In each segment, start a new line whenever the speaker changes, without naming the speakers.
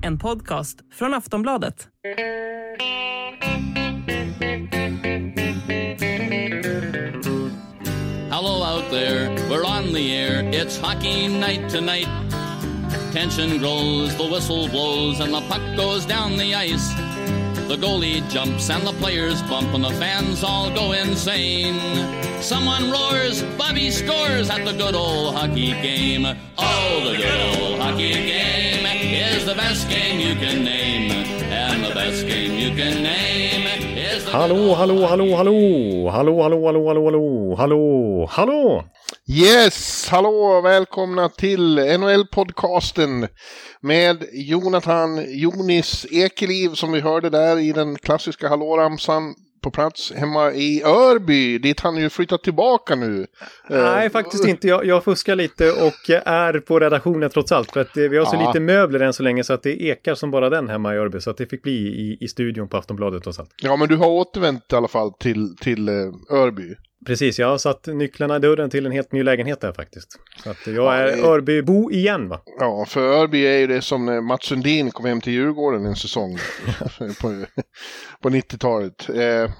En podcast från Aftonbladet.
Hello out there, we're on the air. It's hockey night tonight. Tension grows, the whistle blows, and the puck goes down the ice. The goalie jumps and the players bump and the fans all go insane. Someone roars, Bobby scores at the good old hockey game. Oh, the good old hockey game is the best game you can name. And the best game you can name is the
hallo, hallo, hallo, hallo, hallo, hallo, hallo, hallo, hallo. hallå, hallå!
Yes, hallå, välkomna till NHL-podcasten med Jonathan Jonis Ekeliv som vi hörde där i den klassiska hallåramsan på plats hemma i Örby, dit han ju flyttat tillbaka nu.
Nej,
Eh,
faktiskt inte. Jag, jag fuskar lite och är på redaktionen trots allt. För att eh, vi har så
Ja.
lite möbler än så länge så att det ekar som bara den hemma i Örby. Så att det fick bli i, i studion på Aftonbladet trots allt.
Ja, men du har återvänt i alla fall till, till eh, Örby.
Precis, jag har satt nycklarna i dörren till en helt ny lägenhet där faktiskt. Så att jag
Ja,
är
det-
Örbybo igen va?
Ja, för Örby är ju det som när Mats Sundin kom hem till Djurgården en säsong på, på 90-talet. Eh,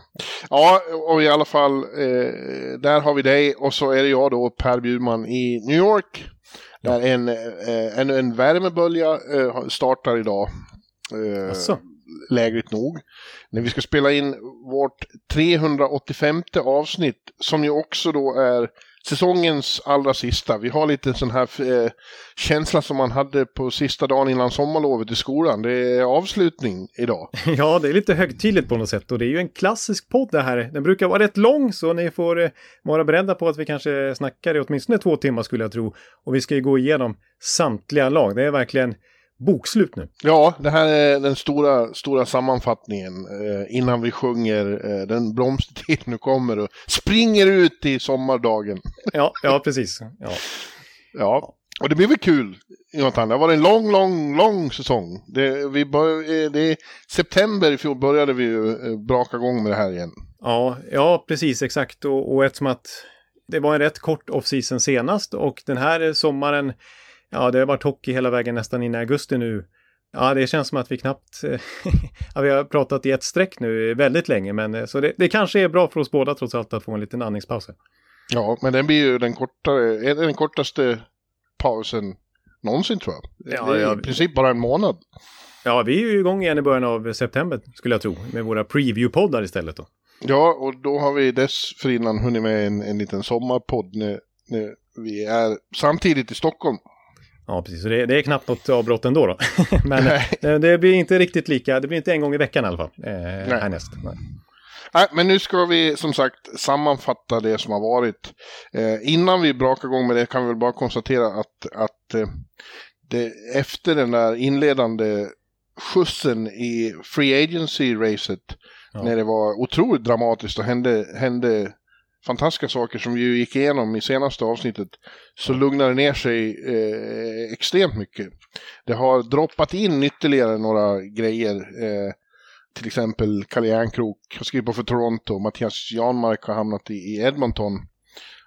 ja, och i alla fall, eh, där har vi dig och så är det jag då, Per Bjurman i New York. Där en, eh, en, en värmebölja eh, startar idag. Eh? Lägligt nog. När vi ska spela in vårt 385 avsnitt som ju också då är säsongens allra sista. Vi har lite sån här eh, känsla som man hade på sista dagen innan sommarlovet i skolan. Det är avslutning idag.
Ja, det är lite högtidligt på något sätt och det är ju en klassisk podd det här. Den brukar vara rätt lång så ni får eh, vara beredda på att vi kanske snackar i åtminstone två timmar skulle jag tro. Och vi ska ju gå igenom samtliga lag. Det är verkligen bokslut nu.
Ja, det här är den stora, stora sammanfattningen eh, innan vi sjunger eh, Den blomstertid nu kommer och springer ut i sommardagen.
Ja, ja precis. Ja.
Ja, och det blir väl kul, Jonathan. Det har varit en lång, lång, lång säsong. Det, vi bör, eh, det är september i fjol började vi ju eh, braka igång med det här igen.
Ja, ja, precis exakt. Och, och eftersom att det var en rätt kort off-season senast och den här sommaren, ja, det har varit hockey hela vägen nästan in i augusti nu. Ja, det känns som att vi knappt, ja, vi har pratat i ett streck nu väldigt länge, men eh, så det, det kanske är bra för oss båda trots allt att få en liten andningspaus.
Ja, men den blir ju den, kortare, är det den kortaste pausen någonsin tror jag.
Ja, ja.
i princip bara en månad.
Ja, vi är ju igång igen i början av september skulle jag tro, med våra preview-poddar istället då.
Ja, och då har vi dessförinnan hunnit med en, en liten sommarpodd när, när vi är samtidigt i Stockholm.
Ja, precis. Så det, det är knappt något avbrott ändå då. men eh, det blir inte riktigt lika, det blir inte en gång i veckan i alla fall. Eh, härnäst. Nej.
Nej, men nu ska vi som sagt sammanfatta det som har varit. Eh, innan vi brakar igång med det kan vi väl bara konstatera att, att eh, det, efter den där inledande skjutsen i Free Agency-racet,
Ja.
när det var otroligt dramatiskt och hände, hände fantastiska saker som vi gick igenom i senaste avsnittet, så lugnar det ner sig eh, extremt mycket. Det har droppat in ytterligare några grejer. Eh, till exempel Kalle Järnkrok har skrivit på för Toronto, Mattias Janmark har hamnat i, i Edmonton.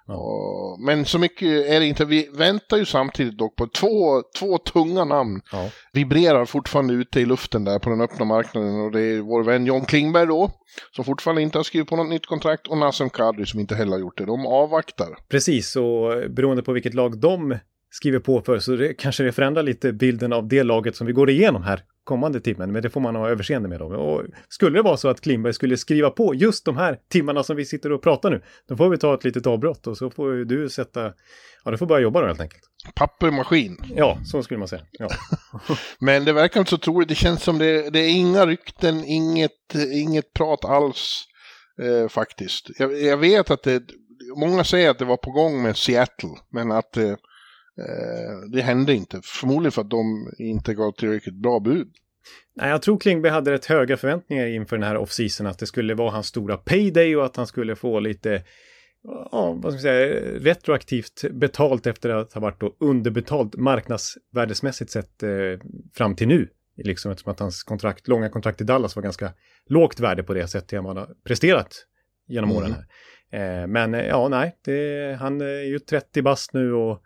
Ja.
Och, men så mycket är det inte. Vi väntar ju samtidigt dock på två, två tunga namn.
Ja.
Vibrerar fortfarande ute i luften där på den öppna marknaden. Och det är vår vän John Klingberg då, som fortfarande inte har skrivit på något nytt kontrakt. Och Nassim Kadri som inte heller har gjort det. De avvaktar.
Precis, och beroende på vilket lag de skriver på för så det, kanske det förändrar lite bilden av det laget som vi går igenom här kommande timmen, men det får man ha överseende med då. Och skulle det vara så att Klingberg skulle skriva på just de här timmarna som vi sitter och pratar nu, då får vi ta ett litet avbrott och så får du sätta, ja du får börja jobba då helt enkelt.
Pappermaskin.
Ja, så skulle man säga. Ja,
Men det verkar inte så troligt. Det känns som det, det är inga rykten, inget, inget prat alls eh, faktiskt. Jag, jag vet att det, många säger att det var på gång med Seattle, men att eh, eh, det hände inte. Förmodligen för att de inte gav tillräckligt bra bud.
Nej, jag tror Klingberg hade rätt höga förväntningar inför den här off-season, att det skulle vara hans stora payday och att han skulle få lite, ja, vad ska man säga, retroaktivt betalt efter att ha varit då underbetalt marknadsvärdesmässigt sett eh, fram till nu. Liksom eftersom att hans kontrakt, långa kontrakt i Dallas var ganska lågt värde på det sättet han har presterat genom
Mm.
åren här. Eh, men eh, ja, nej, det, han är ju 30 bast nu och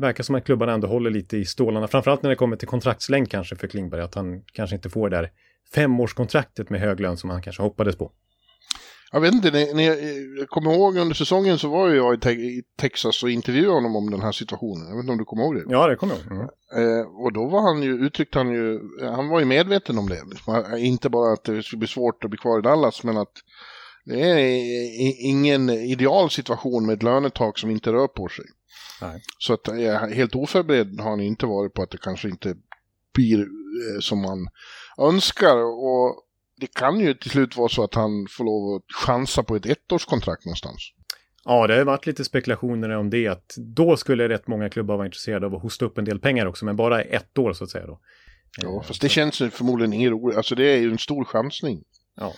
verkar som att klubbarna ändå håller lite i stålarna, framförallt när det kommer till kontraktslängd kanske för Klingberg, att han kanske inte får det där femårskontraktet med hög lön som han kanske hoppades på.
Jag vet inte, ni, ni, jag kommer ihåg under säsongen så var ju jag i, te i, Texas och intervjuade honom om den här situationen. Jag vet inte om du kommer ihåg det?
Ja, det kommer jag ihåg. Mm.
Eh, och då var han ju, uttryckte han ju, han var ju medveten om det. Inte bara att det skulle bli svårt att bli kvar i Dallas, men att det är ingen ideal situation med ett lönetak som inte rör på sig. Nej. Så att helt oförberedd har han inte varit på att det kanske inte blir eh, som man önskar. Och det kan ju till slut vara så att han får lov att chansa på ett ettårskontrakt någonstans.
Ja, det har varit lite spekulationer om det. Att då skulle rätt många klubbar vara intresserade av att hosta upp en del pengar också, men bara ett år så att säga då.
Ja, fast det känns förmodligen inget roligt. Alltså det är ju en stor chansning.
Ja.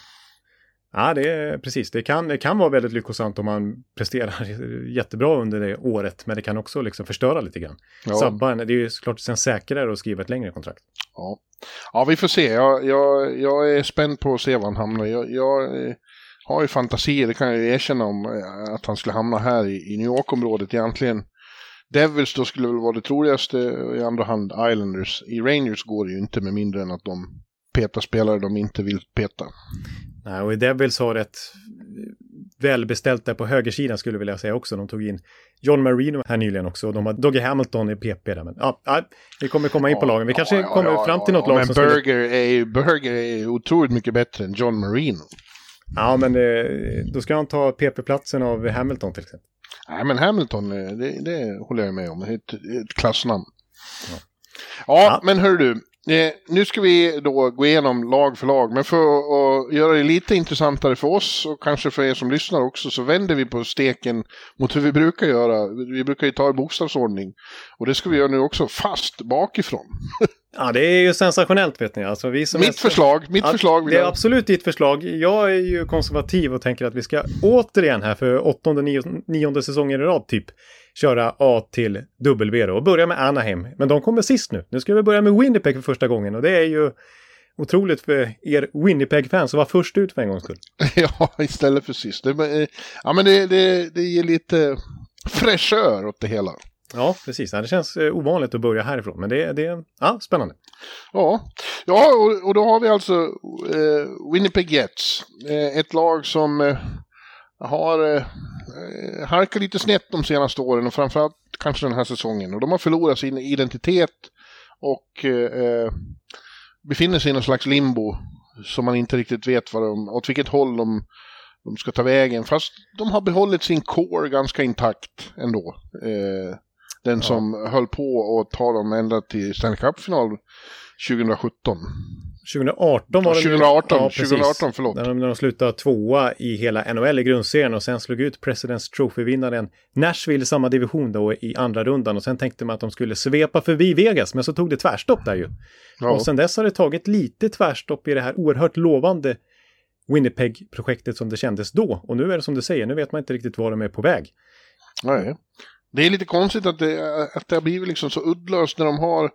Ja, det är precis. Det kan, det kan vara väldigt lyckosamt om man presterar jättebra under det året, men det kan också liksom förstöra lite grann. Ja. Sabba, det är ju såklart sen säkrare att skriva ett längre kontrakt.
Ja, ja vi får se. Jag, jag, jag är spänd på att se var han hamnar. Jag, jag eh, har ju fantasier, det kan jag ju erkänna om, eh, att han skulle hamna här i, i New York-området egentligen. Devils då skulle väl vara det troligaste, i andra hand Islanders. I Rangers går det ju inte med mindre än att de petar spelare de inte vill peta.
Nej, och Devils har ett välbeställt där på högersidan skulle jag vilja säga också. De tog in John Marino här nyligen också och de har Doggy Hamilton i PP där. Men ja, ja vi kommer komma in på lagen. Vi kanske ja, kommer ja, fram till något lag
men
som
Burger skulle... är ju Burger är otroligt mycket bättre än John Marino.
Ja, men det, eh, då ska han ta PP-platsen av Hamilton till exempel.
Nej, men Hamilton, eh, det, det håller jag med om. Ett, ett klassnamn. Ja, ja, men hör du, Eh, nu ska vi då gå igenom lag för lag, men för att göra det lite intressantare för oss och kanske för er som lyssnar också så vänder vi på steken mot hur vi brukar göra. Vi brukar ju ta i bokstavsordning och det ska vi göra nu också fast bakifrån.
Ja, det är ju sensationellt vet ni. Alltså, vi som
mitt är... förslag, mitt ja, förslag.
Det är absolut ditt förslag. Jag är ju konservativ och tänker att vi ska återigen här för åttonde, nionde, nionde säsongen i rad typ köra A till W då och börja med Anaheim. Men de kommer sist nu. Nu ska vi börja med Winnipeg för första gången och det är ju otroligt för er Winnipeg-fans att vara först ut för en gångs skull.
ja, istället för sist. Det, ja, men det, det, det ger lite fräschör åt det hela.
Ja, precis. Det känns eh, ovanligt att börja härifrån, men det, det är ja, spännande.
Ja, ja och, och då har vi alltså eh, Winnipeg Jets. Eh, ett lag som eh, har eh, eh halkat lite snett de senaste åren och framförallt kanske den här säsongen. Och de har förlorat sin identitet och eh, eh, befinner sig i någon slags limbo som man inte riktigt vet vad de, åt vilket håll de, de ska ta vägen. Fast de har behållit sin core ganska intakt ändå. Eh, den som ja. höll på att ta dem ända till Stanley Cup-final 2017.
2018 var det
2018, ja, 2018 förlåt.
När de, när de slutade tvåa i hela NHL i grundserien och sen slog ut Presidents Trophy-vinnaren Nashville i samma division då i andra rundan och sen tänkte man att de skulle svepa förbi Vegas men så tog det tvärstopp där ju. Ja. Och sen dess har det tagit lite tvärstopp i det här oerhört lovande Winnipeg-projektet som det kändes då. Och nu är det som du säger, nu vet man inte riktigt var de är på väg.
Nej. Det är lite konstigt att det, att det har blivit liksom så uddlöst när de har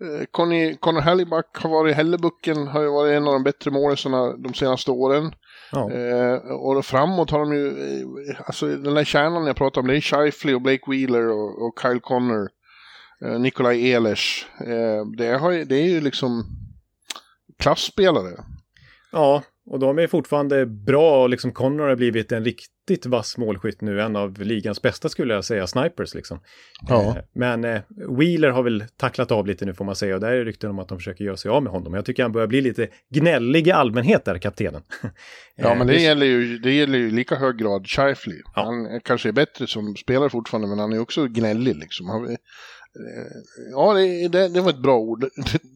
Eh, Conny, Connor Halliback har varit, Hellebucken har ju varit en av de bättre målisarna de senaste åren. Ja. Eh, och framåt har de ju, eh, alltså den där kärnan jag pratar om, det är Shifley och Blake Wheeler och, och Kyle Connor, eh, Nikolaj Ehlers. Eh, det, har, det är ju liksom klassspelare.
Ja, och de är fortfarande bra och liksom Connor har blivit en riktigt vass målskytt nu, en av ligans bästa skulle jag säga, snipers liksom. Ja. Eh, men eh, Wheeler har väl tacklat av lite nu får man säga och där är rykten om att de försöker göra sig av med honom. Jag tycker han börjar bli lite gnällig i allmänhet där, kaptenen.
ja, men det, eh, gäller ju, det gäller ju lika hög grad Shifley. Ja. Han kanske är bättre som spelare fortfarande, men han är också gnällig liksom. Han, ja, det, det, det, var ett bra ord.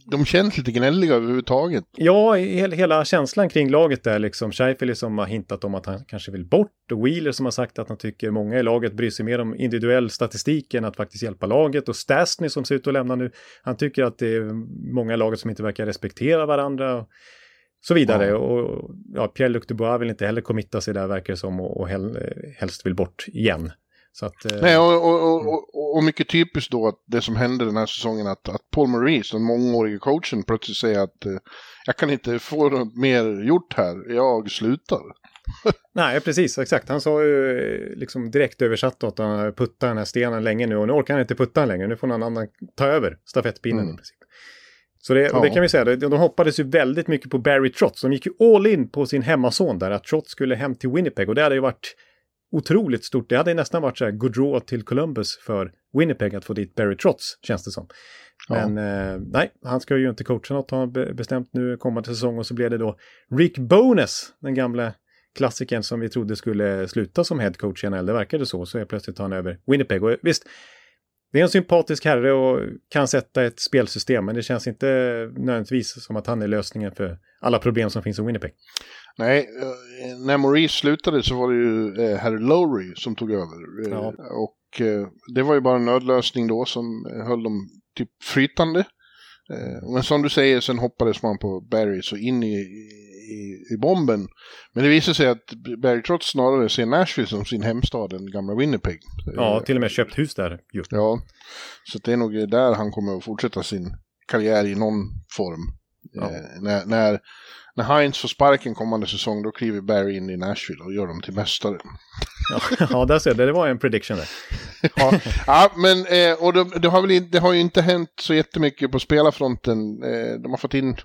De känns lite gnälliga överhuvudtaget.
Ja, hela känslan kring laget där liksom. Scheifele som har hintat om att han kanske vill bort och Wheeler som har sagt att han tycker många i laget bryr sig mer om individuell statistik än att faktiskt hjälpa laget och Stastny som ser ut att lämna nu. Han tycker att det är många i laget som inte verkar respektera varandra. Och så vidare. Ja. Och ja, Pierre-Luc Dubois vill inte heller committa sig där verkar det som och, och helst vill bort igen. Att,
eh... Nej, och, och, och, och, mycket typiskt då att det som hände den här säsongen att, att Paul Maurice, den mångårige coachen, plötsligt säger att eh, jag kan inte få något mer gjort här, jag slutar.
Nej, precis, exakt. Han sa ju eh, liksom direkt översatt att han har puttat den här stenen länge nu och nu orkar han inte putta den längre. Nu får någon annan ta över stafettpinnen
Mm.
i princip. Så det, och det
Ja.
kan vi säga, de hoppades ju väldigt mycket på Barry Trotz. De gick ju all in på sin hemmason där, att Trotz skulle hem till Winnipeg. Och det hade ju varit otroligt stort. Det hade nästan varit så här draw till Columbus för Winnipeg att få dit Barry Trotz, känns det som.
Ja.
Men eh, nej, han ska ju inte coacha något, har han be- bestämt nu kommande säsong. Och så blev det då Rick Bones, den gamla klassikern som vi trodde skulle sluta som head coach i NHL. Det verkade så, så är plötsligt tar han över Winnipeg. Och visst, det är en sympatisk herre och kan sätta ett spelsystem, men det känns inte nödvändigtvis som att han är lösningen för alla problem som finns i Winnipeg.
Nej, eh, när Maurice slutade så var det ju eh, herr Lowry som tog över. Eh,
Ja.
Och det var ju bara en nödlösning då som höll dem typ flytande. Men som du säger, sen hoppades man på Barry så in i, i, i bomben. Men det visade sig att Barry Trotz snarare ser Nashville som sin hemstad än gamla Winnipeg.
Ja, till och med köpt hus där ju.
Ja, så det är nog där han kommer att fortsätta sin karriär i någon form.
Ja.
Eh, när, när, när Heinz får sparken kommande säsong, då kliver Barry in i Nashville och gör dem till mästare.
Ja, ja där ser du, det var en prediction där.
Ja, ja men eh, och det, det, har väl, det har ju inte hänt så jättemycket på spelarfronten. Eh, de har fått in,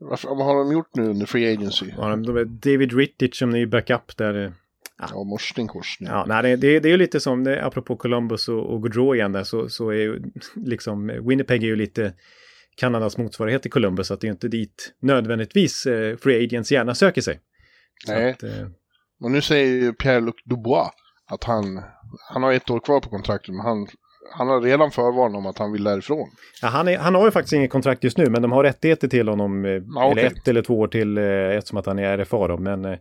varför, vad har de gjort nu under Free Agency?
Ja, de är David Rittich som ny backup där.
Ja, morsning, korsning.
Ja, nej, det, det, det är ju lite som, det, apropå Columbus och, och Gaudreau igen där, så, så är ju liksom, Winnipeg är ju lite Kanadas motsvarighet till Columbus, att det är ju inte dit nödvändigtvis eh, free agents gärna söker sig. Så
Nej.
Att, eh,
Och nu säger ju Pierre-Luc Dubois att han, han har ett år kvar på kontraktet, men han, han har redan förvarnat om att han vill därifrån.
ja, han, är, han har ju faktiskt inget kontrakt just nu, men de har rättigheter till honom, eh,
Ja,
eller
okej.
ett eller två år till, eh, eftersom att han är RFA då, men eh,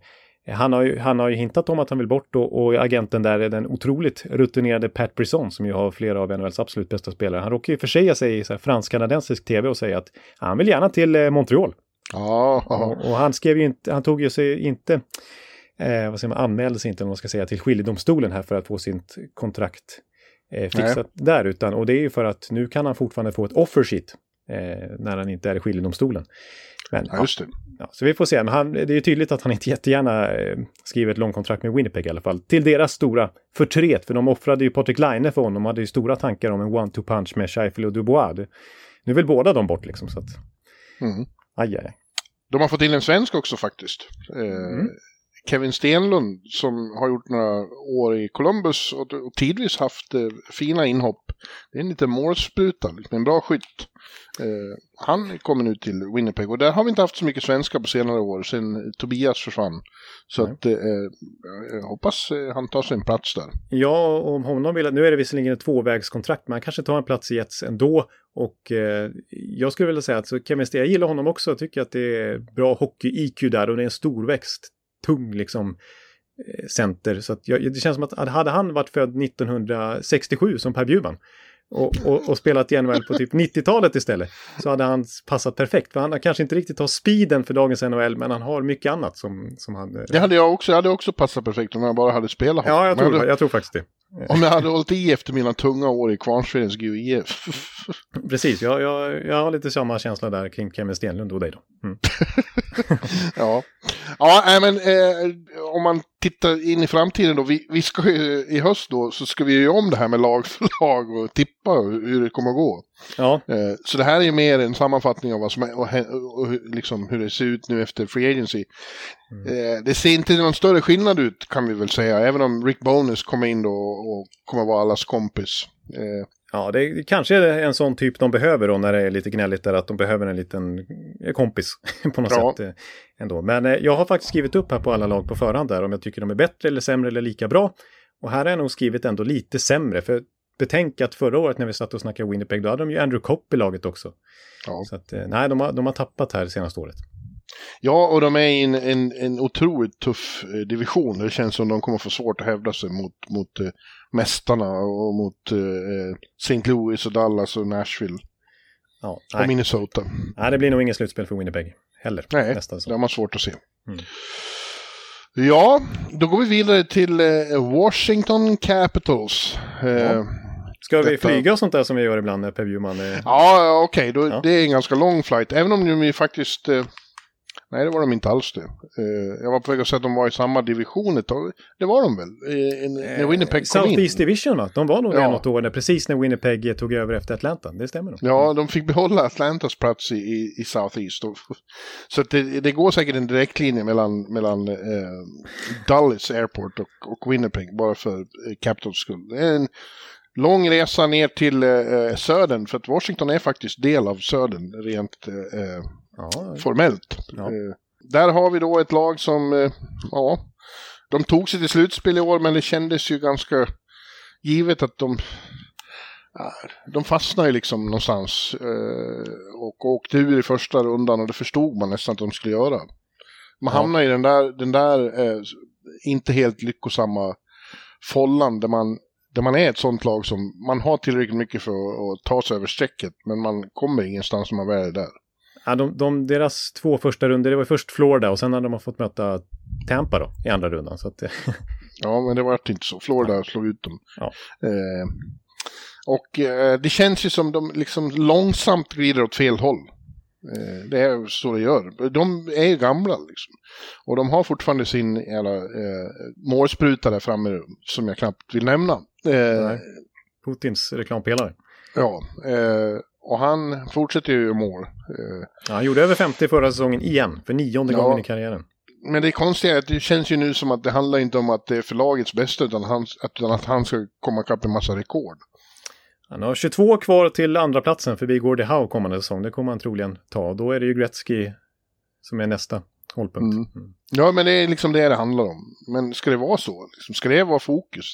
han har, ju, han har ju hintat om att han vill bort och, och agenten där är den otroligt rutinerade Pat Brisson som ju har flera av NHLs absolut bästa spelare. Han råkar ju försäga sig i fransk-kanadensisk tv och säga att han vill gärna till eh, Montreal.
Ja,
Och, och han skrev ju inte, han tog ju sig inte, eh, vad säger man, anmälde sig inte om man ska säga till skiljedomstolen här för att få sitt kontrakt eh, fixat där, utan, och det är ju för att nu kan han fortfarande få ett offer sheet eh, när han inte är i skiljedomstolen. Men,
ja, just det.
Ja, så vi får se, men han, det är ju tydligt att han inte jättegärna eh, skriver ett långkontrakt med Winnipeg i alla fall. Till deras stora förtret, för de offrade ju Patrik Laine för honom, hade ju stora tankar om en one-two punch med Scheifele och Dubois. Nu vill båda de bort liksom, så att...
Mm.
Aj, aj.
De har fått in en svensk också faktiskt. Eh,
Mm.
Kevin Stenlund som har gjort några år i Columbus och, och tidvis haft eh, fina inhopp. Det är en liten målspruta, liksom en bra skytt. Eh, han kommer nu till Winnipeg och där har vi inte haft så mycket svenska på senare år sen Tobias försvann. Så att, eh, jag hoppas eh, han tar sig en plats där.
Ja, om honom vill, nu är det visserligen ett tvåvägskontrakt, men han kanske tar en plats i Jets ändå. Och eh, jag skulle vilja säga att så Kevin Steen, jag gillar honom också, jag tycker att det är bra hockey-IQ där och det är en storväxt, tung liksom eh, center. Så att jag, det känns som att hade han varit född 1967 som Per Bjurman och, och, och spelat i NHL på typ 90-talet istället så hade han passat perfekt. För han kanske inte riktigt har speeden för dagens NHL, men han har mycket annat som, som han... eh,
Det hade jag också, jag hade också passat perfekt om jag bara hade spelat honom.
Ja, jag tror,
hade,
jag tror faktiskt det.
Om jag hade hållit i efter mina tunga år i Kvarnsvedens GIF.
Precis, jag, jag, jag har lite samma känsla där kring Kevin Stenlund och dig då. Mm.
Ja, ja men eh, om man tittar in i framtiden då, vi, vi ska ju i höst då, så ska vi ju göra om det här med lag för lag och tippa hur det kommer att gå.
Ja,
Eh, så det här är ju mer en sammanfattning av vad som är, och, liksom hur det ser ut nu efter Free Agency. Eh, det ser inte någon större skillnad ut kan vi väl säga, även om Rick Bonus kommer in då och kommer vara allas kompis. Eh,
ja det, det kanske är en sån typ de behöver då när det är lite gnälligt där att de behöver en liten kompis på något
Ja.
sätt ändå. Men jag har faktiskt skrivit upp här på alla lag på förhand där om jag tycker de är bättre eller sämre eller lika bra. Och här har jag nog skrivit ändå lite sämre för betänk att förra året när vi satt och snackade Winnipeg då hade de ju Andrew Kopp i laget också.
ja.
Så att eh, nej, de har, de har tappat här det senaste året.
Ja, och de är i en, en, en otroligt tuff eh, division. Det känns som de kommer få svårt att hävda sig mot, mot eh, mästarna och mot eh, St. Louis och Dallas och Nashville
Ja,
och
nej.
Minnesota.
nej, det blir nog inget slutspel för Winnipeg heller.
Nej,
nästa
det har man svårt att se.
Mm.
Ja, då går vi vidare till eh, Washington Capitals. Eh,
Ja. Ska vi
Detta-
flyga och sånt där som vi gör ibland när Per Bjurman är...
Ja, okej, då
Ja.
det är en ganska lång flight. Även om vi faktiskt... Eh, Nej, det var de inte alls det. Eh, jag var på väg att säga att de var i samma division ett tag. Det var de väl? Eh, när Winnipeg kom in.
Southeast Division va? De var nog
Ja.
det något år, när- precis när Winnipeg tog över efter Atlanta. Det stämmer nog.
Ja, de fick behålla Atlantas plats i, i, i Southeast. Och- Så det, det går säkert en direktlinje mellan, mellan eh, Dulles Airport och, och Winnipeg, bara för Capitals skull. Det är en lång resa ner till eh, södern, för att Washington är faktiskt del av södern rent eh, eh,
Ja,
formellt.
Ja.
Eh, där har vi då ett lag som, eh, ja, de tog sig till slutspel i år, men det kändes ju ganska givet att de, de fastnade ju liksom någonstans eh, och åkte ur i första rundan och det förstod man nästan att de skulle göra. Man
Ja.
hamnar i den där, den där eh, inte helt lyckosamma follan där man, där man är ett sånt lag som man har tillräckligt mycket för att, ta sig över strecket, men man kommer ingenstans när man väl är där.
Ja, de, de, deras två första runder, det var först Florida och sen hade de fått möta Tampa då i andra rundan. Så att,
Ja, men det var inte så. Florida slog ut dem.
Ja.
Eh, och eh, det känns ju som de liksom långsamt glider åt fel håll. Eh, det är så det gör. De är ju gamla liksom. Och de har fortfarande sin jävla eh, målspruta där framme som jag knappt vill nämna. Eh,
Nej. Putins reklampelare.
ja, eh, och han fortsätter ju mål. Eh,
Ja, han gjorde över 50 förra säsongen igen, för nionde
Ja.
gången i karriären.
men det konstiga är att det känns ju nu som att det handlar inte om att det är för lagets bästa utan, hans, utan att han ska komma ikapp en massa rekord.
Han har 22 kvar till andra platsen förbi Gordie Howe kommande säsong. Det kommer han troligen ta. Då är det ju Gretzky som är nästa hållpunkt.
Mm.
Mm.
Ja, men det är liksom det det handlar om. Men ska det vara så? Liksom, ska det vara fokus?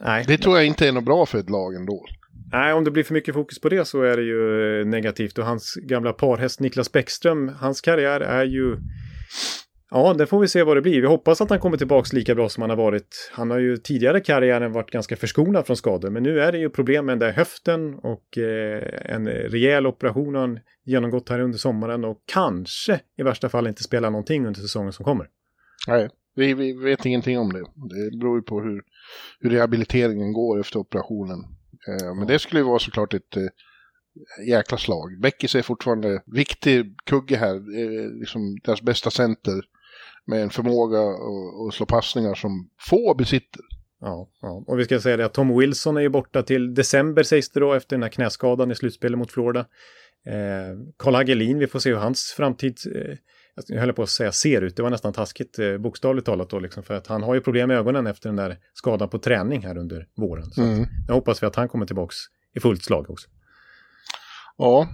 Nej.
Det tror jag inte är något bra för ett lag ändå.
Nej, om det blir för mycket fokus på det så är det ju eh, negativt. Och hans gamla parhäst Niklas Bäckström, hans karriär är ju... Ja, det får vi se vad det blir. Vi hoppas att han kommer tillbaka lika bra som han har varit. Han har ju tidigare karriären varit ganska förskonad från skador, men nu är det ju problem med den där höften och eh, en rejäl operation har han genomgått här under sommaren och kanske i värsta fall inte spela någonting under säsongen som kommer.
Nej, vi, vi vet ingenting om det. Det beror ju på hur, hur rehabiliteringen går efter operationen. Eh, men det skulle ju vara såklart ett eh, jäkla slag. Beckis är fortfarande viktig kugge här. Eh, liksom deras bästa center med en förmåga att- att slå passningar som få besitter.
Ja, ja, och vi ska säga det att Tom Wilson är ju borta till december sägs det då efter den här knäskadan i slutspelet mot Florida. Eh, Carl Hagelin, vi får se hur hans framtid, eh, jag höll på att säga ser ut, det var nästan taskigt eh, bokstavligt talat då liksom, för att han har ju problem med ögonen efter den där skadan på träning här under våren. Så
Mm.
jag hoppas vi att han kommer tillbaks i fullt slag också.
Ja.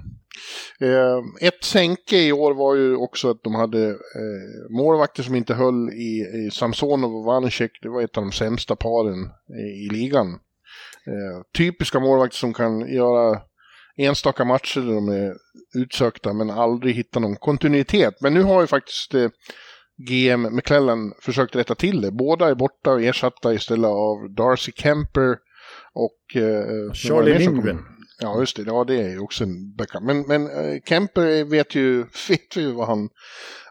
Eh, ett sänke i år var ju också att de hade eh, målvakter som inte höll i, i Samsonov och Vanecek. Det var ett av de sämsta paren i, i ligan. Eh, typiska målvakter som kan göra enstaka matcher där de är utsökta men aldrig hitta någon kontinuitet. Men nu har ju faktiskt eh, GM McClellan försökt rätta till det. Båda är borta och ersatta istället av Darcy Kemper och... Eh,
Charlie Lindgren.
Ja, just det. Ja, det är ju också en backup. Men, men eh, Kemper vet ju, vet ju vad, han,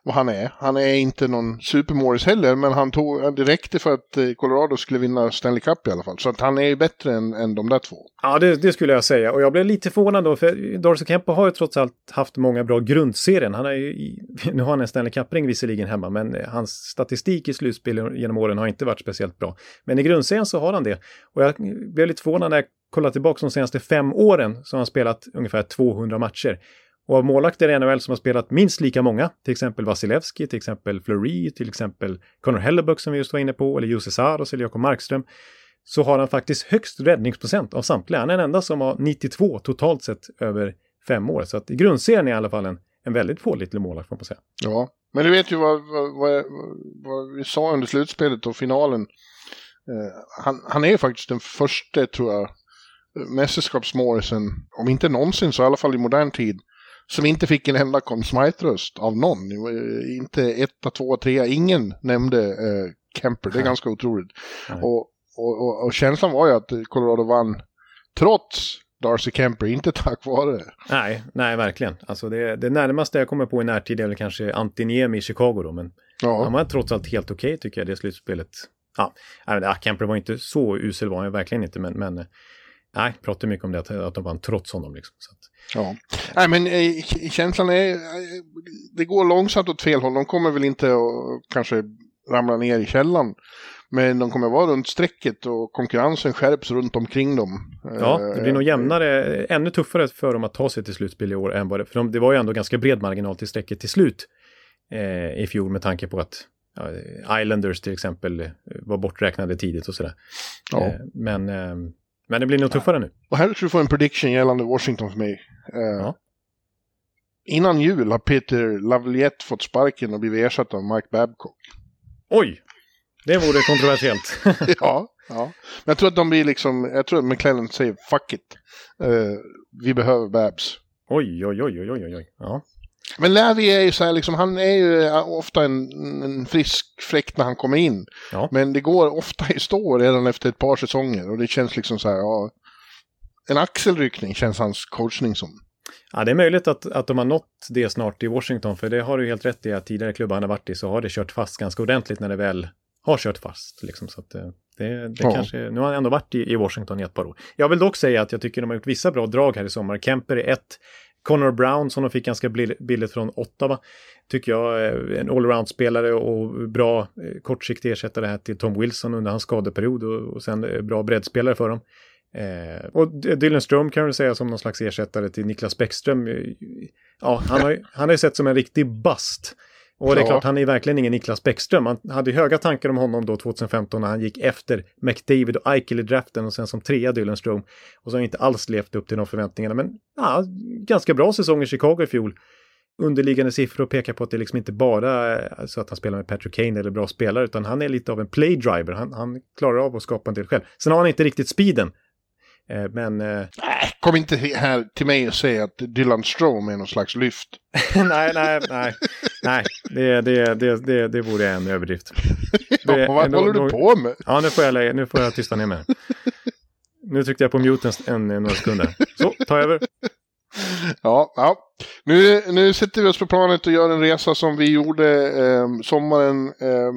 vad han är. Han är inte någon supermorris heller, men han tog, eh, det räckte för att eh, Colorado skulle vinna Stanley Cup i alla fall. Så att han är ju bättre än, än de där två.
Ja, det, det skulle jag säga. Och jag blev lite förvånad då, för Darcy Kemper har ju trots allt haft många bra grundserien. Han är ju, nu har han en Stanley Cup-ring visserligen hemma, men hans statistik i slutspel genom åren har inte varit speciellt bra. Men i grundserien så har han det. Och jag blev lite förvånad när jag kollade tillbaka de senaste fem åren så har han spelat ungefär 200 matcher. Och av målvakter i NHL som har spelat minst lika många, till exempel Vasilevski, till exempel Fleury, till exempel Connor Hellebuck som vi just var inne på, eller Jussi Saros eller Jakob Markström, så har han faktiskt högst räddningsprocent av samtliga. Han är den enda som har 92 totalt sett över fem år. Så att i grundserien är i alla fall en, en väldigt pålitlig målvakt får man säga.
Ja, men du vet ju vad, vad, vad, vad vi sa under slutspelet och finalen. Eh, han, han är ju faktiskt den första, tror jag, mästerskapsmålisen, om inte någonsin så i alla fall i modern tid, som inte fick en enda Conn Smythe-röst av någon. Inte etta, tvåa, trea, ingen nämnde eh, Kemper. Det är
Nej.
ganska otroligt. Och, och, och, och känslan var ju att Colorado vann trots Darcy Kemper, inte tack vare.
Nej, nej verkligen. Alltså det, det närmaste jag kommer på i närtid är väl kanske Antiniemi i Chicago då, men
Ja.
han var trots allt helt okej tycker jag, det slutspelet. Ja, men, ah, Kemper var inte så usel var han verkligen inte, men, men nej, pratar mycket om det, att, att de vann trots honom. Liksom, så att,
Ja. Nej, men eh, känslan är... eh, Det går långsamt åt fel håll. De kommer väl inte att kanske ramla ner i källan. Men de kommer vara runt strecket och konkurrensen skärps runt omkring dem.
ja, det blir nog
Eh,
jämnare, ännu tuffare för dem att ta sig till slutspel i år än vad det, för de, det var ju ändå ganska bred marginal till strecket till slut eh, i fjol med tanke på att ja, Islanders till exempel var borträknade tidigt och sådär.
Ja.
Eh, men, eh, men det blir nog tuffare nu.
Och här ska du få en prediction gällande Washington för mig. Eh,
Ja.
Innan jul har Peter Lavaliette fått sparken och blivit ersatt av Mike Babcock.
Oj! Det vore kontroversiellt.
ja, ja. Men jag tror att de blir liksom, jag tror att McClellan säger fuck it. Eh, vi behöver Babs.
oj, oj, oj, oj, oj, oj. Ja.
Men Lavi är ju så här, liksom, han är ju ofta en, en frisk fläkt när han kommer in.
Ja.
Men det går ofta i stå redan efter ett par säsonger och det känns liksom så här, ja, en axelryckning känns hans coachning som.
Ja, det är möjligt att, att de har nått det snart i Washington, för det har du helt rätt i att tidigare klubbar han har varit i så har det kört fast ganska ordentligt när det väl har kört fast. Liksom, så att, eh, det, det
Ja.
kanske, nu har han ändå varit i, i Washington i ett par år. Jag vill dock säga att jag tycker de har gjort vissa bra drag här i sommar. Kemper är ett, Connor Brown som de fick ganska billigt från Ottawa, tycker jag är en allround-spelare och bra eh, kortsiktig ersättare här till Tom Wilson under hans skadeperiod och, och sen eh, bra breddspelare för dem. Eh, och Dylan Ström kan vi säga som någon slags ersättare till Niklas Bäckström. Eh, ja, han har, ju- han har ju sett som en riktig bust. Och det är
Ja.
klart, han är verkligen ingen Niklas Bäckström. Man hade höga tankar om honom då 2015 när han gick efter McDavid och Eichel i draften och sen som trea Dylan Ström. Och så har han inte alls levt upp till de förväntningarna. Men ja, ganska bra säsong i Chicago i fjol. Underliggande siffror pekar på att det liksom inte bara är så att han spelar med Patrick Kane eller bra spelare, utan han är lite av en playdriver. Han, han klarar av att skapa en del själv. Sen har han inte riktigt speeden. Eh, Men eh,
Nej, kom inte här till mig och säg att Dylan Strome är någon slags lyft.
nej, nej, nej, nej, det, det, det, det, det vore en överdrift. Det-
Ja, vad håller du på med?
Ja, nu får jag, nu får jag tysta ner mig. Nu tryckte jag på mute en, en, några sekunder. Så, ta över.
Ja, ja. Nu, nu sätter vi oss på planet och gör en resa som vi gjorde eh, sommaren eh,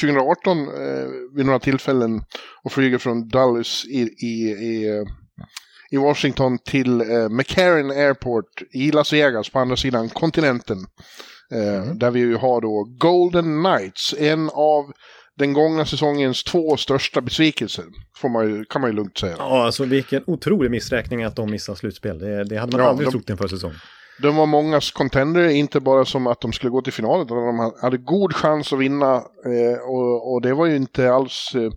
2018 eh, vid några tillfällen och flyger från Dulles i, i, i, eh, i Washington till eh, McCarran Airport i Las Vegas på andra sidan kontinenten. Eh, Där vi ju har då Golden Knights, en av den gångna säsongens två största besvikelser. Får man ju, kan man ju lugnt säga.
Ja, alltså vilken otrolig missräkning att de missar slutspel. Det, det hade man
Ja,
aldrig
de-
trott inför säsong.
De var mångas contender, inte bara som att de skulle gå till final, utan de hade god chans att vinna. Eh, och, och det var ju inte alls eh,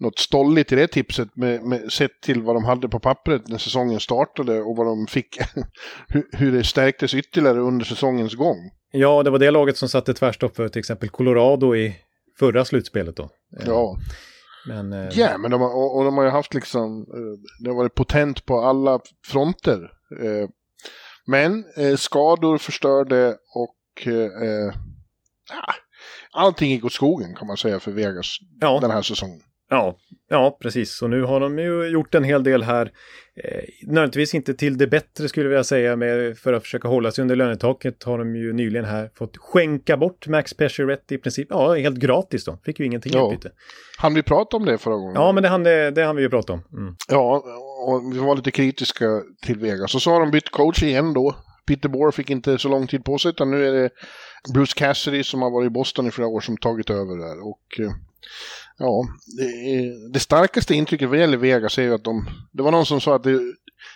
något stolligt i det tipset, med, med, sett till vad de hade på pappret när säsongen startade och vad de fick, hur, hur det stärktes ytterligare under säsongens gång.
Ja, det var det laget som satte tvärstopp för till exempel Colorado i förra slutspelet då. Eh,
Ja,
Men, eh,
ja men de har, och, och de har ju haft liksom, eh, det har varit potent på alla fronter. Men skador förstörde och eh, ja, allting gick åt skogen kan man säga för Vegas
ja,
den här säsongen.
Ja, ja, precis. Och nu har de ju gjort en hel del här. Eh, nödvändigtvis inte till det bättre skulle jag vilja säga, med, för att försöka hålla sig under lönetaket har de ju nyligen här fått skänka bort Max Pacioretty i princip. Ja, helt gratis då. Fick ju ingenting
Ja.
utbyte.
Han vi prata om det förra gången?
Ja, men det hann, det, det hann vi ju prata om. Mm.
Ja, och vi var lite kritiska till Vegas. Och så har de bytt coach igen då. Peter Bohr fick inte så lång tid på sig, utan nu är det Bruce Cassidy som har varit i Boston i flera år som tagit över där. Och eh, ja, det, det starkaste intrycket vad gäller Vegas är ju att de... Det var någon som sa att det,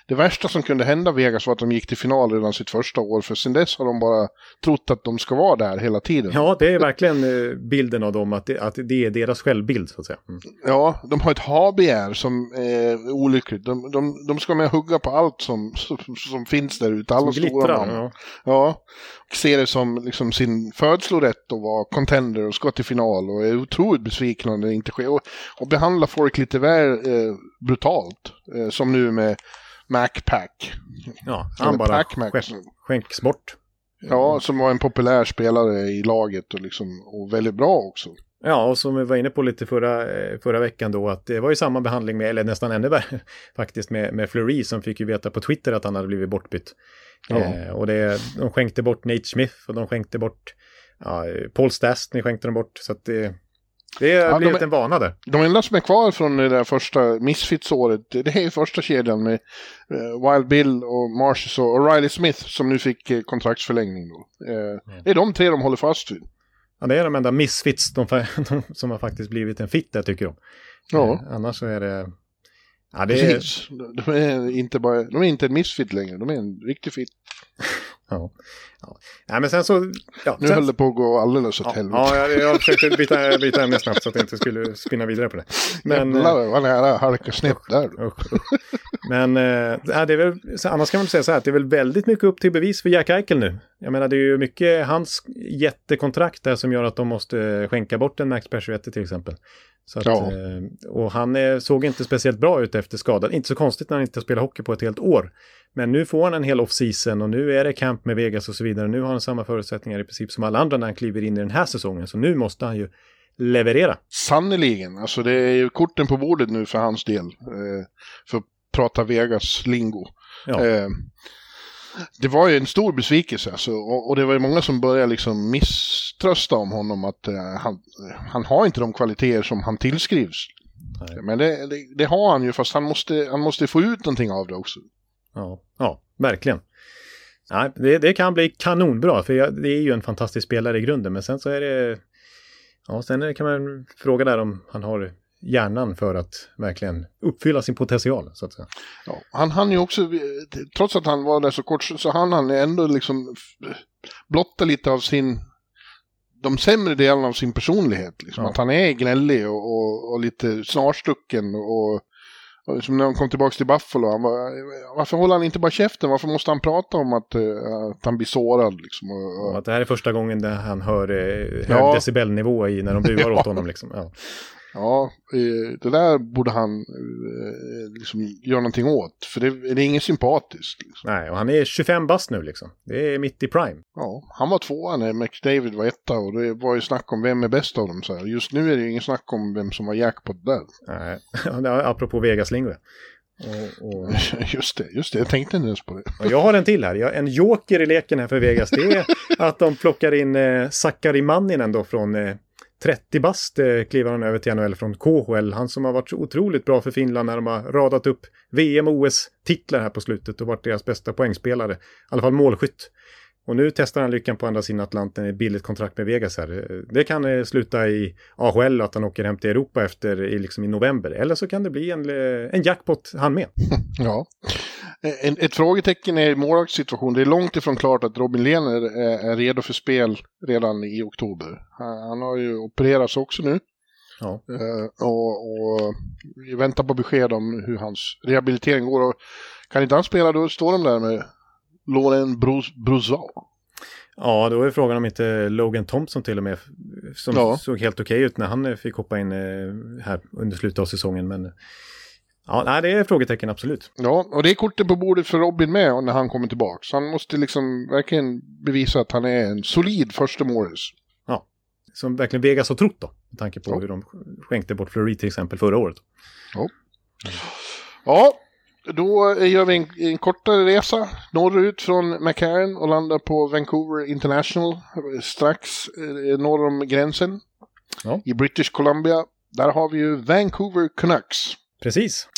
det värsta som kunde hända Vegas var att de gick till final redan sitt första år, för sen dess har de bara trott att de ska vara där hela tiden.
Ja, det är verkligen eh, bilden av dem, att det, att det är deras självbild så att säga. Mm.
Ja, de har ett HBR som är olyckligt. De, de, de ska med hugga på allt som, som, som finns där ute. Alla
Som
stora
glittrar.
namn.
Ja.
Ja, och ser det som liksom sin födslorätt att vara contender och ska till final och är otroligt besvikna när det inte sker. Och, och behandlar folk lite väl eh, brutalt. Eh, som nu med MacPack.
Ja, han bara
Pac-Mac.
skänks bort.
Ja, som var en populär spelare i laget och, liksom, och väldigt bra också.
Ja, och som vi var inne på lite förra, eh, förra veckan då, att det var ju samma behandling med, eller nästan ännu värre faktiskt, med, med Fleury som fick ju veta på Twitter att han hade blivit bortbytt.
Ja.
Eh, och det, de skänkte bort Nate Smith och de skänkte bort ja, Paul Stastny skänkte de bort. Så att det, Det har
Ja, de
blivit
är-
en vana där.
De enda som är kvar från det där första Misfits-året, det är första kedjan med eh, Wild Bill och Marcius och Riley Smith som nu fick eh, kontraktsförlängning. Då. Eh, Det är de tre de håller fast vid.
Ja, det är de enda misfits de, de, som har faktiskt blivit en fit där tycker jag.
Ja,
Annars så är det... Ja, det är...
De är, inte bara, de är inte en misfit längre, de är en riktig fit.
Ja. Ja. Men sen så... Ja,
Nu
sen,
höll det på att gå alldeles åt
ja,
helvete.
ja, jag, jag försökte byta, byta ämne snabbt så att jag inte skulle spinna vidare på det. Men... eh,
Jävlar vad nära snett där.
Men eh, ja, det är väl, annars kan man säga så här att det är väl väldigt mycket upp till bevis för Jack Eichel nu. Jag menar det är ju mycket hans jättekontrakt där som gör att de måste skänka bort en Max Pacioretty till exempel. Så att,
Ja.
eh, och han eh, såg inte speciellt bra ut efter skadan. Inte så konstigt när han inte spelar hockey på ett helt år. Men nu får han en hel off-season och nu är det camp med Vegas och så vidare. Nu har han samma förutsättningar i princip som alla andra när han kliver in i den här säsongen. Så nu måste han ju leverera.
Sannerligen, alltså det är ju korten på bordet nu för hans del. Eh, för att prata Vegas-lingo.
Ja.
Eh, det var ju en stor besvikelse alltså, och, och det var ju många som började liksom misströsta om honom att eh, han, han har inte de kvaliteter som han tillskrivs.
Nej.
Men det, det, det har han ju, fast han måste, han måste få ut någonting av det också.
Ja, ja verkligen. Nej, det, det kan bli kanonbra, för jag, det är ju en fantastisk spelare i grunden. Men sen så är det... Ja, sen kan man fråga där om han har hjärnan för att verkligen uppfylla sin potential, så att säga.
Ja, han hann ju också, trots att han var där så kort, så hann han ändå liksom blotta lite av sin, de sämre delarna av sin personlighet. Liksom.
Ja.
Att han är gnällig och, och, och lite snarstucken och, och liksom när han kom tillbaka till Buffalo, han var, varför håller han inte bara käften? Varför måste han prata om att, eh, att han blir sårad? Liksom? Och,
att det här är första gången där han hör eh, hög
Ja.
decibelnivå i när de buar åt honom. Liksom. Ja.
Ja, eh, det där borde han eh, liksom göra någonting åt, för det, det är inget sympatiskt. Liksom.
Nej, och han är 25 bast nu liksom. Det är mitt i prime.
Ja, han var tvåa när McDavid var etta och det var ju snack om vem är bäst av dem. Så här. Just nu är det ju ingen snack om vem som var jackpot där.
Nej, apropå Vegas-lingo. Och, och,
Just det, just det, jag tänkte inte ens på det.
och jag har en till här. Jag, en joker i leken här för Vegas. Det är att de plockar in eh, Sakari Manninen då från eh, 30 bast eh, kliver han över till NHL från KHL. Han som har varit så otroligt bra för Finland när de har radat upp VM och OS-titlar här på slutet och varit deras bästa poängspelare. I alla fall målskytt. Och nu testar han lyckan på andra sidan Atlanten i ett billigt kontrakt med Vegas här. Det kan eh, sluta i AHL att han åker hem till Europa efter i, liksom i november. Eller så kan det bli en, eh, en jackpot han med.
Ja. En, ett frågetecken är målvaktssituation. Det är långt ifrån klart att Robin Lehner är, är redo för spel redan i oktober. Han, han har ju opererats också nu.
Ja.
Eh, och, och vi väntar på besked om hur hans rehabilitering går. Och kan inte han spela då står de där med Brous- Brousseau.
Ja, då är frågan om inte Logan Thompson till och med, som
Ja.
såg helt okej ut när han eh, fick hoppa in eh, här under slutet av säsongen. Men ja, nej, det är frågetecken absolut.
Ja, och det är kortet på bordet för Robin med när han kommer tillbaka. Så han måste liksom verkligen bevisa att han är en solid första målis.
Som verkligen Vegas har trott då, med tanke på
Ja.
hur de skänkte bort Fleury till exempel förra året.
Ja, då gör vi en, en kortare resa norrut från McCarran och landar på Vancouver International strax eh, norr om gränsen
Ja.
i British Columbia. Där har vi ju Vancouver Canucks
Precis.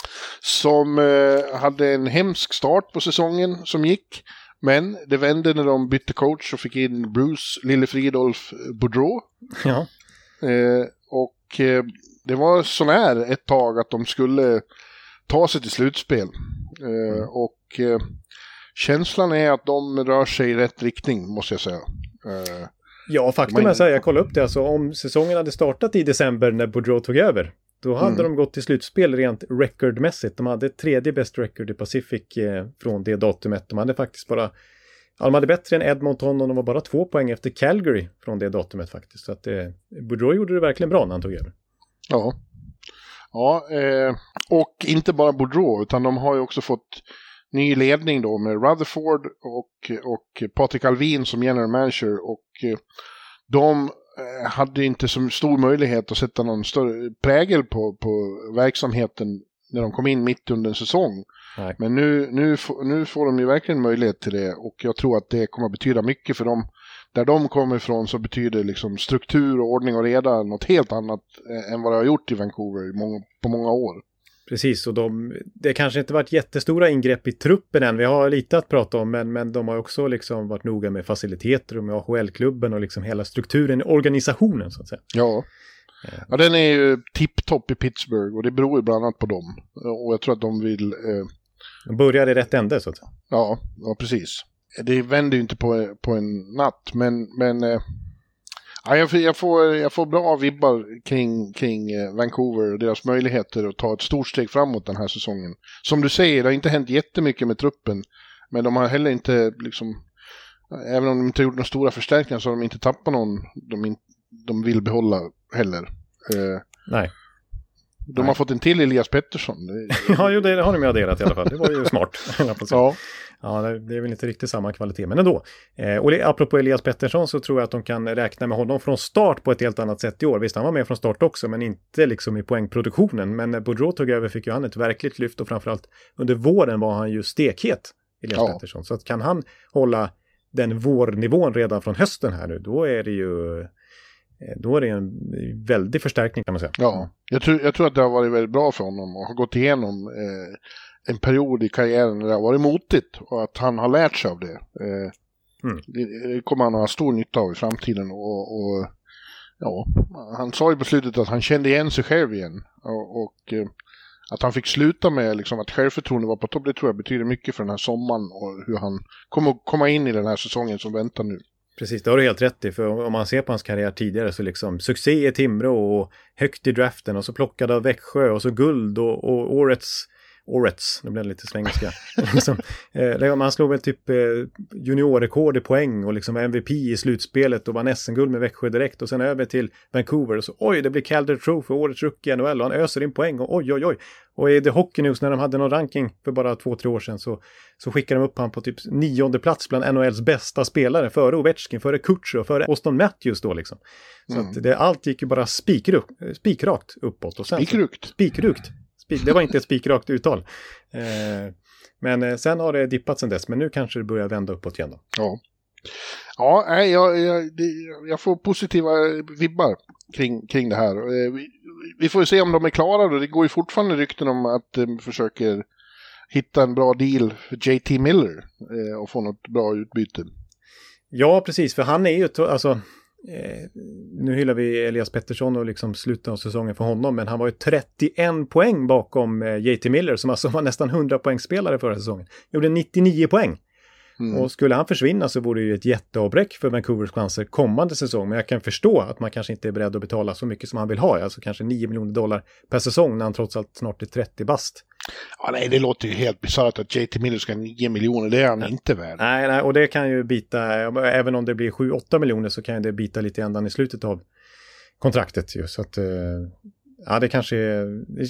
som eh, hade en hemsk start på säsongen som gick. Men det vände när de bytte coach och fick in Bruce Lille Fridolf Boudreau.
Ja,
Eh, och eh, det var sånär ett tag att de skulle ta sig till slutspel. Eh, och eh, känslan är att de rör sig i rätt riktning, måste jag säga. Eh,
ja faktum är så här, jag kollade upp det, alltså om säsongen hade startat i december när Boudreau tog över, då hade
Mm.
de gått till slutspel rent recordmässigt. De hade tredje bäst record i Pacific eh, från det datumet. De hade faktiskt bara Ja, de hade bättre än Edmonton och de var bara två poäng efter Calgary från det datumet faktiskt. Så att eh, Boudreau gjorde det verkligen bra när han tog över.
ja. Ja, eh, och inte bara Boudreau, utan de har ju också fått ny ledning då med Rutherford och, och Patrik Alvin som general manager. Och eh, de hade inte så stor möjlighet att sätta någon större prägel på, på verksamheten när de kom in mitt under en säsong.
Nej.
Men nu, nu, nu får de ju verkligen möjlighet till det och jag tror att det kommer att betyda mycket för dem där de kommer ifrån så betyder liksom struktur, och ordning och reda något helt annat eh, än vad det har gjort i Vancouver på många år.
Precis, och de, det kanske inte varit jättestora ingrepp i truppen än. Vi har lite att prata om, men, men de har också liksom varit noga med faciliteter och med AHL-klubben och liksom hela strukturen i organisationen så att säga.
Ja. Ja, den är ju tipptopp i Pittsburgh och det beror ju bland annat på dem. Och jag tror att de vill... Eh...
De börjar i rätt ände så att säga.
Ja, ja precis. Det vänder ju inte på, på en natt, men, men eh... ja, jag, jag, får, jag får bra vibbar kring, kring eh, Vancouver och deras möjligheter att ta ett stort steg framåt den här säsongen. Som du säger, det har inte hänt jättemycket med truppen, men de har heller inte liksom... Även om de inte gjort några stora förstärkningar så har de inte tappat någon de, in, de vill behålla heller. Eh,
Nej.
De Nej. har fått en till Elias Pettersson.
ja, jo, det har de ju adderat i alla fall. Det var ju smart.
ja.
Ja, det är väl inte riktigt samma kvalitet, men ändå. Eh, och apropå Elias Pettersson så tror jag att de kan räkna med honom från start på ett helt annat sätt i år. Visst, han var med från start också, men inte liksom i poängproduktionen. Men när Boudreau tog över fick ju han ett verkligt lyft och framförallt under våren var han ju stekhet, Elias ja. Pettersson. Så att kan han hålla den vårnivån redan från hösten här nu, då är det ju Eh, då är det en väldig förstärkning kan man säga.
Ja, jag tror, jag tror att det har varit väldigt bra för honom och har gått igenom eh, en period i karriären där det har varit motigt och att han har lärt sig av det. Eh, mm. det, kommer han att ha stor nytta av i framtiden och, och ja, han sa ju på slutet att han kände igen sig själv igen och, och eh, att han fick sluta med liksom, att självförtroende var på topp, det tror jag betyder mycket för den här sommaren och hur han kommer att komma in i den här säsongen som väntar nu.
Precis, det har du helt rätt i. För om man ser på hans karriär tidigare så liksom succé i Timrå och högt i draften och så plockad av Växjö och så guld och, och årets Orets, nu blev det lite svengelska. liksom, eh, man slog väl typ eh, juniorrekord i poäng och liksom MVP i slutspelet och vann SM-guld med Växjö direkt och sen över till Vancouver och så oj, det blir Calder Trophy, årets rookie i NHL och han öser in poäng och oj, oj, oj. Och i The Hockey News när de hade någon ranking för bara två, tre år sedan så, så skickade de upp han på typ nionde plats bland NHLs bästa spelare före Ovechkin, före och före Austin Matthews då liksom. Så mm. att det, allt gick ju bara spikrakt uppåt.
Spikrukt.
Spikrukt. Det var inte ett spikrakt uttal. Eh, men eh, sen har det dippat sen dess, men nu kanske det börjar vända uppåt igen. Då.
Ja, ja jag, jag, jag får positiva vibbar kring, kring det här. Eh, vi, vi får se om de är klara då. Det går ju fortfarande rykten om att de försöker hitta en bra deal för JT Miller och få något bra utbyte.
Ja, precis, för han är ju, alltså, Eh, nu hyllar vi Elias Pettersson och liksom slutet av säsongen för honom, men han var ju 31 poäng bakom eh, JT Miller som alltså var nästan 100 poängspelare förra säsongen. Gjorde 99 poäng. Mm. Och skulle han försvinna så vore det ju ett jätteavbräck för Vancouvers chanser kommande säsong. Men jag kan förstå att man kanske inte är beredd att betala så mycket som han vill ha, alltså kanske 9 miljoner dollar per säsong när han trots allt snart är 30 bast.
Ja, nej, det låter ju helt bisarrt att JT Miller ska ha 9 miljoner, det är han nej. inte värd.
Nej, nej, och det kan ju bita, även om det blir 7-8 miljoner så kan det bita lite ändan i slutet av kontraktet ju. Så att, eh, ja, det kanske,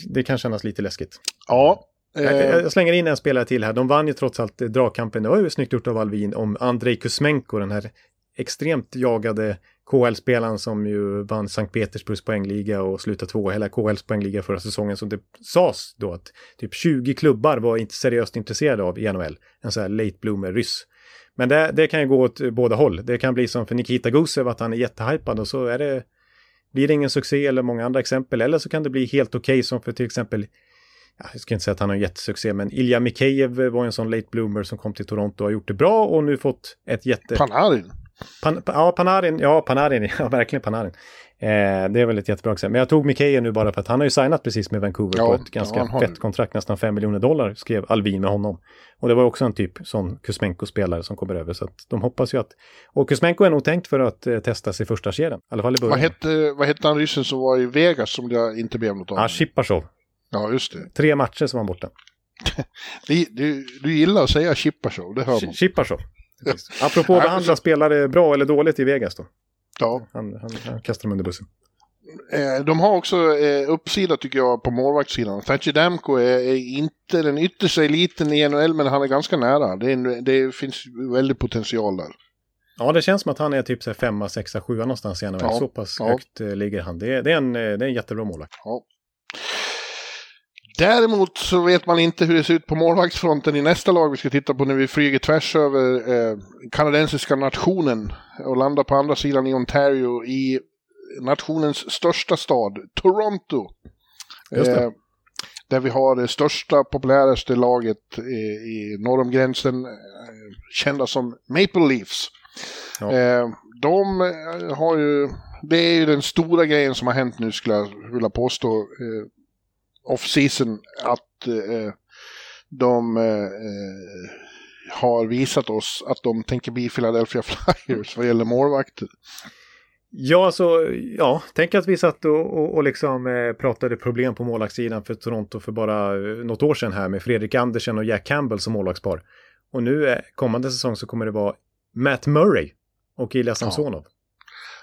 det kan kännas lite läskigt.
Ja, Eh,
jag slänger in en spelare till här. De vann ju trots allt eh, dragkampen. Det var ju snyggt gjort av Alvin om Andrei Kuzmenko, den här extremt jagade KL-spelaren som ju vann Sankt Petersburgs poängliga och slutade två hela KLs poängliga förra säsongen. Så det sades då att typ 20 klubbar var inte seriöst intresserade av i NHL. En sån här late bloomer ryss. Men det, det kan ju gå åt båda håll. Det kan bli som för Nikita Gusev att han är jättehypad och så är det blir det ingen succé eller många andra exempel. Eller så kan det bli helt okej okay, som för till exempel jag ska inte säga att han har jättesuccé, men Ilja Mikhejev var en sån late bloomer som kom till Toronto och har gjort det bra och nu fått ett jätte...
Panarin?
Pan, ja, Panarin, ja, Panarin, ja, verkligen Panarin. Eh, det är väl ett jättebra exempel. Men jag tog Mikhejev nu bara för att han har ju signat precis med Vancouver ja, på ett ganska ja, fett kontrakt, nästan 5 miljoner dollar, skrev Alvin med honom. Och det var också en typ sån Kuzmenko-spelare som kommer över, så att de hoppas ju att... Och Kuzmenko är nog tänkt för att eh, testas i första kedjan, i alla fall i början.
Vad hette, vad hette han ryssen som var i Vegas som det inte blev något av?
Ja, Shipashov.
Ja, just det.
Tre matcher som var borta.
du, du, du gillar att säga Chippashow, det hör man.
Chippashow. Apropå att behandla spelare bra eller dåligt i Vegas då.
Ja.
Han, han, han kastar dem under bussen.
Eh, de har också eh, uppsida tycker jag på målvaktssidan. Thatcher Damko är, är, inte den yttersta eliten i NHL men han är ganska nära. Det, är, det finns väldigt potential där.
Ja, det känns som att han är typ så femma, sexa, sjua någonstans i NHL. Ja, så pass ja. högt eh, ligger han. Det, det, är en, det är en jättebra målvakt.
Ja. Däremot så vet man inte hur det ser ut på målvaktsfronten i nästa lag vi ska titta på när vi flyger tvärs över eh, kanadensiska nationen och landar på andra sidan i Ontario i nationens största stad, Toronto. Eh, där vi har det största, populäraste laget i, i norr om gränsen, eh, kända som Maple Leafs. Ja. Eh, de eh, har ju, det är ju den stora grejen som har hänt nu skulle jag vilja påstå, eh, off-season, att eh, de eh, har visat oss att de tänker bli Philadelphia Flyers vad gäller målvakter.
Ja, alltså, ja, tänk att vi satt och, och, och liksom eh, pratade problem på målvaktssidan för Toronto för bara eh, något år sedan här med Fredrik Andersen och Jack Campbell som målvaktspar. Och nu eh, kommande säsong så kommer det vara Matt Murray och Ilja Samsonov.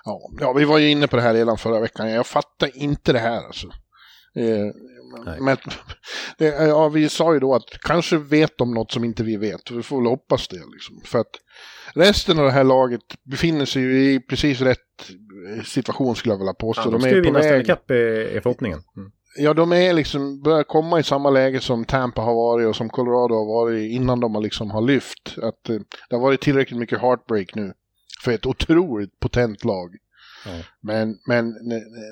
Ja. ja. Ja, vi var ju inne på det här redan förra veckan. Jag fattar inte det här alltså. Eh, men, det, ja, vi sa ju då att kanske vet de något som inte vi vet. Vi får väl hoppas det. Liksom. För att resten av det här laget befinner sig ju i precis rätt situation skulle jag vilja påstå.
Ja, de, de ska ju vinna Stanley Cup är förhoppningen. Mm.
Ja, de är liksom, börjar komma i samma läge som Tampa har varit och som Colorado har varit innan de har liksom har lyft. Att eh, det har varit tillräckligt mycket heartbreak nu för ett otroligt potent lag. Ja. Men, men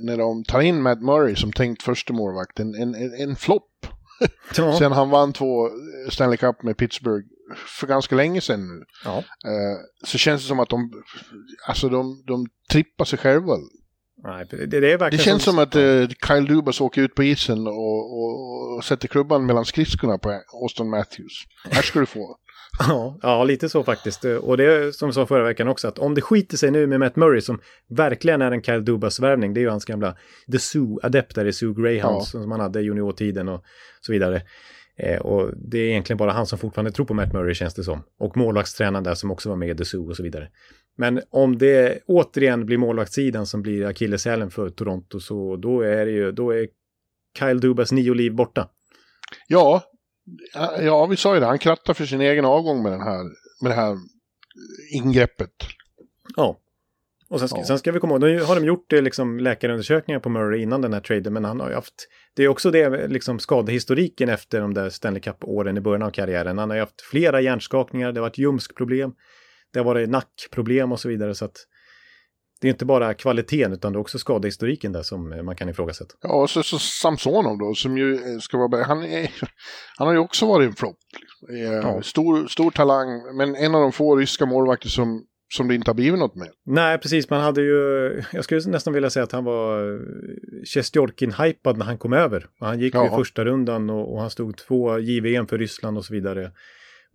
när de tar in Matt Murray som tänkt första målvakt, en, en, en flopp. Ja. Sen han vann två Stanley Cup med Pittsburgh för ganska länge sedan nu. Ja. Uh, så känns det som att de, alltså de, de trippar sig själva.
Nej, det, det,
det känns som, som att uh, Kyle Dubas åker ut på isen och, och, och sätter klubban mellan skridskorna på Austin Matthews. Här ska du få.
Ja, ja, lite så faktiskt. Och det är som vi sa förra veckan också, att om det skiter sig nu med Matt Murray som verkligen är en Kyle Dubas-värvning, det är ju hans gamla The Zoo-adept där i Zoo Greyhounds ja. som han hade i juniortiden och så vidare. Eh, och det är egentligen bara han som fortfarande tror på Matt Murray känns det som. Och målvaktstränaren där som också var med i The Zoo och så vidare. Men om det återigen blir målvaktssidan som blir akilleshälen för Toronto så då är det ju, då är Kyle Dubas nio liv borta.
Ja, ja, vi sa ju det. Han krattar för sin egen avgång med, den här, med det här ingreppet.
Ja. Och sen ska, ja. sen ska vi komma ihåg, nu har de gjort eh, liksom, läkarundersökningar på Murray innan den här traden, men han har ju haft, det är också det, liksom skadehistoriken efter de där Stanley Cup-åren i början av karriären. Han har ju haft flera hjärnskakningar, det har varit ljumskproblem, det har varit nackproblem och så vidare, så att det är inte bara kvaliteten utan det är också skadehistoriken där som man kan ifrågasätta.
Ja, och så, så Samsonov då som ju eh, ska vara, han, är, han har ju också varit en flopp. Liksom. Ja. Stor, stor talang, men en av de få ryska målvakter som, som det inte har blivit något med.
Nej, precis. Man hade ju, jag skulle nästan vilja säga att han var Sjestjorkin-hypad när han kom över. Han gick ja. i första rundan och, och, han stod två JVM för Ryssland och så vidare.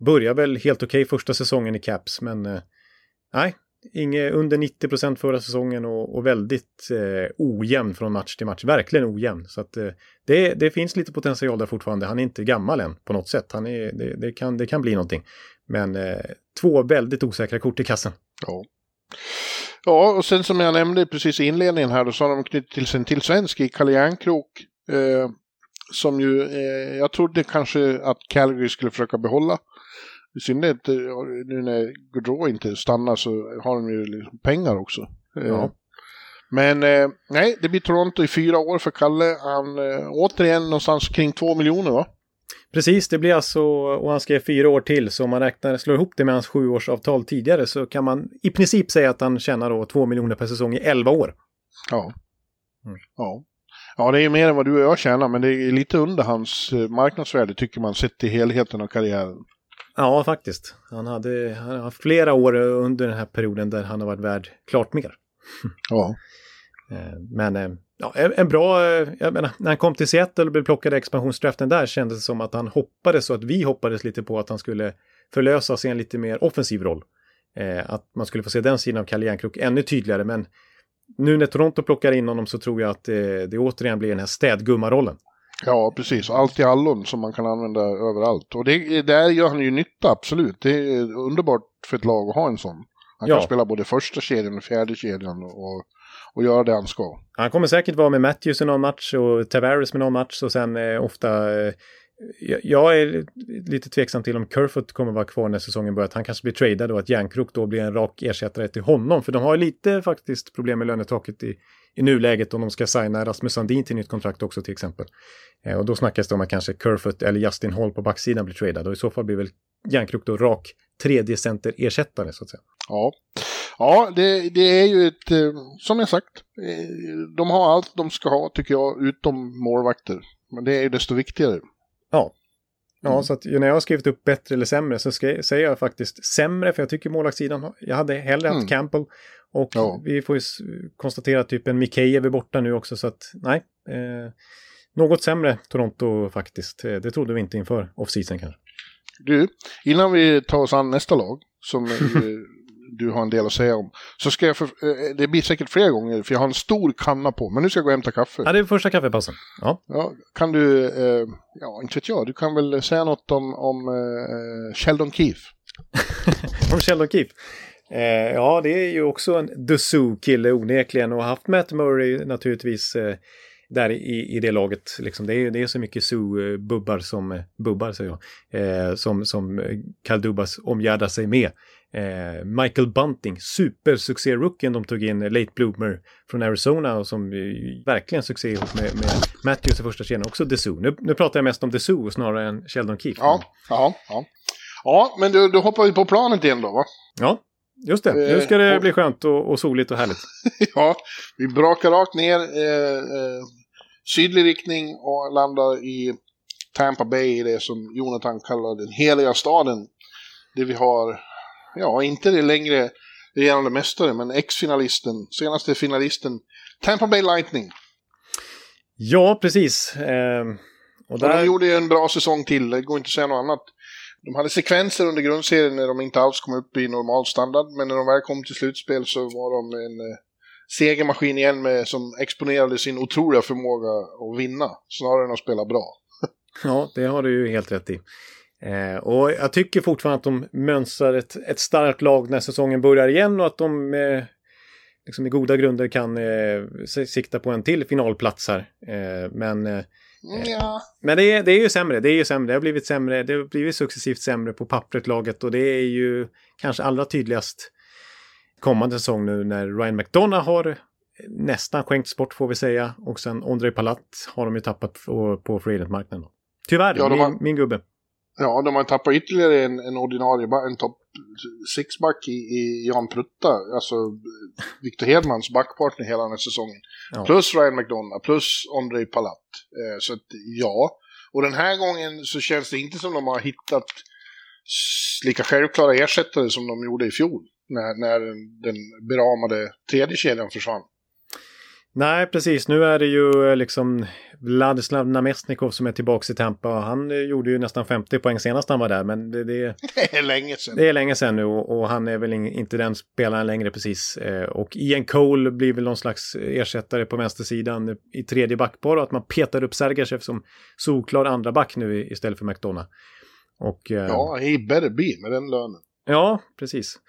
Började väl helt okej okay första säsongen i Caps, men eh, nej, Inge under 90 procent förra säsongen och, och väldigt eh, ojämn från match till match. Verkligen ojämn. Så att eh, det, det finns lite potential där fortfarande. Han är inte gammal än på något sätt. Han är, det, det kan, det kan bli någonting. Men eh, två väldigt osäkra kort i kassen.
Ja. Ja, och sen som jag nämnde precis i inledningen här, då så har de knutit till sig en till svensk i Kalle Järnkrok. Eh, som ju, eh, jag trodde kanske att Calgary skulle försöka behålla. I synnerhet eh, nu när Gaudreau inte stannar så har de ju liksom pengar också. Eh, ja. Men eh, nej, det blir Toronto i fyra år för Kalle. Han eh, återigen någonstans kring två miljoner va?
Precis, det blir alltså, och han skrev fyra år till, så om man räknar, slår ihop det med hans sjuårsavtal tidigare så kan man i princip säga att han tjänar då två miljoner per säsong i elva år.
Ja. Mm. Ja. Ja, det är mer än vad du och jag tjänar, men det är lite under hans marknadsvärde tycker man sett till helheten av karriären.
Ja, faktiskt. Han, hade, han har haft flera år under den här perioden där han har varit värd klart mer.
Ja.
Eh, men eh, ja, en bra, eh, jag menar, när han kom till Seattle och blev plockad i expansionsdraften där kändes det som att han hoppades så att vi hoppades lite på att han skulle förlösas i en lite mer offensiv roll. Att man skulle få se den sidan av Kalle Järnkrok ännu tydligare, men nu när Toronto plockar in honom så tror jag att det, det återigen blir den här städgummarollen.
Ja, precis. Allt i allon som man kan använda överallt. Och det, där gör han ju nytta, absolut. Det är underbart för ett lag att ha en sån. Han kan spela både första kedjan och fjärde kedjan och, och göra det han ska.
Han kommer säkert vara med Matthews i någon match och Tavares med någon match och sen eh, ofta eh, jag, är lite tveksam till om Kerfoot kommer vara kvar när säsongen börjar. Han kanske blir tradad och att Järnkrok då blir en rak ersättare till honom. För de har lite faktiskt problem med lönetaket i, i nuläget om de ska signa Rasmus Sandin till nytt kontrakt också till exempel. Eh, och då snackas det om att kanske Kerfoot eller Justin Hall på backsidan blir tradad och i så fall blir väl Järnkrok då rak tredje center ersättare så att säga.
Ja, ja det, det är ju ett, eh, som jag sagt, eh, de har allt de ska ha tycker jag, utom målvakter. Men det är ju desto viktigare.
Ja. Ja,
Mm.
så att när jag har skrivit upp bättre eller sämre så ska, säger jag faktiskt sämre, för jag tycker målvaktssidan, jag hade hellre haft
Mm.
Campbell. Och
Ja.
vi får ju konstatera att typ en Mikheyev är borta nu också, så att nej. Eh, något sämre Toronto faktiskt. Eh, Det trodde vi inte inför off-season kanske.
Du, innan vi tar oss an nästa lag, som du har en del att säga om, så ska jag, för, eh, det blir säkert fler gånger, för jag har en stor kanna på, men nu ska jag gå och hämta kaffe.
Ja, det är första kaffepausen. Ja.
Ja, kan du, eh, ja inte vet jag, du kan väl säga något om, om eh, Sheldon Keefe?
Om Sheldon Keefe. Eh, ja, det är ju också en Dessous-kille onekligen och haft Matt Murray naturligtvis eh, där i, i det laget. Liksom. Det, är, det är så mycket Sue-bubbar som, eh, bubbar säger jag, eh, som, som eh, Kyle Dubas omgärdar sig med. Eh, Michael Bunting, supersuccé-rookien de tog in, eh, late bloomer från Arizona och som eh, verkligen succé ihop med, med Matthews i första kedjan, också Dessous. Nu, nu pratar jag mest om Dessous snarare än Sheldon Keefe.
Ja, ja, ja. Ja, men du, du hoppar vi på planet igen då, va?
Ja, just det. Nu ska
Eh,
det
och-
bli skönt och, och soligt och härligt.
ja, vi brakar rakt ner eh, eh, sydlig riktning och landar i Tampa Bay, i det som Jonathan kallar den heliga staden. Det vi har, ja, inte det längre regerande mästare, men ex-finalisten, senaste finalisten, Tampa Bay Lightning.
Ja, precis. Eh, och
Och
där,
de gjorde ju en bra säsong till, det går inte att säga något annat. De hade sekvenser under grundserien när de inte alls kom upp i normal standard, men när de väl kom till slutspel så var de en eh, segermaskin igen med, som exponerade sin otroliga förmåga att vinna, snarare än att spela bra.
ja, det har du ju helt rätt i. Eh, och jag tycker fortfarande att de mönstrar ett, ett starkt lag när säsongen börjar igen och att de eh, liksom i goda grunder kan eh, sikta på en till finalplats här. Eh, men eh,
Ja.
Men det är, det är ju sämre, det är ju sämre, det har blivit sämre, det har blivit successivt sämre på pappret laget och det är ju kanske allra tydligast kommande säsong nu när Ryan McDonough har nästan skänkts bort får vi säga och sen Ondrej Palat har de ju tappat på, på free agent-marknaden. då. Tyvärr,
Ja,
min,
har-
min gubbe.
Ja, de har tappat ytterligare en, en ordinarie, en topp six-back i, i Jan Prutta, alltså Victor Hedmans backpartner hela den här säsongen.
Ja.
Plus Ryan McDonough, plus Ondrej Palat. Eh, så att, ja. Och den här gången så känns det inte som de har hittat lika självklara ersättare som de gjorde i fjol. När, när den, den beramade tredje kedjan försvann.
Nej, precis. Nu är det ju eh, liksom Vladislav Namestnikov som är tillbaka i Tampa. Han eh, gjorde ju nästan 50 poäng senast han var där, men det, det,
Det är länge sedan.
Det är länge sedan nu och, och han är väl in, inte den spelaren längre precis. Eh, och Ian Cole blir väl någon slags ersättare på vänstersidan i tredje backpar och att man petar upp Sergachev som solklar andra back nu istället för McDonough. Och,
Ja, he better be med den lönen.
ja, precis.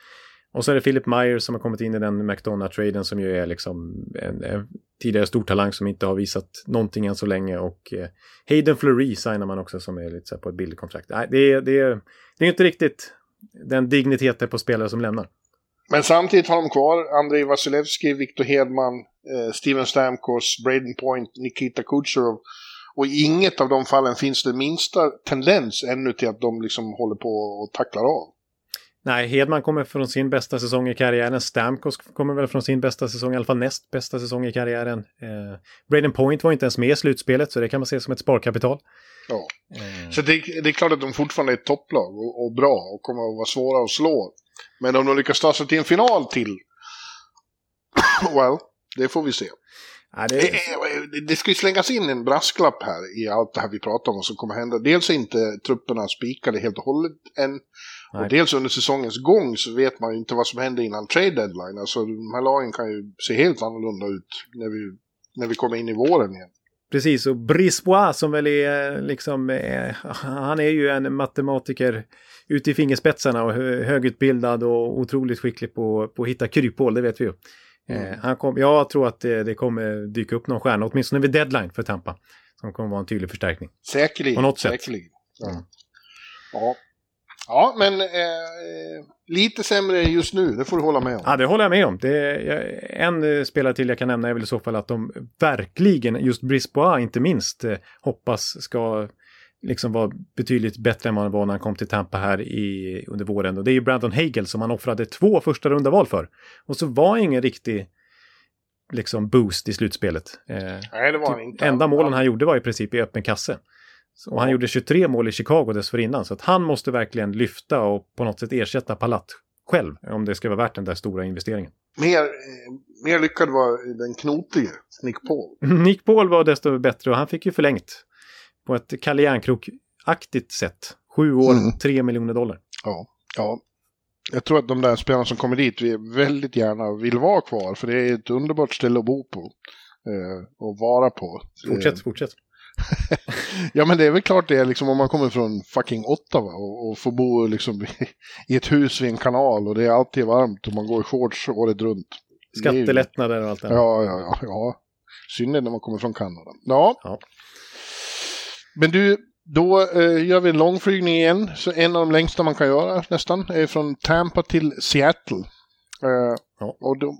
Och så är det Philip Myers som har kommit in i den McDonough-traden som ju är liksom en, en tidigare stor talang som inte har visat någonting än så länge. Och eh, Hayden Fleury signar man också som är lite så här på ett billigt kontrakt. Nej, det, är, det, är, det är inte riktigt den digniteten på spelare som lämnar.
Men samtidigt har de kvar Andrei Vasilevski, Viktor Hedman, eh, Steven Stamkos, Braden Point, Nikita Kucherov. Och i inget av de fallen finns det minsta tendens ännu till att de liksom håller på och tacklar av.
Nej, Hedman kommer från sin bästa säsong i karriären. Stamkos kommer väl från sin bästa säsong, i alla fall näst bästa säsong i karriären. Eh, Braden Point var inte ens med i slutspelet, så det kan man se som ett sparkapital.
Ja.
Eh,
Så det, det är klart att de fortfarande är ett topplag och, och bra och kommer att vara svåra att slå. Men om de lyckas ta sig till en final till, well, det får vi se.
nej,
Det,
det,
är- det ska ju slängas in en brasklapp här i allt det här vi pratar om vad som kommer hända. Dels är inte trupperna spikade helt och hållet än.
Nej.
Och dels under säsongens gång så vet man ju inte vad som händer innan trade deadline. Alltså de här lagen kan ju se helt annorlunda ut när vi, när vi kommer in i våren igen.
precis, och Brisbois som väl är liksom, eh, han är ju en matematiker ute i fingerspetsarna och hö- högutbildad och otroligt skicklig på, på att hitta kryphål, det vet vi ju. Eh,
Mm.
han kom, jag tror att det, det kommer dyka upp någon stjärna, åtminstone vid deadline för Tampa. Som kommer vara en tydlig förstärkning.
Säkerligen.
På något sätt.
Säkerligen. Ja.
Mm.
ja. Ja, men eh, lite sämre just nu, det får du hålla med om.
Ja, det håller jag med om. Det är, en eh, spelare till jag kan nämna är väl i så fall att de verkligen, just Brisbois inte minst, eh, hoppas ska liksom vara betydligt bättre än vad han var när han kom till Tampa här i, under våren. Och det är ju Brandon Hagel som han offrade två första runda val för. Och så var ingen riktig liksom boost i slutspelet. Eh,
Nej, det var han inte.
enda målen han gjorde var i princip i öppen kasse. Så- Och han gjorde 23 mål i Chicago dessförinnan. Så att han måste verkligen lyfta och på något sätt ersätta Palat själv. Om det ska vara värt den där stora investeringen.
Mer, eh, mer lyckad var den knotige, Nick Paul.
Nick Paul var desto bättre och han fick ju förlängt. På ett Kalle Järnkrok-aktigt sätt. Sju år,
Mm.
tre miljoner dollar.
Ja, ja. Jag tror att de där spelarna som kommer dit vi väldigt gärna vill vara kvar, för det är ett underbart ställe att bo på. Eh, och vara på.
Fortsätt,
Eh,
fortsätt.
ja, men det är väl klart det liksom om man kommer från fucking Ottawa och, och får bo liksom i, ett hus vid en kanal och det är alltid varmt och man går i shorts året runt.
Skattelättnader och allt det.
Ja, ja, ja. ja. Synnerhet när man kommer från Kanada. Ja.
Ja.
Men du, då eh, gör vi en långflygning igen. Så en av de längsta man kan göra nästan är från Tampa till Seattle. Eh,
Ja.
och då,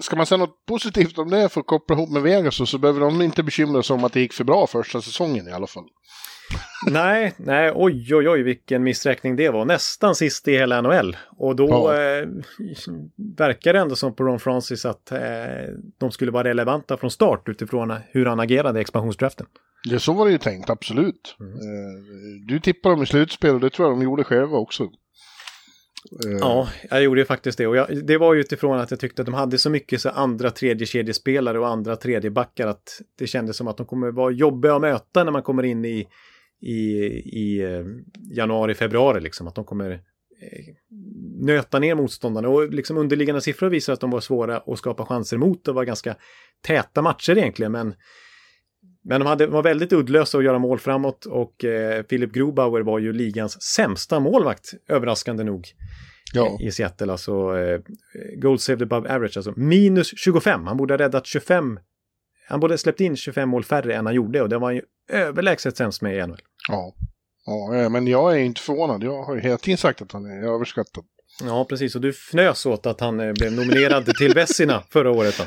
ska man säga något positivt om det för att koppla ihop med Vegas så, så behöver de inte bekymra sig om att det gick för bra första säsongen i alla fall.
Nej, nej, oj, oj, oj, vilken missräkning det var. Nästan sist i hela NHL. Och då
Ja.
eh, verkar det ändå som på Ron Francis att eh, de skulle vara relevanta från start utifrån hur han agerade i expansionsdraften.
Det så var det ju tänkt, absolut.
Mm.
Eh, du tippade dem i slutspel och det tror jag de gjorde själva också. Eh,
ja, jag gjorde ju faktiskt det. Och jag, det var ju utifrån att jag tyckte att de hade så mycket så andra tredje kedjespelare och andra tredje backar att det kändes som att de kommer vara jobbiga att möta när man kommer in i, i, i eh, januari, februari. Liksom. Att de kommer eh, nöta ner motståndarna. Och liksom underliggande siffror visar att de var svåra att skapa chanser mot. Det var ganska täta matcher egentligen. Men, men de hade, var väldigt uddlösa att göra mål framåt. Och eh, Philip Grubauer var ju ligans sämsta målvakt, överraskande nog
ja.
i Seattle. Alltså eh, goal saved above average, alltså minus 25. Han borde ha räddat 25. Han borde ha släppt in 25 mål färre än han gjorde och det var han ju överlägset sämst med i NHL.
Ja. ja, eh, men jag är inte förvånad. Jag har ju hela tiden sagt att han är överskattad.
Ja, precis. Och du fnös åt att han eh, blev nominerad till Vessina förra året. Då,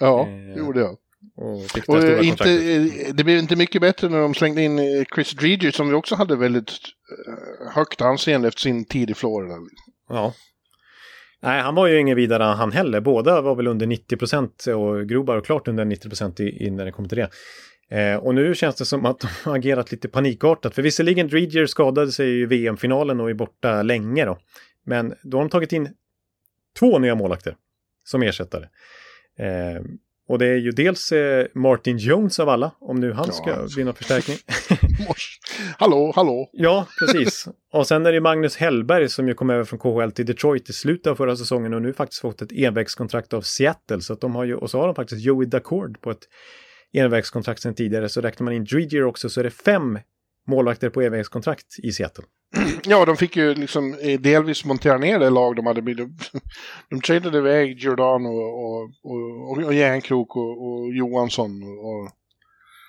Ja,
Eh,
det gjorde jag.
Och
Och inte, det blev inte mycket bättre när de slängde in eh, Chris Driedger som vi också hade väldigt eh, högt anseende efter sin tid i Florida.
Ja. Nej, han var ju ingen vidare han heller. Båda var väl under 90 procent och Grobar klart under 90 procent när det kommer till det. Eh, och nu känns det som att de har agerat lite panikartat. För visserligen Dreger skadade sig i VM-finalen och är borta länge då. Men då har de tagit in två nya målakter som ersättare. Eh, och det är ju dels eh, Martin Jones av alla, om nu han ska bli någon förstärkning.
Hallå, hallå.
Ja, precis. Och sen är det Magnus Hellberg som ju kom över från KHL till Detroit i slutet av förra säsongen och nu faktiskt fått ett envägskontrakt av Seattle. Så att de har ju, och så har de faktiskt Joey Dacord på ett envägskontrakt sedan tidigare. Så räknar man in Dreger också så är det fem målvakter på envägskontrakt i Seattle.
Ja, de fick ju liksom eh, delvis montera ner det lag de hade. De, de tradade iväg Giordano och, och, och, och Järnkrok och, och Johansson och,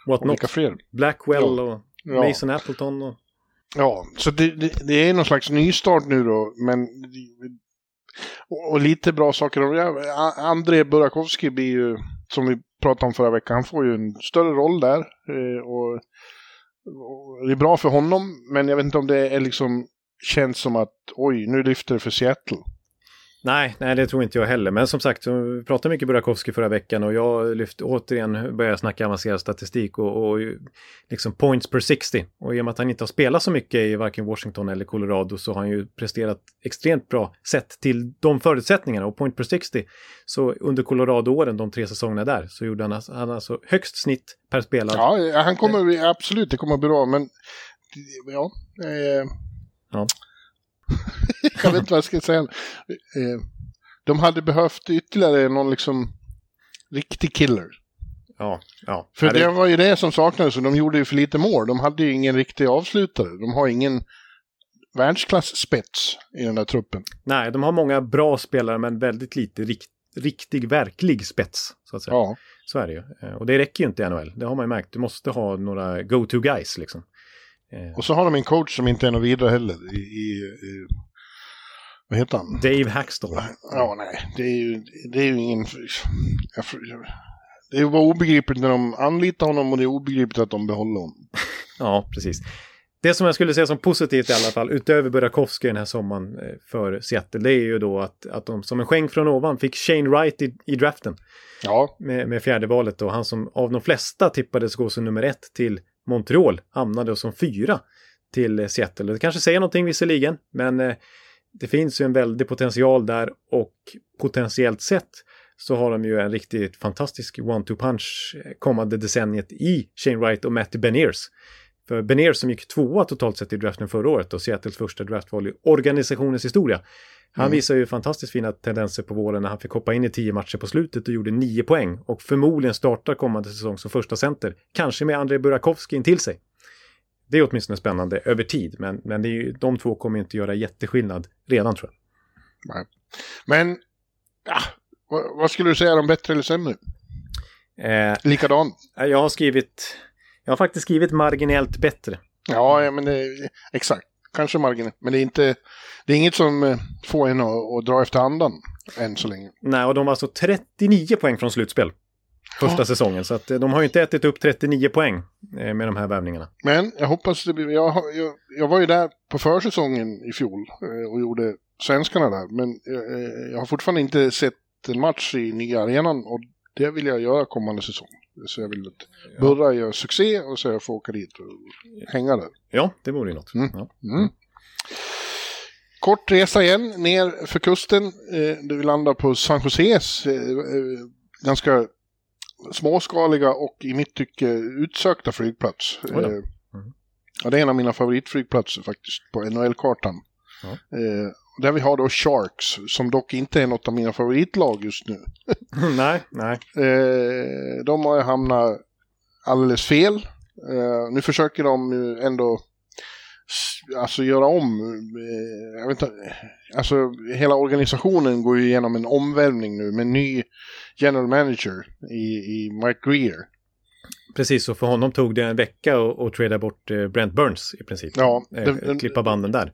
What
och vilka fler.
Blackwell
Ja.
och
Ja.
Mason Appleton. Och...
Ja, så det, det, det är någon slags nystart nu då, men och, och lite bra saker. Ja, André Burakovsky blir ju, som vi pratade om förra veckan, han får ju en större roll där. eh, och det är bra för honom, men jag vet inte om det är liksom känns som att oj, nu lyfter det för Seattle.
Nej, nej, det tror inte jag heller. Men som sagt, vi pratade mycket Burakovsky förra veckan och jag lyfte återigen, började snacka avancerad statistik och, och liksom points per 60. Och i och med att han inte har spelat så mycket i varken Washington eller Colorado så har han ju presterat extremt bra sett till de förutsättningarna. Och point per 60, så under Colorado-åren, de tre säsongerna där, så gjorde han, alltså- han alltså högst snitt per spelad.
Ja, han kommer, absolut, det kommer bli bra, men ja. Eh,
Ja.
jag vet inte vad jag ska säga. Eh, de hade behövt ytterligare någon liksom riktig killer.
Ja, ja.
För
Ja,
det var ju det som saknades och de gjorde ju för lite mål. De hade ju ingen riktig avslutare. De har ingen världsklass-spets i den där truppen.
Nej, de har många bra spelare men väldigt lite rikt, riktig, verklig spets. Så att säga.
Ja,
Så är det ju. Eh, och det räcker ju inte i NHL. Det har man ju märkt. Du måste ha några go-to guys liksom.
Eh. Och så har de en coach som inte är något vidare heller. I, i, i, vad heter han?
Dave Hackstall.
Ja, nej. Det är ju, det är ju ingen... Det är bara obegripligt när de anlitar honom och det är obegripligt att de behåller honom.
ja, precis. Det som jag skulle säga som positivt i alla fall, utöver Burakovsky den här sommaren eh, för Seattle, det är ju då att, att de som en skänk från ovan fick Shane Wright i, i draften.
Ja.
Med, med fjärde valet och han som av de flesta tippades gå som nummer ett till Montreal hamnade som fyra till Seattle. Det kanske säger någonting visserligen, men eh, det finns ju en väldig potential där och potentiellt sett så har de ju en riktigt fantastisk one-two punch eh, kommande decenniet i Shane Wright och Matty Beniers. För Beniers som gick tvåa totalt sett i draften förra året och Seattles första draftval i organisationens historia. Han mm. visar ju fantastiskt fina tendenser på våren när han fick hoppa in i tio matcher på slutet och gjorde nio poäng och förmodligen startar kommande säsong som första center. Kanske med Andrei Burakovsky in till sig. Det är åtminstone spännande över tid, men, men det är ju, de två kommer inte göra jätteskillnad redan tror jag.
Nej. Men, ja, vad, vad, skulle du säga, de bättre eller sämre? Eh, Likadan?
Jag har skrivit, jag har faktiskt skrivit marginellt bättre.
Ja, men det, exakt. Kanske marginellt, men det är inte, det är inget som eh, får en att, att dra efter andan än så länge.
Nej, och de var alltså 39 poäng från slutspel första ja. säsongen. Så att eh, de har ju inte ätit upp 39 poäng eh, med de här värvningarna.
Men jag hoppas det blir... Jag, jag, jag var ju där på försäsongen i fjol och gjorde svenskarna där. Men jag, jag har fortfarande inte sett en match i nya arenan och det vill jag göra kommande säsong. Så jag vill att Burra gör succé och så jag får åka dit och hänga där.
Ja, det vore ju något. Mm. Ja. Mm.
Kort resa igen ner för kusten. Eh, vi landar på San Joses eh, eh, ganska småskaliga och i mitt tycke utsökta flygplats. Mm. Ja, det är en av mina favoritflygplatser faktiskt på NHL-kartan. Ja. Där vi har då Sharks, som dock inte är något av mina favoritlag just nu.
nej, nej.
Eh, de har ju hamnat alldeles fel. Eh, nu försöker de ändå alltså göra om, eh, jag vet inte, alltså hela organisationen går ju igenom en omvälvning nu med ny general manager i, i Mike Greer.
Precis, och för honom tog det en vecka att trada bort eh, Brent Burns i princip. Ja, eh, den, klippa banden där.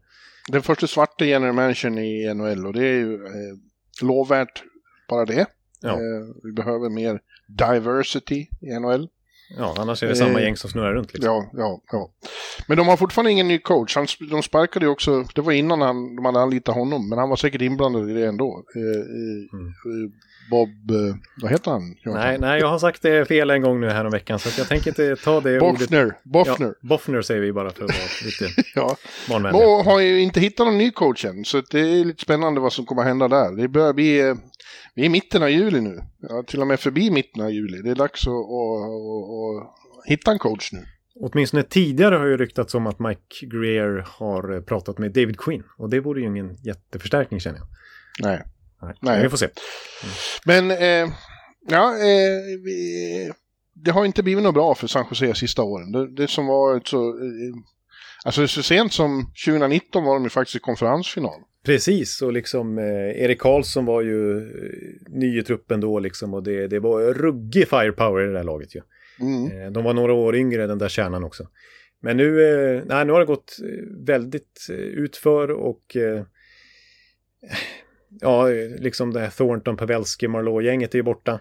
Den första svarta general managern i NHL och det är ju eh, lovvärt bara det. Ja. Eh, vi behöver mer diversity i NHL.
Ja, annars är det samma gäng som snurrar runt. Liksom.
Ja, ja, ja. Men de har fortfarande ingen ny coach. Han, de sparkade ju också, det var innan han, de hade anlitat honom, men han var säkert inblandad i det ändå. Eh, mm. Bob, eh, vad heter han?
Nej, nej, jag har sagt det fel en gång nu här om veckan, så jag tänker inte ta det
Boffner, ordet.
Boffner. Ja, Boffner säger vi bara för att vara lite
ja. barnvänliga. Och har ju inte hittat någon ny coach än, så det är lite spännande vad som kommer att hända där. Det börjar bli, eh, vi är i mitten av juli nu, ja, till och med förbi mitten av juli. Det är dags att, att, att, att hitta en coach nu.
Åtminstone tidigare har ju ryktats om att Mike Greer har pratat med David Quinn. Och det vore ju ingen jätteförstärkning känner jag.
Nej.
Nej, Nej. vi får se.
Mm. Men, eh, ja, eh, vi, det har inte blivit något bra för San Jose sista åren. Det, det som var så, eh, alltså så sent som 2019 var de ju faktiskt i konferensfinal.
Precis, och liksom eh, Erik Karlsson var ju eh, ny i truppen då liksom och det, det var ruggig firepower i det där laget ju. Mm. Eh, de var några år yngre, den där kärnan också. Men nu, eh, nej, nu har det gått väldigt utför och ja, liksom det här Thornton, Pavelski, Marlowe-gänget är ju borta.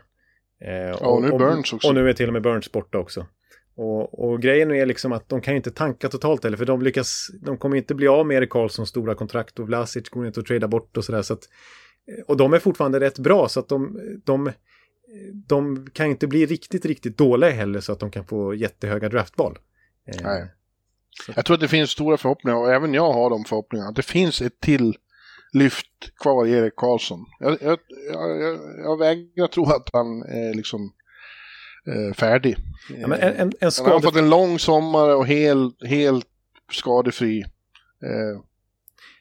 Eh, ja, och, nu är Burns också.
Och nu är till och med Burns borta också. Och, och, grejen är liksom att de kan inte tanka totalt heller, för de lyckas, de kommer inte bli av med Erik Karlssons stora kontrakt och Vlasic går inte att trada bort och sådär. Så att, och de är fortfarande rätt bra, så att de, de, de kan inte bli riktigt, riktigt dåliga heller så att de kan få jättehöga draftval.
Eh, Nej. Jag tror att det finns stora förhoppningar och även jag har de förhoppningarna. Att det finns ett till lyft kvar Erik Karlsson. Jag, jag, jag, jag vägrar tro att han är liksom eh, färdig. Ja, men en, en, en skade... Han har fått en lång sommar och helt, helt skadefri. Eh,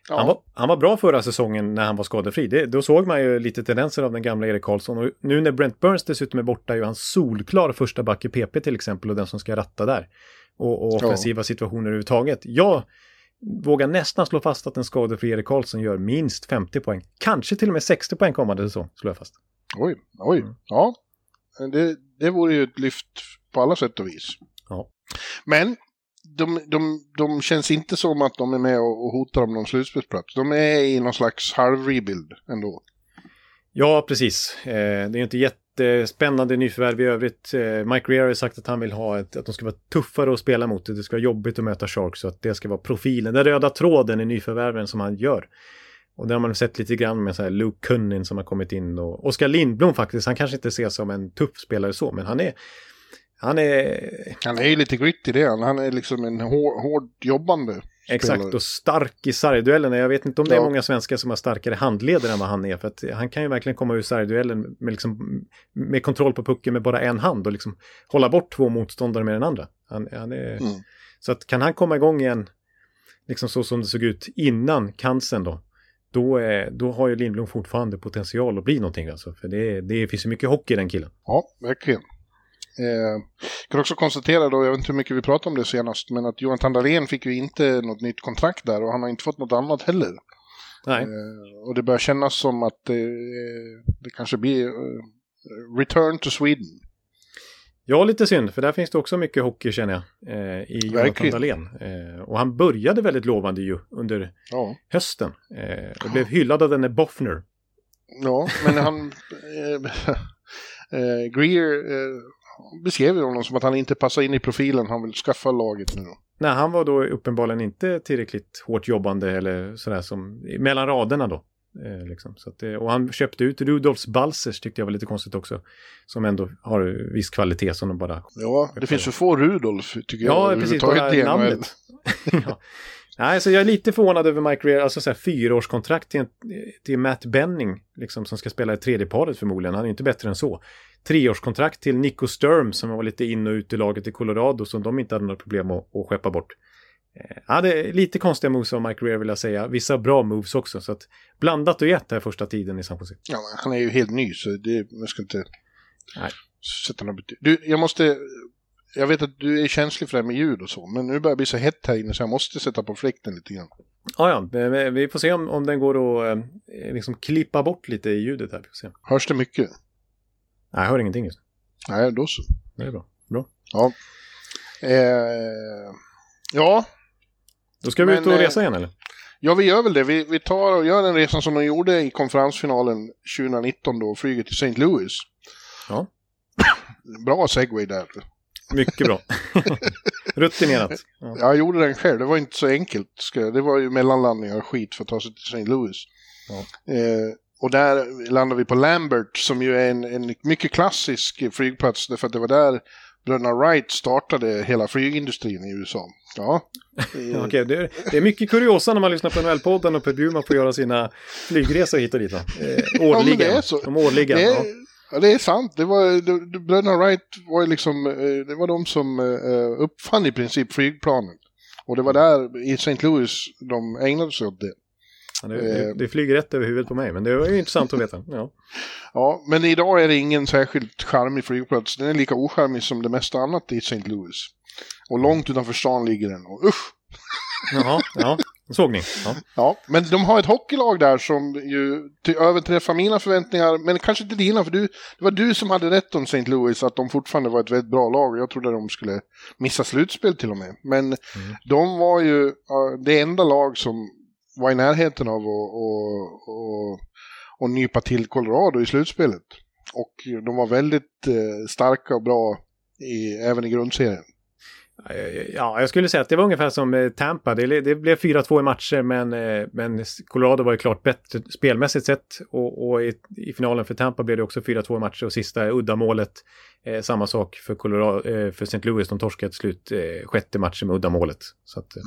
ja. han, var, han var bra förra säsongen när han var skadefri. Det, då såg man ju lite tendenser av den gamla Erik Karlsson. Och nu när Brent Burns dessutom är borta är ju han solklar första back i PP till exempel och den som ska ratta där. Och, och offensiva ja. situationer överhuvudtaget. Jag vågar nästan slå fast att en skadefri Erik Karlsson gör minst 50 poäng. Kanske till och med 60 poäng kommande säsong, slår jag fast.
Oj, oj, mm. ja. Det, det vore ju ett lyft på alla sätt och vis.
Ja.
Men de, de, de känns inte som att de är med och, och hotar om någon slutspelsplats. De är i någon slags halv-rebuild ändå.
Ja, precis. Eh, det är inte jättespännande nyförvärv i övrigt. Eh, Mike Rear har sagt att han vill ha ett, att de ska vara tuffare att spela mot. Det ska vara jobbigt att möta Sharks så att det ska vara profilen, den röda tråden i nyförvärven som han gör. Och det har man sett lite grann med så här Luke Cunnin som har kommit in och Oskar Lindblom faktiskt. Han kanske inte ses som en tuff spelare så, men han är han är...
Han är ju lite gritty det. Han är liksom en hår, hård jobbande
Exakt, och stark i sargduellerna. Jag vet inte om det är
Ja.
många svenskar som har starkare handleder än vad han är. För att han kan ju verkligen komma ur sargduellen med, liksom, med kontroll på pucken med bara en hand och liksom hålla bort två motståndare med den andra. Han, han är...
Mm.
Så att kan han komma igång igen, liksom så som det såg ut innan cancern då, då, är, då har ju Lindblom fortfarande potential att bli någonting alltså. För det, det finns ju mycket hockey i den killen.
Ja, verkligen. Eh, kan också konstatera då, jag vet inte hur mycket vi pratade om det senast, men att Jonathan Dahlén fick ju inte något nytt kontrakt där och han har inte fått något annat heller.
Nej,
Eh, och det börjar kännas som att det, det kanske blir eh, return to Sweden.
Ja, lite synd, för där finns det också mycket hockey känner jag. Eh, I Jonathan. Dahlén. Eh, och han började väldigt lovande ju under
Ja,
hösten. Eh, och blev hyllad av denne Boffner.
ja men han... Eh, eh, Greer eh, beskrev ju honom som att han inte passar in i profilen han vill skaffa laget nu.
Nej, han var då uppenbarligen inte tillräckligt hårt jobbande eller sådär som mellan raderna då. Eh, liksom. att och han köpte ut Rudolfs Balsers tyckte jag var lite konstigt också. Som ändå har viss kvalitet som de bara...
Ja, det finns för få Rudolf tycker jag.
Ja, precis. Bara namnet. ja. Nej, så jag är lite förvånad över Mike Rear, alltså så här fyraårskontrakt till, till Matt Benning, liksom, som ska spela i tredje paret förmodligen. Han är inte bättre än så. Treårskontrakt till Nico Sturm som var lite in och ut i laget i Colorado som de inte hade några problem att, att skeppa bort. Eh, Ja, det är lite konstiga moves av Mike Rear vill jag säga. Vissa bra moves också. Så att blandat och gett här första tiden i San Jose.
Ja, men han är ju helt ny så det, jag ska inte
Nej.
sätta något betyg. Du, jag måste... Jag vet att du är känslig för det här med ljud och så, men nu börjar det bli så hett här inne så jag måste sätta på fläkten lite grann.
Ja, ja, vi får se om, om den går att eh, liksom klippa bort lite i ljudet här. Vi får se.
Hörs det mycket?
Nej, jag hör ingenting just.
Nej, då så.
Det är bra. Bra.
Ja. Eh, ja,
Då ska vi
Men,
ut och
eh,
resa igen eller?
ja, vi gör väl det. Vi, vi tar och gör den resan som de gjorde i konferensfinalen 2019 då, flyget till St. Louis.
Ja.
Bra segway där.
Mycket bra. Rutinerat. Ja.
Jag gjorde den själv, det var inte så enkelt. Det var ju mellanlandningar och skit för att ta sig till St. Louis.
Ja.
Eh, och där landade vi på Lambert som ju är en, en mycket klassisk flygplats därför att det var där bröderna Wright startade hela flygindustrin i USA. Ja.
Okej, det, det är mycket kuriosa när man lyssnar på NHL-podden och Per Bjurman får göra sina flygresor hit och dit. Eh, årligen.
det är så.
De årliga.
det,
Ja.
är, ja, det är sant. Det var, det, det, bröderna Wright var liksom, eh, det var de som eh, uppfann i princip flygplanet. Och det var där i St. Louis de ägnade sig åt det.
Det, det, det flyger rätt över huvudet på mig, men det var ju intressant att veta. Ja.
Ja, men idag är det ingen särskilt charmig flygplats. Den är lika ocharmig som det mesta annat i St. Louis. Och långt utanför stan ligger den. Och usch!
Jaha, ja. Såg ni? Ja.
Ja, men de har ett hockeylag där som ju överträffar mina förväntningar, men kanske inte dina, för du, det var du som hade rätt om St. Louis, att de fortfarande var ett väldigt bra lag. Jag trodde de skulle missa slutspel till och med. Men de var ju det enda lag som var i närheten av att och, och, och nypa till Colorado i slutspelet. Och de var väldigt eh, starka och bra i, även i grundserien.
Ja, jag skulle säga att det var ungefär som eh, Tampa. Det, det blev 4-2 i matcher, men, eh, men Colorado var ju klart bättre spelmässigt sett. Och, och i, i finalen för Tampa blev det också 4-2 i matcher och sista uddamålet. Eh, samma sak för, Colorado, eh, för St. Louis. De torskade till slut eh, sjätte matchen med uddamålet. Så att, eh,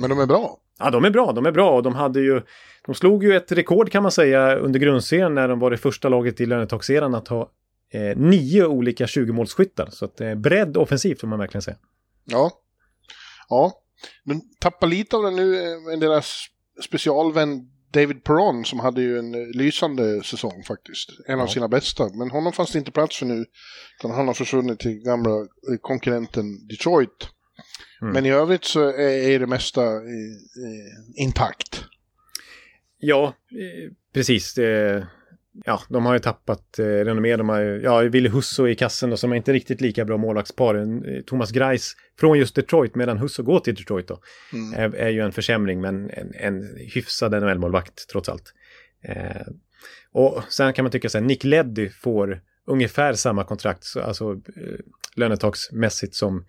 Men de är bra.
Ja, de är bra. De är bra. Och de hade ju... De slog ju ett rekord kan man säga under grundserien när de var det första laget i lönetagsserien att ha eh, nio olika 20-målsskyttar. Så att eh, bredd offensivt får man verkligen säga.
Ja. Ja. Men tappar lite av det nu eh, deras specialvän David Perron som hade ju en eh, lysande säsong faktiskt. En av
Ja.
sina bästa. Men honom fanns det inte plats för nu. Utan han har försvunnit till gamla eh, konkurrenten Detroit.
Mm.
Men i övrigt så är, är det mesta eh, eh, intakt.
Ja, eh, precis. Det, ja, de har ju tappat eh, renommé. De har ju, ja, Ville Husso i kassen då, som är inte riktigt lika bra målvaktspar. Thomas Greis från just Detroit, medan Husso går till Detroit då. Mm. Är, är, ju en försämring, men en, en hyfsad NHL-målvakt trots allt. Eh, och sen kan man tycka så här, Nick Leddy får ungefär samma kontrakt, alltså eh, lönetagsmässigt som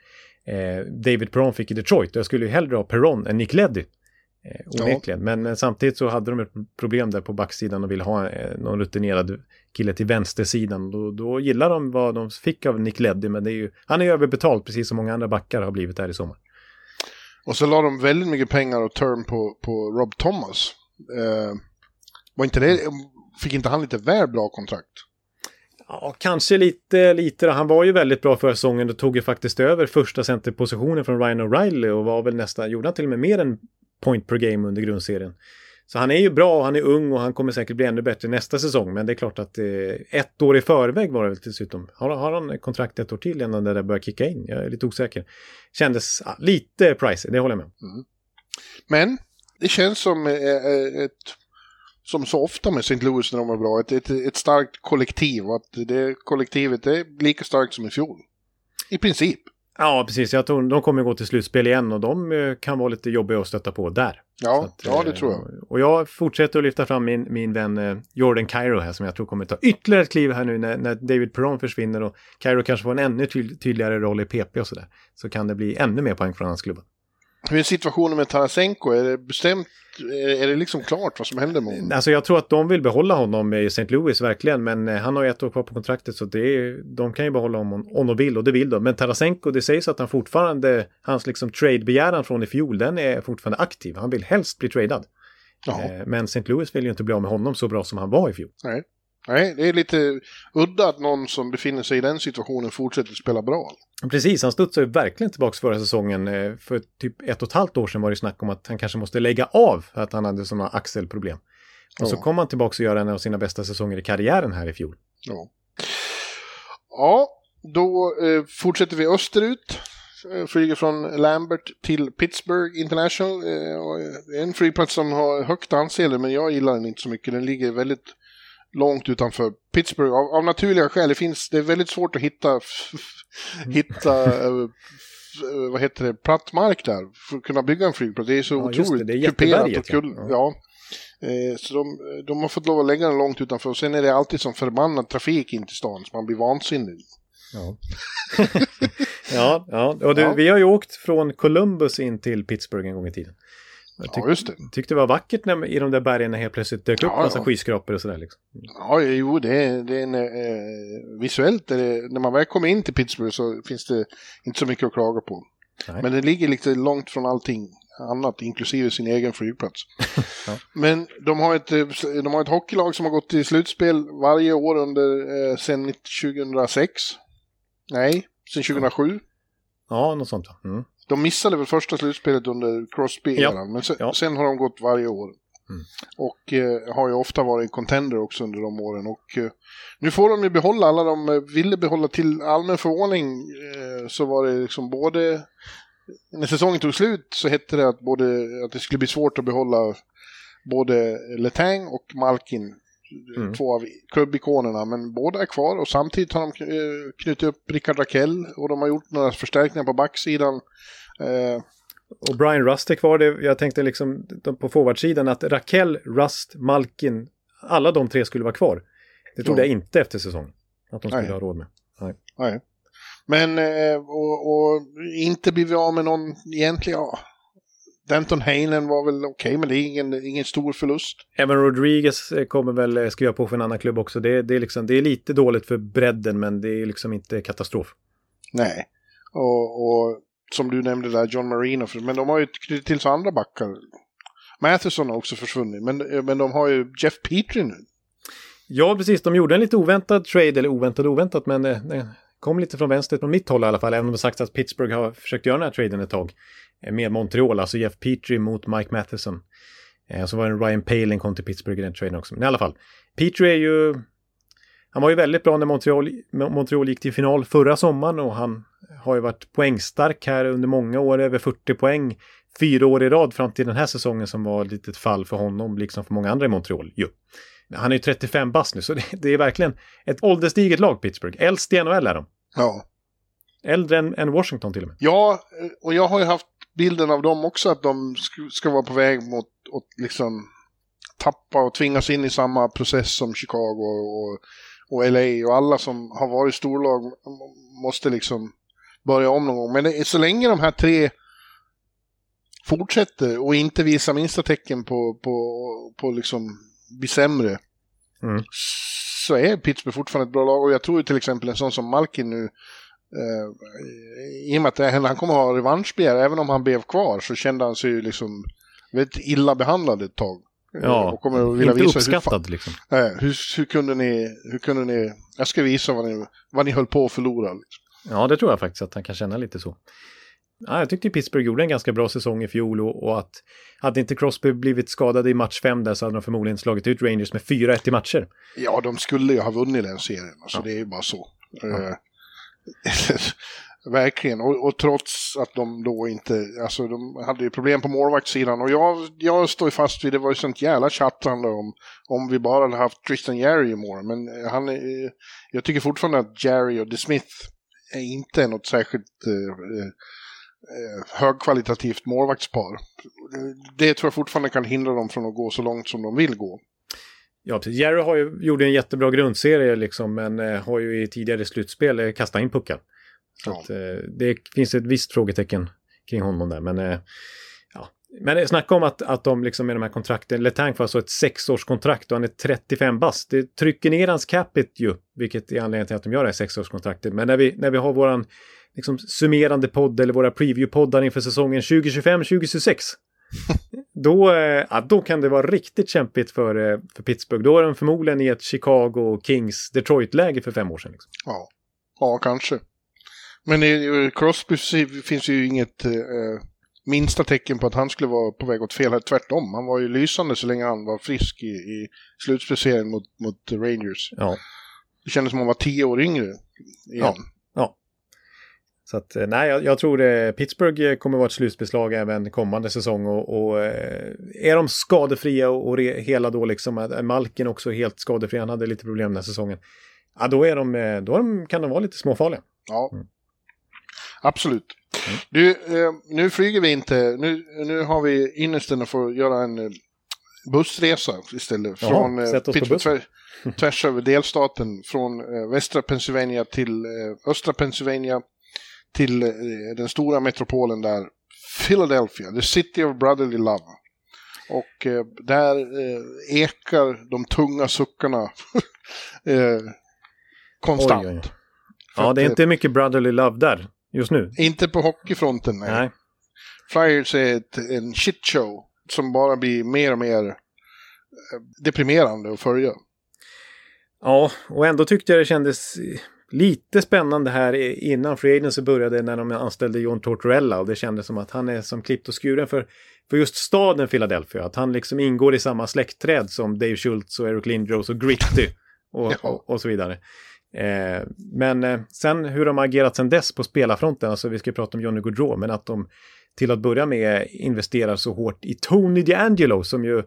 eh, David Perron fick i Detroit. Jag skulle ju hellre ha Perron än Nick Leddy. Eh, onekligen. Ja. Men, men, samtidigt så hade de ett problem där på backsidan och ville ha eh, någon rutinerad kille till vänstersidan. Då, då gillar de vad de fick av Nick Leddy, men det är ju, han är ju överbetald precis som många andra backar har blivit här i sommar.
Och så la de väldigt mycket pengar och term på, på Rob Thomas. Eh, var inte det, fick inte han lite väl bra kontrakt?
Ja, kanske lite, lite. Han var ju väldigt bra förra säsongen och tog ju faktiskt över första centerpositionen från Ryan O'Reilly och var väl nästan, gjorde han till och med mer än point per game under grundserien. Så han är ju bra, han är ung och han kommer säkert bli ännu bättre nästa säsong. Men det är klart att eh, ett år i förväg var det väl dessutom. Har, har han kontrakt ett år till innan det där börjar kicka in? Jag är lite osäker. Kändes ah, lite pricey, det håller jag med mm.
Men det känns som eh, eh ett som så ofta med St. Louis när de är bra, ett, ett, ett starkt kollektiv. Och att det kollektivet är lika starkt som i fjol. I princip.
Ja, precis. Jag tror de kommer gå till slutspel igen och de eh, kan vara lite jobbiga att stöta på där.
Ja, att, ja det tror jag.
Eh, och jag fortsätter att lyfta fram min, min vän eh, Jordan Cairo här som jag tror kommer ta ytterligare ett kliv här nu när, när David Perron försvinner och Cairo kanske får en ännu tydligare roll i PP och sådär. Så kan det bli ännu mer poäng från hans klubba.
Hur är situationen med Tarasenko? Är det bestämt? Är det liksom klart vad som händer med honom?
Alltså jag tror att de vill behålla honom i St. Louis verkligen. Men eh, han har ju ett år kvar på kontraktet så det är, de kan ju behålla honom om de vill och det vill de. Men Tarasenko, det sägs att han fortfarande, hans liksom trade-begäran från i fjol, den är fortfarande aktiv. Han vill helst bli tradad. Jaha. Eh, men St. Louis vill ju inte bli av med honom så bra som han var i fjol.
Nej. Nej, det är lite udda att någon som befinner sig i den situationen fortsätter spela bra.
Precis, han studsade verkligen tillbaka förra säsongen. Eh, för typ ett och ett halvt år sedan var det snack om att han kanske måste lägga av för att han hade sådana axelproblem. Och ja. så kom han tillbaka och göra en av sina bästa säsonger i karriären här i fjol.
Ja, ja då eh, fortsätter vi österut. Eh, flyger från Lambert till Pittsburgh International. Eh, en flygplats som har högt anseende men jag gillar den inte så mycket. Den ligger väldigt långt utanför Pittsburgh av, av naturliga skäl. Det, finns, det är väldigt svårt att hitta, hitta uh, vad heter det, platt mark där för att kunna bygga en flygplats. Det är så ja, otroligt det, det är kuperat och kul. Ja. ja. Eh, så de, de har fått lov att lägga den långt utanför och sen är det alltid som förbannad trafik in till stan så man blir vansinnig.
Ja, ja, ja. och du, ja. vi har ju åkt från Columbus in till Pittsburgh en gång i tiden. Jag tyck, ja, just det. tyckte det var vackert när, i de där bergen när helt plötsligt dök upp ja, massa ja. skyskrapor och sådär. Liksom.
Ja, jo, det är, det är en, eh, visuellt, är det, när man väl kommer in till Pittsburgh så finns det inte så mycket att klaga på. Nej. Men det ligger lite långt från allting annat, inklusive sin egen flygplats. ja. Men de har, ett, eh, de har ett hockeylag som har gått till slutspel varje år under, eh, sedan 2006. Nej, sedan 2007.
Ja, något sånt. Mm.
De missade väl första slutspelet under crosby ja. men sen, ja. sen, har de gått varje år. Mm. Och eh, har ju ofta varit contender också under de åren. Och eh, nu får de ju behålla alla de eh, ville behålla till allmän förvåning. Eh, så var det liksom både, när säsongen tog slut så hette det att, både, att det skulle bli svårt att behålla både Letang och Malkin mm. två av klubbikonerna, men båda är kvar och samtidigt har de eh, knutit upp Rickard Rakell och de har gjort några förstärkningar på backsidan.
Eh, och Brian Rust är kvar. Jag tänkte liksom på forwardsidan att Rakell, Rust, Malkin, alla de tre skulle vara kvar. Det trodde ja. jag inte efter säsongen. Att de skulle Nej. ha råd med.
Nej. Nej. Men, eh, och, och inte blivit av med någon egentligen, ja, Denton Heinen var väl okej, okay, men det är ingen, ingen stor förlust.
Evan Rodriguez eh, kommer väl eh, skriva på för en annan klubb också. Det, det, är liksom, det är lite dåligt för bredden, men det är liksom inte katastrof.
Nej, och, och som du nämnde där, John Marino, men de har ju knutit till sig andra backar. Matheson har också försvunnit, men, eh, men de har ju Jeff Petrie nu.
Ja, precis. De gjorde en lite oväntad trade, eller oväntad oväntat, men det, kom lite från vänster, från mitt håll i alla fall, även om det sagt att Pittsburgh har försökt göra den här traden ett tag. Eh, med Montreal, alltså Jeff Petrie mot Mike Matheson. Eh, så var det Ryan Palin kom till Pittsburgh i den traden också. Men i alla fall, Petrie är ju... han var ju väldigt bra när Montreal, Montreal gick till final förra sommaren och han har ju varit poängstark här under många år, över 40 poäng fyra år i rad fram till den här säsongen som var ett litet fall för honom, liksom för många andra i Montreal. Jo. Han är ju 35 bast nu, så det, det, är verkligen ett ålderstiget lag, Pittsburgh. Äldst i NHL är de.
Ja.
Äldre än, än, Washington till och med.
Ja, och jag har ju haft bilden av dem också, att de ska, vara på väg mot att liksom tappa och tvingas in i samma process som Chicago och, och LA och alla som har varit storlag måste liksom börja om någon gång. Men det, så länge de här tre fortsätter och inte visar minsta tecken på, på, på liksom bli sämre mm. så är Pittsburgh fortfarande ett bra lag. Och jag tror till exempel en sån som Malkin nu i och med att han kommer ha revanschbegär, även om han blev kvar så kände han sig ju liksom väldigt illa behandlad ett tag.
Ja, och kommer att vilja inte visa uppskattad hur, liksom.
Eh, hur, hur, kunde ni, hur kunde ni, jag ska visa vad ni, vad ni höll på att förlora. Liksom.
Ja, det tror jag faktiskt att han kan känna lite så. Ja, jag tyckte Pittsburgh gjorde en ganska bra säsong i fjol och, och att hade inte Crosby blivit skadad i match fem där så hade de förmodligen slagit ut Rangers med 4-1 i matcher.
Ja, de skulle ju ha vunnit den serien. Alltså, ja. Det är ju bara så. Ja. Verkligen. Och, och, trots att de då inte, alltså de hade ju problem på målvaktssidan. Och jag, jag står fast vid, det var ju sånt jävla tjattrande om, om vi bara hade haft Tristan Jerry i mål. Men han, jag tycker fortfarande att Jerry och DeSmith är inte något särskilt eh, eh, högkvalitativt målvaktspar. Det tror jag fortfarande kan hindra dem från att gå så långt som de vill gå.
Ja, precis. Jerry har ju, gjorde en jättebra grundserie liksom, men eh, har ju i tidigare slutspel eh, kastat in puckar. Så ja. att, eh, det finns ett visst frågetecken kring honom där, men eh, ja. Men snacka om att, att de liksom med de här kontrakten, Letang får alltså ett sexårskontrakt och han är 35 bast. Det trycker ner hans capita ju, vilket är anledningen till att de gör det här sexårskontraktet. Men när vi, när vi har våran liksom, summerande podd eller våra preview-poddar inför säsongen 2025-2026. då, eh, ja, då kan det vara riktigt kämpigt för, eh, för Pittsburgh. Då är de förmodligen i ett Chicago, Kings, Detroit-läge för fem år sedan. Liksom.
Ja. ja, kanske. Men i Crosby finns ju inget eh, minsta tecken på att han skulle vara på väg åt fel här. Tvärtom, han var ju lysande så länge han var frisk i, i slutspecieringen mot, mot Rangers.
Ja.
Det kändes som att han var tio år yngre. Igen.
Ja. Så att eh, nej, jag, jag tror det, Pittsburgh kommer vara ett slutbeslag även kommande säsong och, och eh, är de skadefria och, och re, hela då liksom, Malkin också helt skadefri, han hade lite problem den här säsongen. Ja, då, är de, eh, då kan de vara lite småfarliga.
Ja, mm. absolut. Mm. Du, eh, nu flyger vi inte, nu, nu har vi ynnesten att få göra en bussresa istället.
Jaha, från eh, Pittsburgh tvär,
tvärs över delstaten, från eh, västra Pennsylvania till östra Pennsylvania till eh, den stora metropolen där, Philadelphia, the city of brotherly love. Och eh, där eh, ekar de tunga suckarna eh, konstant. Oj, oj.
Ja, det är inte mycket brotherly love där just nu.
Inte på hockeyfronten, nej. nej. Flyers är ett, en shitshow som bara blir mer och mer deprimerande att följa.
Ja, och ändå tyckte jag det kändes lite spännande här innan Free Agency började när de anställde John Tortorella och det kändes som att han är som klippt och skuren för, för just staden Philadelphia. Att han liksom ingår i samma släktträd som Dave Schultz och Eric Lindros och Gritty och, och, och, så vidare. Eh, men eh, sen hur de har agerat sen dess på spelarfronten, alltså vi ska prata om Johnny Gaudreau, men att de till att börja med investerar så hårt i Tony DeAngelo som ju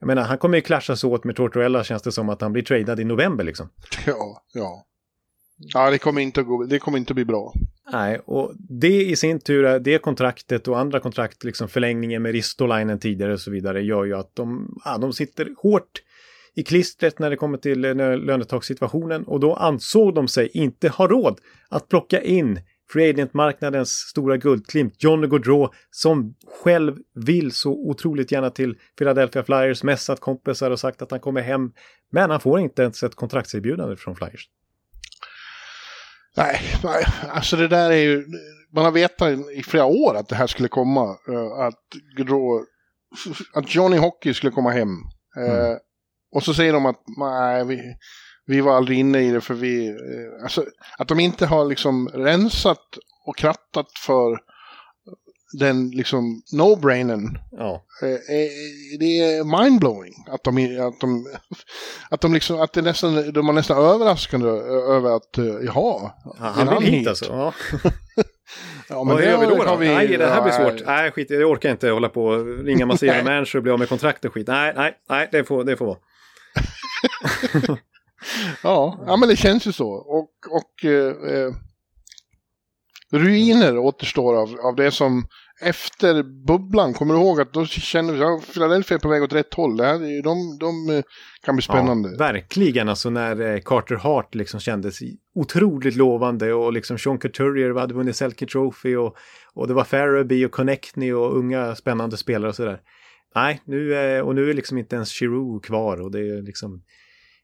jag menar, han kommer ju clasha så åt med Tortorella känns det som att han blir tradad i november liksom.
Ja, ja. Ja, det kommer inte att, gå, det kommer inte att bli bra.
Nej, och det i sin tur, det kontraktet och andra kontrakt, liksom förlängningen med Ristolainen tidigare och så vidare, gör ju att de, ja, de sitter hårt i klistret när det kommer till lönetakssituationen och då ansåg de sig inte ha råd att plocka in free agent-marknadens stora guldklimp, Johnny Gaudreau, som själv vill så otroligt gärna till Philadelphia Flyers, mässat kompisar och sagt att han kommer hem. Men han får inte ens ett kontraktserbjudande från Flyers.
Nej, nej, alltså det där är ju, man har vetat i flera år att det här skulle komma. Eh, att, att Johnny Hockey skulle komma hem. Eh, mm. Och så säger de att nej, vi, vi var aldrig inne i det för vi, eh, alltså att de inte har liksom rensat och krattat för den liksom no-brainen.
Ja.
Eh, eh, det är mindblowing att de, att de, att de liksom, att det nästan, de var nästan överraskande över att, eh, jaha,
Han, han vill hit alltså. Ja.
Ja,
Vad gör vi då? då? Nej, det här blir svårt. Nej, skit jag orkar inte hålla på och ringa massa manager och bli av med kontrakt och skit. Nej, nej, nej, det får, det får vara.
Ja, ja, men det känns ju så. Och, och eh, ruiner återstår av, av det som efter bubblan, kommer du ihåg att då kände vi att Philadelphia är på väg åt rätt håll. Det här, de, de eh, kan bli spännande.
Ja, verkligen, alltså när eh, Carter Hart liksom kändes otroligt lovande och liksom Sean Couturier hade vunnit Selke Trophy och, och det var Farabee och Connectney och unga spännande spelare och sådär. Nej, nu är, och nu är liksom inte ens Giroux kvar och det är liksom...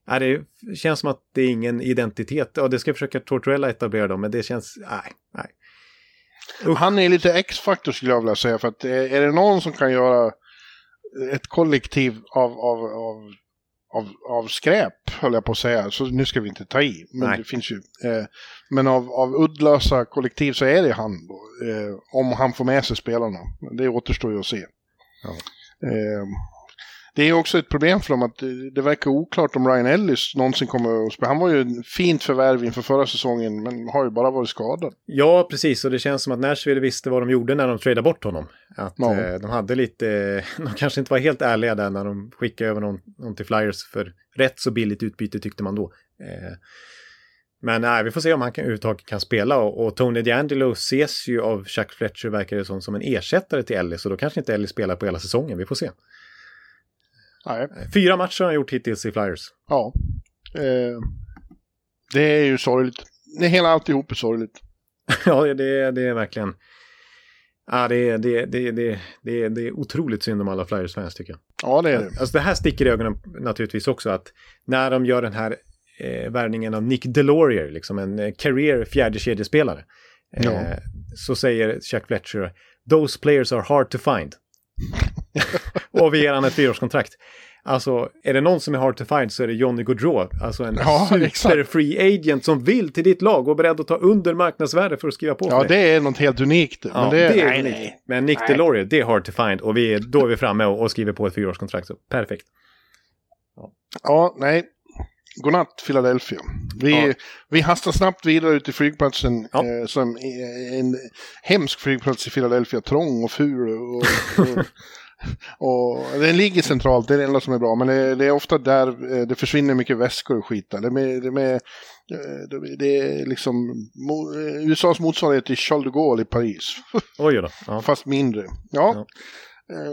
Nej, det känns som att det är ingen identitet. Ja, det ska jag försöka Tortorella etablera då, men det känns... Nej, nej. Usch.
Han är lite X-faktor skulle jag vilja säga. För att eh, är det någon som kan göra ett kollektiv av, av, av, av, av skräp, höll jag på att säga. Så nu ska vi inte ta i. Men
Nej.
det finns ju. Eh, men av, av uddlösa kollektiv så är det han då. Eh, om han får med sig spelarna. Det återstår ju att se.
Ja.
Eh, det är också ett problem för dem att det, verkar oklart om Ryan Ellis någonsin kommer att spela. Han var ju en fint förvärv inför förra säsongen men har ju bara varit skadad.
Ja, precis. Och det känns som att Nashville visste vad de gjorde när de tradade bort honom. Att
Ja.
eh, de hade lite, de kanske inte var helt ärliga där när de skickade över någon, någon till Flyers för rätt så billigt utbyte tyckte man då. Eh, men nej, vi får se om han kan, överhuvudtaget kan spela och, och Tony DeAngelo ses ju av Chuck Fletcher verkar det som, som en ersättare till Ellis och då kanske inte Ellis spelar på hela säsongen, vi får se.
Nej.
Fyra matcher har han gjort hittills i Flyers.
Ja. Eh, det är ju sorgligt. Det hela alltihop är sorgligt.
ja, det, det, är verkligen... Ja, det, är- det, det, det, det, det är otroligt synd om alla Flyers-fans tycker jag.
Ja, det är det.
Alltså det här sticker i ögonen naturligtvis också att när de gör den här eh, värvningen av Nick Delorier, liksom en eh, career fjärde kedjespelare, eh,
Ja.
så säger Chuck Fletcher “Those players are hard to find”. och vi ger han ett fyraårskontrakt. Alltså, är det någon som är hard to find så är det Johnny Gaudreau. Alltså en
Ja,
super
exakt.
free agent som vill till ditt lag och är beredd att ta under marknadsvärde för att skriva på
Ja, det är något helt unikt.
Ja,
men
det,
det,
är
nej,
unikt.
nej.
Men Nick. Delorier, det är hard to find och vi är, då är vi framme och, och skriver på ett fyraårskontrakt. Så perfekt.
Ja, nej. Godnatt Philadelphia. Vi,
Ja.
vi hastar snabbt vidare ut till flygplatsen
Ja.
eh, som är en hemsk flygplats i Philadelphia. Trång och ful. Och, och, och den ligger centralt, det är det enda som är bra. Men det, det är ofta där eh, det försvinner mycket väskor och skit. där. Det är, det eh, det- det är liksom mo, eh, USAs motsvarighet till Charles de Gaulle i Paris.
Oj då. Ja.
Fast mindre. Ja.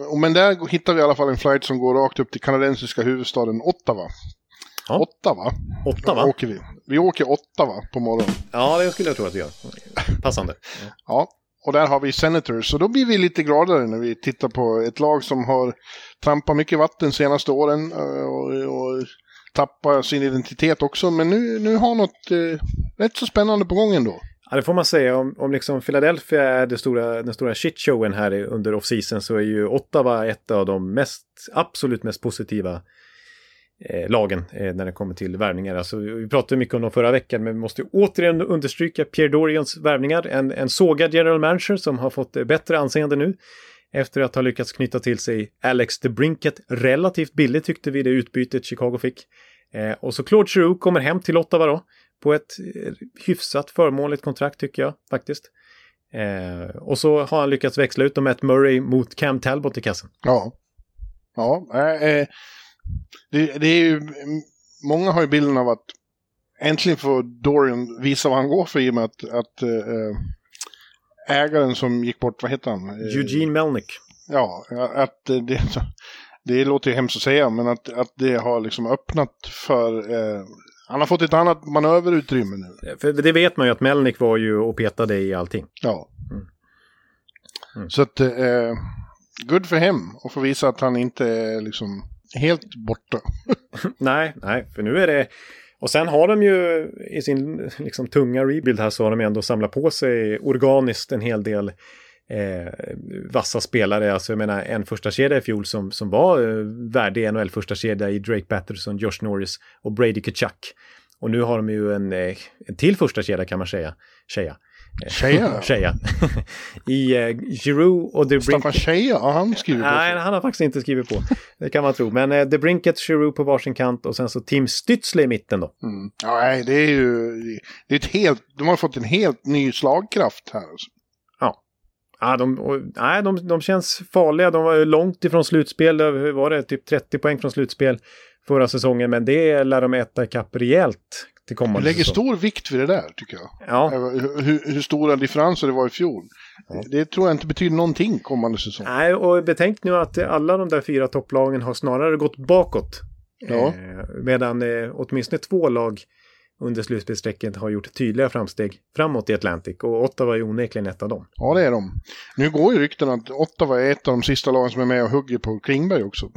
Och Men där hittar vi i alla fall en flight som går rakt upp till kanadensiska huvudstaden Ottawa.
Ja.
Ottawa.
Åtta va?
Åker vi. vi åker Ottawa på morgonen.
Ja, det skulle jag tro att vi gör. Passande. Ja.
Och där har vi Senators. Så då blir vi lite gladare när vi tittar på ett lag som har trampat mycket vatten de senaste åren. Eh, och, och tappat sin identitet också. Men nu, nu har något eh, rätt så spännande på gång ändå.
Ja, det får man säga. Om, om liksom Philadelphia är det stora, den stora shitshowen här under off-season så är ju Ottawa ett av de mest, absolut mest positiva Eh, lagen eh, när det kommer till värvningar. Alltså, vi pratade mycket om dem förra veckan, men vi måste återigen understryka Pierre Dorians värvningar. En, en sågad general manager som har fått eh, bättre anseende nu efter att ha lyckats knyta till sig Alex DeBrinket relativt billigt tyckte vi det utbytet Chicago fick. Eh, och så Claude Giroux kommer hem till Ottawa då på ett eh, hyfsat förmånligt kontrakt tycker jag faktiskt. Eh, och så har han lyckats växla ut dem Matt Murray mot Cam Talbot i kassen.
Ja. Ja, eh, eh, det, det är ju, många har ju bilden av att äntligen får Dorian visa vad han går för i och med att, att eh, ägaren som gick bort, vad heter han? Eh,
Eugene Melnick.
Ja, att eh, det, det låter ju hemskt att säga, men att, att det har liksom öppnat för... Eh, han har fått ett annat manöverutrymme nu.
För det vet man ju att Melnick var ju och petade i allting.
Ja.
Mm. Mm.
Så att, eh, good för hem och få visa att han inte är liksom helt borta.
nej, nej, för nu är det... Och sen har de ju i sin liksom, tunga rebuild här så har de ändå samlat på sig organiskt en hel del eh, vassa spelare. Alltså jag menar en första kedja i fjol som, som var eh, värdig NHL första kedja i Drake Patterson, Josh Norris och Brady Kachuk. Och nu har de ju en, eh, en till första kedja kan man säga. säga.
Shea?
Shea. I uh, Giroud och The
Staffan
Brinket.
Shea, har han skrivit på?
Nej, han har faktiskt inte skrivit på. Det kan man tro. Men uh, The Brinket, Giroud på varsin kant och sen så Tim Stützle i mitten då.
Mm. Ja, nej, det är ju... Det är ett helt, de har fått en helt ny slagkraft här. Alltså.
Ja, de, och, nej, de, de känns farliga. De var ju långt ifrån slutspel. Det var det typ 30 poäng från slutspel förra säsongen. Men det lär de äta ikapp rejält till
Du
kommande
lägger
säsong.
stor vikt vid det där, tycker jag.
Ja,
Hur, hur, hur stora differenser det var i fjol.
Ja.
Det tror jag inte betyder någonting kommande säsong.
nej, och betänk nu att alla de där fyra topplagen har snarare gått bakåt.
Ja.
Eh, medan eh, åtminstone två lag under slutspelsstrecket har gjort tydliga framsteg framåt i Atlantic. Och Ottawa är onekligen ett av dem.
Ja, det är de. Nu går ju rykten att Ottawa är ett av de sista lagen som är med och hugger på Klingberg också.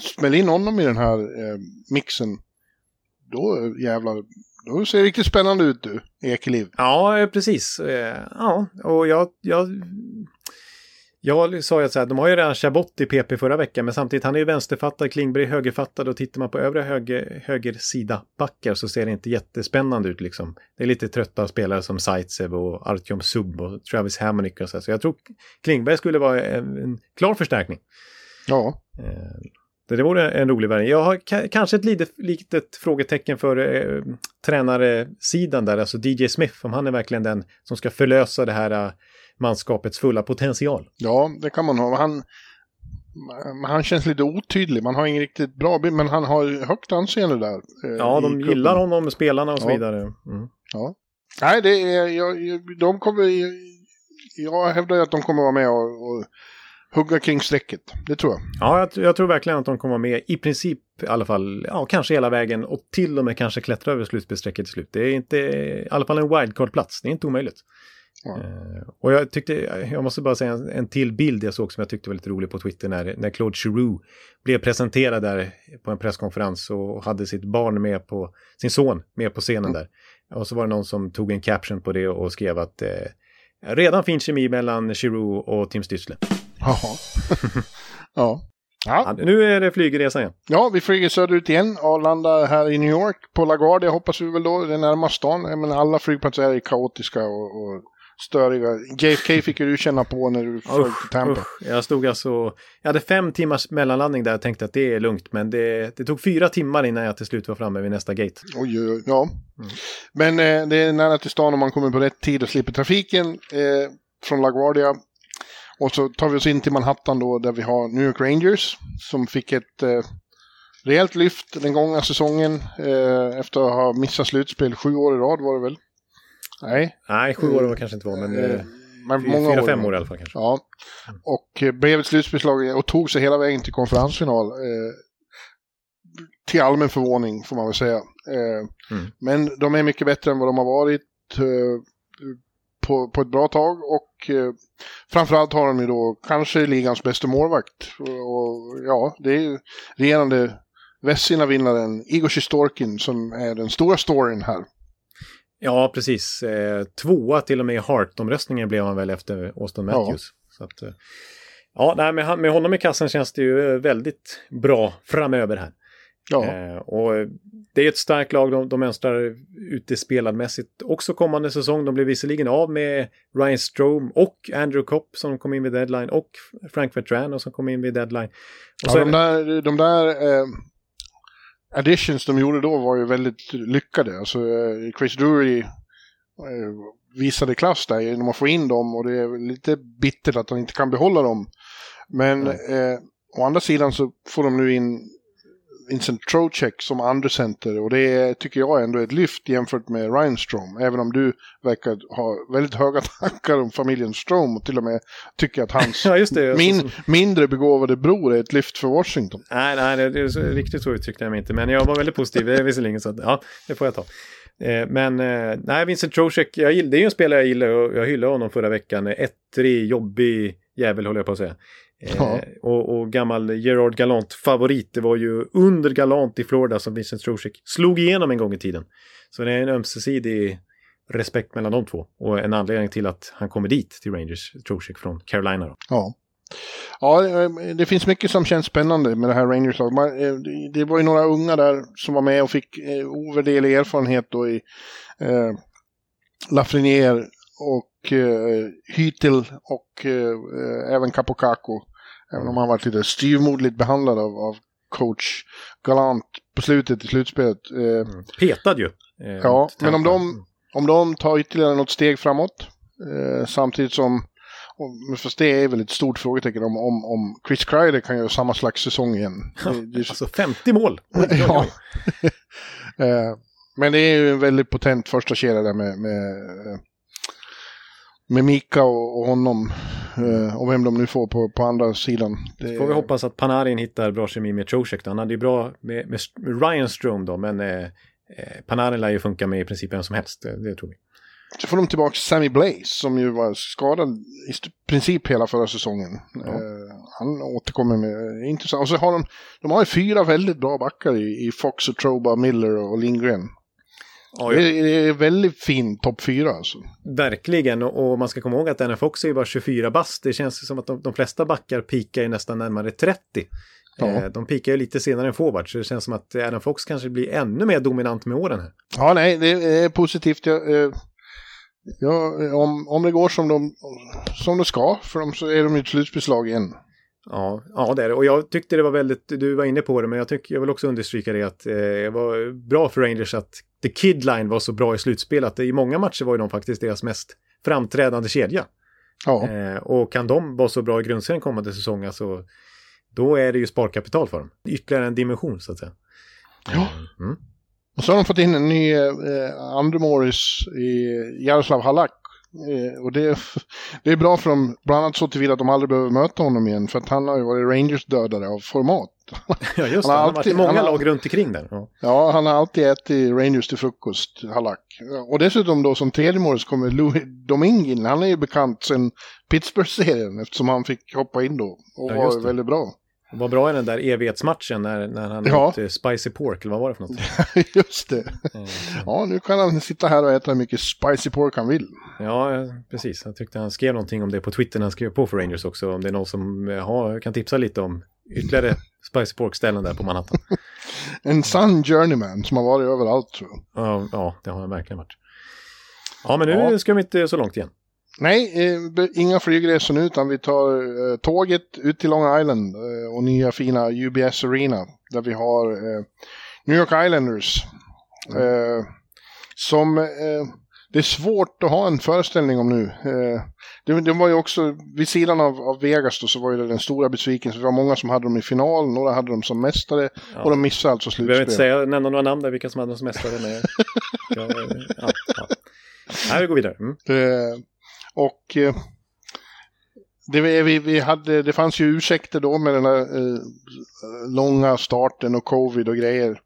Smäll in honom i den här eh, mixen. Då eh, jävlar, då ser riktigt spännande ut du, Ekeliv.
Ja, eh, precis. Eh, Ja, och jag, jag, jag sa ju att så här, de har ju redan Chabot i PP förra veckan, men samtidigt han är ju vänsterfattad, Klingberg högerfattad och tittar man på övre höger, höger sida backar så ser det inte jättespännande ut liksom. Det är lite trötta spelare som Zaitsev och Artyom Sub och Travis Hamonic och så, här. så jag tror Klingberg skulle vara en, en klar förstärkning.
Ja,
Eh, Det vore en rolig värvning. Jag har ka- kanske ett litet, litet frågetecken för eh, tränaresidan där, alltså DJ Smith, om han är verkligen den som ska förlösa det här eh, manskapets fulla potential.
ja, det kan man ha. Han, men han känns lite otydlig. Man har ingen riktigt bra bild, men han har högt anseende där. eh,
Ja, de
klubben.
gillar honom, spelarna och så
Ja.
vidare. Mm.
Ja. Nej, det är, jag, jag- de kommer, jag hävdar ju att de kommer vara med och, och hugga kring strecket. Det tror jag.
Ja, jag, jag tror verkligen att de kommer vara med i princip i alla fall, ja, kanske hela vägen och till och med kanske klättra över slutspelsstrecket till slut. Det är inte, i alla fall en wildcard-plats, det är inte omöjligt.
Ja.
Eh, och jag tyckte, jag måste bara säga en, en till bild jag såg som jag tyckte var lite rolig på Twitter när, när Claude Giroux blev presenterad där på en presskonferens och hade sitt barn med på, sin son med på scenen där. Och så var det någon som tog en caption på det och skrev att eh, redan fin kemi mellan Giroux och Tim Stützle.
Jaha. ja.
Ja, nu är det flygresa igen.
ja, vi flyger söderut igen. Arlanda här i New York. På LaGuardia hoppas vi väl då. Det är närmast stan. Jag menar, alla flygplatser är kaotiska och, och störiga. JFK fick du känna på när du flög till Tampa.
usch. Jag stod alltså, jag hade fem timmars mellanlandning där och tänkte att det är lugnt. Men det, det tog fyra timmar innan jag till slut var framme vid nästa gate.
Oj, oj, oj, ja. Men eh, det är nära till stan om man kommer på rätt tid och slipper trafiken eh, från LaGuardia. Och så tar vi oss in till Manhattan då där vi har New York Rangers som fick ett eh, rejält lyft den gångna säsongen eh, efter att ha missat slutspel sju år i rad var det väl? Nej,
Nej, sju år var kanske inte var, men
eh,
eh,
men många
fyra
år.
fem år i alla fall kanske.
Ja, och eh, blev ett slutspelslag och tog sig hela vägen till konferensfinal. Eh, till allmän förvåning får man väl säga. Eh,
Mm.
Men de är mycket bättre än vad de har varit på, på ett bra tag och eh, framförallt har de ju då kanske ligans bästa målvakt. Och, och ja, det är ju regerande Vesina-vinnaren Igor Sjistorkin som är den stora storyn här.
Ja, precis. Eh, tvåa till och med i Hart-omröstningen blev han väl efter Austin
Ja.
Matthews. Så att, eh, ja, nej, med, med honom i kassan känns det ju väldigt bra framöver här.
Ja,
Eh, och det är ett starkt lag, de, de mönstrar utespeladmässigt också kommande säsong. De blev visserligen av med Ryan Strome och Andrew Kopp som kom in vid deadline och Frank Vetrano som kom in vid deadline. Och
ja de där, de där eh, additions de gjorde då var ju väldigt lyckade. Alltså eh, Chris Drury eh, visade klass där genom att få in dem och det är lite bittert att de inte kan behålla dem. Men eh, å andra sidan så får de nu in Vincent Trocek som andra center och det tycker jag ändå är ett lyft jämfört med Ryan Strom. Även om du verkar ha väldigt höga tankar om familjen Strom och till och med tycker att hans
Ja, det.
min, mindre begåvade bror är ett lyft för Washington.
Nej, nej, det, det riktigt så uttryckte jag mig inte. Men jag var väldigt positiv visserligen, så att, ja, det får jag ta. Eh, men eh, nej, Vincent Trocek, jag det är ju en spelare jag gillar och jag hyllade honom förra veckan. Ettrig, jobbig jävel håller jag på att säga. Eh,
Ja.
och, och gammal Gerard Galant-favorit. Det var ju under Galant i Florida som Vincent Trocek slog igenom en gång i tiden. Så det är en ömsesidig respekt mellan de två. Och en anledning till att han kommer dit till Rangers, Trocek från Carolina. Då.
Ja. Ja, eh, det finns mycket som känns spännande med det här Rangers-laget. Man, eh, det- var ju några unga där som var med och fick ovärderlig erfarenhet då i eh, Lafreniere och eh, Hytil och eh, även Kapokako. Även om han varit lite styvmoderligt behandlad av, av coach Galant på slutet i slutspelet. Eh,
Mm. Petad ju. eh,
Ja, men om de- om de tar ytterligare något steg framåt, eh, samtidigt som, fast det är väl ett stort frågetecken om, om, om Chris Kreider kan göra samma slags säsong igen. Det, det,
Alltså 50 mål!
Ja. eh, men det är ju en väldigt potent första kedja där med, med, eh, med Mika och, och honom. Eh, och vem de nu får på, på andra sidan. Det,
Får vi hoppas att Panarin hittar bra kemi med Trocheck då. Han hade ju bra med, med Ryan Strome då, men eh, eh, Panarin lär ju funka med i princip vem som helst. Det, det tror vi.
Så får de tillbaka Sammy Blaze som ju var skadad i princip hela förra säsongen.
Ja.
Eh, han återkommer med intressant. Och så har de, de har ju fyra väldigt bra backar i, i Fox och Troba, Miller och Lindgren.
Ja,
Det är, det är väldigt fin topp fyra alltså.
Verkligen, och, och man ska komma ihåg att NF också är bara 24 bast. Det känns som att de, de flesta backar pikar ju nästan närmare 30.
Ja.
Eh, de pikar ju lite senare än forward, så det känns som att Adam Fox kanske blir ännu mer dominant med åren här.
Ja, nej, det är positivt. Jag, eh, ja, om, om det går som de, som det ska, för dem så är de ju ett slutspelslag igen.
Ja, ja, det är det. Och jag tyckte det var väldigt, du var inne på det, men jag, tycker, jag vill också understryka det att eh, det var bra för Rangers att The Kid Line var så bra i slutspel. Att i många matcher var ju de faktiskt deras mest framträdande kedja.
Ja,
Eh, och kan de vara så bra i grundserien kommande säsong, alltså, då är det ju sparkapital för dem. Ytterligare en dimension, så att säga.
Ja.
Mm.
och så har de fått in en ny eh, andre Morris i Jaroslav Halak. Eh, och det, det är bra för dem, bland annat så tillvida att de aldrig behöver möta honom igen, för att han har ju varit Rangers-dödare av format.
Ja, just
Han har
Han har varit i många
har-
lag runt omkring där. Ja.
Ja, han har alltid ätit Rangers till frukost, Halak. Och dessutom då som tredje Morris kommer Louis Domingin. Han är ju bekant sedan Pittsburgh-serien eftersom han fick hoppa in då. Och
Ja,
var väldigt bra.
Vad bra är den där evighetsmatchen när, när han
Ja.
åt eh, Spicy Pork, eller vad var det för något?
Just det.
Eh,
Ja, nu kan han sitta här och äta hur mycket spicy pork han vill.
Ja, precis. Jag tyckte han skrev någonting om det på Twitter när han skrev på för Rangers också. Om det är någon som eh, har, kan tipsa lite om ytterligare Spicy Pork-ställen där på Manhattan.
En sann journeyman som har varit överallt tror jag.
Ja, ja, det har han verkligen varit. Ja, men nu
Ja.
ska vi inte så långt igen.
Nej, eh, inga flygresor nu utan vi tar eh, tåget ut till Long Island eh, och nya fina UBS Arena där vi har New York Islanders. Eh, som det är svårt att ha en föreställning om nu. Det, det var ju också, vid sidan av, av Vegas då, så var det den stora besvikelsen. Det var många som hade dem i final, några hade dem som mästare
Ja.
och de missade alltså
Vi behöver inte
slutspel.
säga, nämna några namn där, vilka som hade som mästare. Ja, ja, ja. Nej, vi går vidare. Mm.
Eh, och eh, det, vi, vi- hade, det fanns ju ursäkter då med den här eh, långa starten och covid och grejer.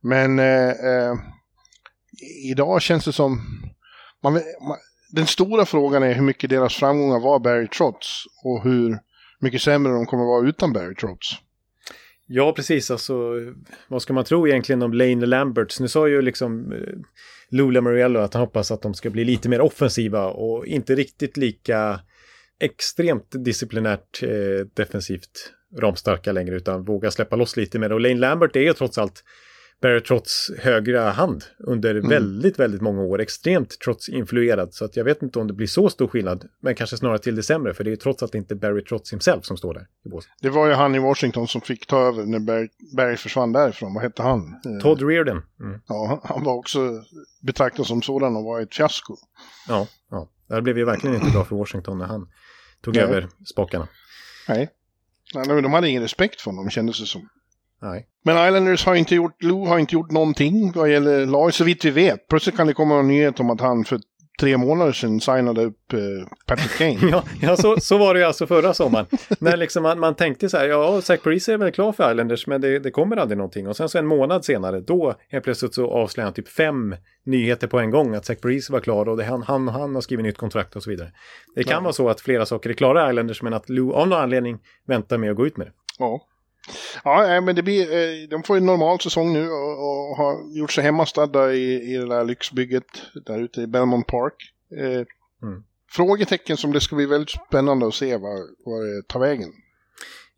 Men eh, eh, idag känns det som... Man, man, den stora frågan är hur mycket deras framgångar var Barry Trotz och hur mycket sämre de kommer vara utan Barry Trotz.
Ja, precis. Alltså, vad ska man tro egentligen om Lane Lamberts? Nu sa ju liksom eh, Lula Mariello att han hoppas att de ska bli lite mer offensiva och inte riktigt lika extremt disciplinärt eh, defensivt ramstarka längre utan våga släppa loss lite mer. Och Lane Lambert är ju trots allt Barry Trotz högra hand under väldigt, väldigt många år. Extremt Trotz-influerad. Så att jag vet inte om det blir så stor skillnad. Men kanske snarare till det sämre. För det är trots allt inte Barry Trotz himself som står där i båset.
Det var ju han i Washington som fick ta över när Barry, Barry försvann därifrån. Vad hette han? Eh,
Todd Reardon. Mm.
Ja, han var också betraktad som sådan och var ett fiasko.
Ja, ja. Det blev ju verkligen inte bra för Washington när han tog
Nej.
över spakarna.
Nej. Nej, men de hade ingen respekt för honom kändes det som.
Nej.
Men Islanders har inte gjort, Lou har inte gjort någonting vad gäller lag, så vitt vi vet. Plötsligt kan det komma en nyhet om att han för tre månader sedan signade upp eh, Patrick Kane.
Ja, ja så, så var det ju alltså förra sommaren. När liksom man, man tänkte så här, ja, Zach Parise är väl klar för Islanders, men det, det kommer aldrig någonting. Och sen så en månad senare, då helt plötsligt så avslöjar han typ fem nyheter på en gång att Zach Parise var klar och det, han, han, han har skrivit nytt kontrakt och så vidare. Det kan
Ja.
vara så att flera saker är klara i Islanders, men att Lou av någon anledning väntar med att gå ut med det.
Ja. Ja, men det blir, eh, de får en normal säsong nu och, har gjort sig hemmastadda i, i det där lyxbygget där ute i Belmont Park. Eh,
Mm.
Frågetecken som det ska bli väldigt spännande att se vad, det tar vägen.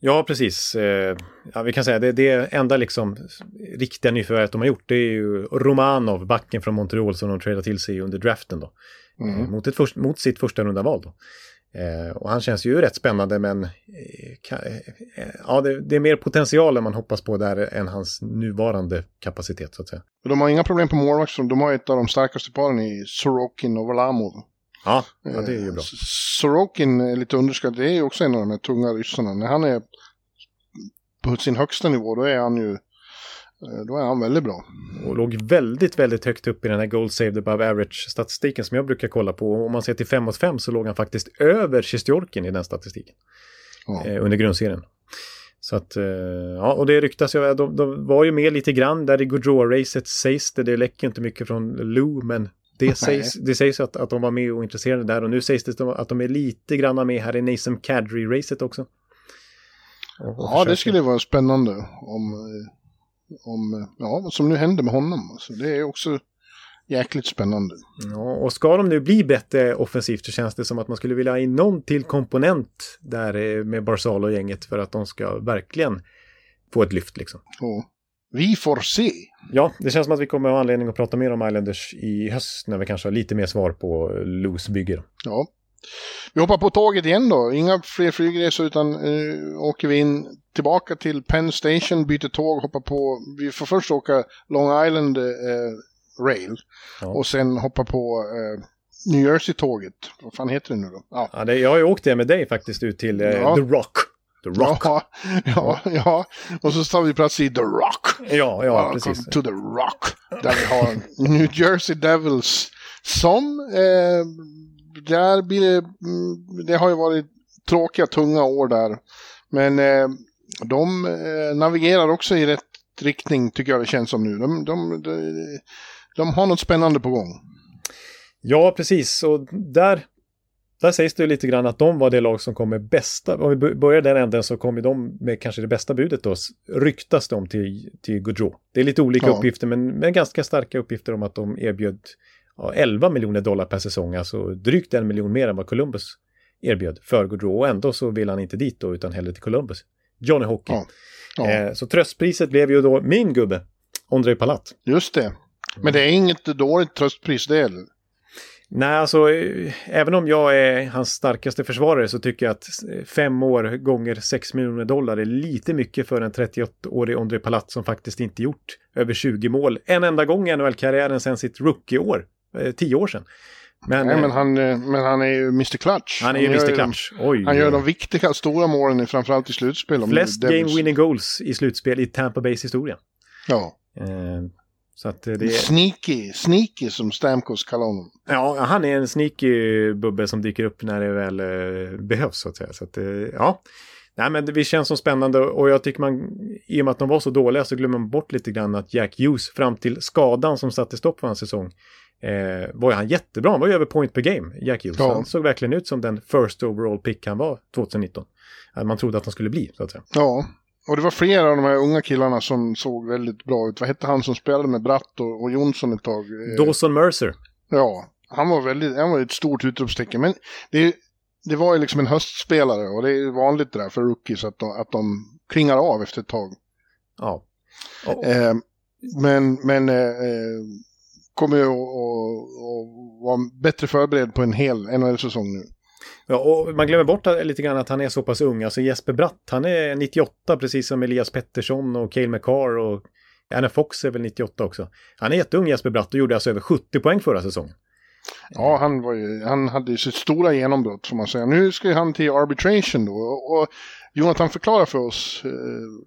Ja, precis. Eh, ja, vi kan säga det, det enda liksom riktiga nyförvärvet de har gjort det är ju Romanov, backen från Montreal som de tradade till sig under draften då. mm. mot, ett först, mot sitt första runda val. Då. Eh, och han känns ju rätt spännande men eh, ka, eh, ja, det, det, är mer potential än man hoppas på där än hans nuvarande kapacitet så att säga.
De har inga problem på målvakt, de har ett av de starkaste paren i Sorokin och Varlamov.
Ja, ja, det är ju bra. Eh,
Sorokin är lite underskattad, det är ju också en av de här tunga ryssarna. När han är på sin högsta nivå, då är han ju Eh, då är han väldigt bra.
Och låg väldigt, väldigt högt upp i den här Gold Saved Above Average-statistiken som jag brukar kolla på. Om man ser till 5 mot 5 så låg han faktiskt över Sjestjorkin i den statistiken. Ja. Eh, under grundserien. Så att, eh, ja, och det ryktas ju, de, de var ju med lite grann där i Gaudreau-racet sägs det, det läcker inte mycket från Lou, men det sägs, det sägs att, att de var med och intresserade där och nu sägs det att de är lite grann med här i Nathan Kadri-racet också.
Ja, försöker. det skulle vara spännande om om ja, vad som nu händer med honom. Alltså, det är också jäkligt spännande.
Ja, och ska de nu bli bättre offensivt så känns det som att man skulle vilja ha in någon till komponent där eh, med Barzal och gänget för att de ska verkligen få ett lyft liksom.
Ja. Vi får se.
Ja, det känns som att vi kommer ha anledning att prata mer om Islanders i höst när vi kanske har lite mer svar på Loose bygger.
Ja. Vi hoppar på tåget igen då. Inga fler flygresor utan uh, åker vi in tillbaka till Penn Station, byter tåg, hoppar på. Vi får först åka Long Island uh, Rail ja. och sen hoppa på uh, New Jersey-tåget. Vad fan heter det nu då?
Ja. ja det, jag har ju åkt det med dig faktiskt ut till ja. The Rock. The Rock.
Ja, ja, ja, och så tar vi plats i The Rock.
Ja, ja, precis.
to The Rock. Där vi har New Jersey Devils som eh, där blir det, mm, det har ju varit tråkiga, tunga år där. Men eh, de eh, navigerar också i rätt riktning tycker jag det känns som nu. De, de, de, de har något spännande på gång.
Ja, precis. Och där, där sägs det lite grann att de var det lag som kom med bästa. Om vi börjar den änden så kom de med kanske det bästa budet då. Ryktas de till, till Gaudreau. Det är lite olika ja. uppgifter men, men ganska starka uppgifter om att de erbjöd ja, 11 miljoner dollar per säsong, alltså drygt en miljon mer än vad Columbus erbjöd för Gaudreau och ändå så vill han inte dit då utan hellre till Columbus. Johnny Hockey. Ja. Ja. Eh, så tröstpriset blev ju då min gubbe, Ondrej Palat.
Just det. Men det är inget dåligt tröstpris det heller.
Nej, alltså eh, även om jag är hans starkaste försvarare så tycker jag att fem år gånger 6 miljoner dollar är lite mycket för en 38-årig Ondrej Palat som faktiskt inte gjort över 20 mål en enda gång i NHL-karriären sedan sitt rookie-år eh, tio år sedan.
Men, Nej, men, eh, han, eh, men han är ju Mr Clutch.
Han är ju Mr Clutch. Oj,
han gör de viktiga stora målen framförallt i slutspel.
Flest game winning goals i slutspel i Tampa Bays historia.
Ja.
Eh, så att det är...
Sneaky, sneaky som Stamkos kallar honom.
Ja, han är en sneaky bubbe som dyker upp när det väl eh, behövs så att säga. Så att, eh, ja. Nej, men det känns som spännande och jag tycker man, i och med att de var så dåliga så glömmer man bort lite grann att Jack Hughes fram till skadan som satte stopp för hans säsong eh, var han jättebra. Han var ju över point per game, Jack Hughes. Ja. Han såg verkligen ut som den first overall pick han var 2019. Man trodde att han skulle bli, så att säga.
Ja, och det var flera av de här unga killarna som såg väldigt bra ut. Vad hette han som spelade med Bratt och, och Jonsson ett tag?
Dawson Mercer.
Ja, han var väldigt, han var ett stort utropstecken. Men det, det var ju liksom en höstspelare och det är vanligt det där för rookies att de, att de klingar av efter ett tag.
Ja.
Oh. Eh, men men eh, kommer ju att vara bättre förberedd på en hel NHL-säsong nu.
Ja, och man glömmer bort lite grann att han är så pass ung. Alltså Jesper Bratt, han är 98 precis som Elias Pettersson och Cale McCarr och Anna Fox är väl 98 också. Han är jätteung Jesper Bratt och gjorde alltså över 70 poäng förra säsongen.
Ja, han, var ju, han hade ju sitt stora genombrott får man säga. Nu ska han till arbitration då. Och Jonathan förklarar för oss eh,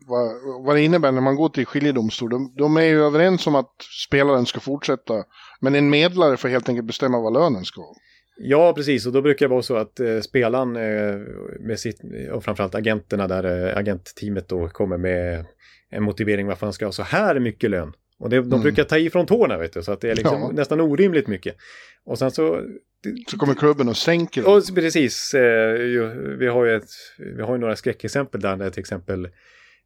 vad, vad det innebär när man går till skiljedomstol. De, de är ju överens om att spelaren ska fortsätta. Men en medlare får helt enkelt bestämma vad lönen ska vara.
Ja, precis. Och då brukar det vara så att eh, spelaren eh, med sitt, och framförallt agenterna där, eh, agentteamet då kommer med en motivering varför han ska ha så här mycket lön. Och det, de mm. brukar ta ifrån tårna, vet du, så att det är liksom ja. nästan orimligt mycket. Och sen så...
Så kommer klubben och sänker
och, Precis. Eh, vi, har ju ett, vi har ju några skräckexempel där, där till exempel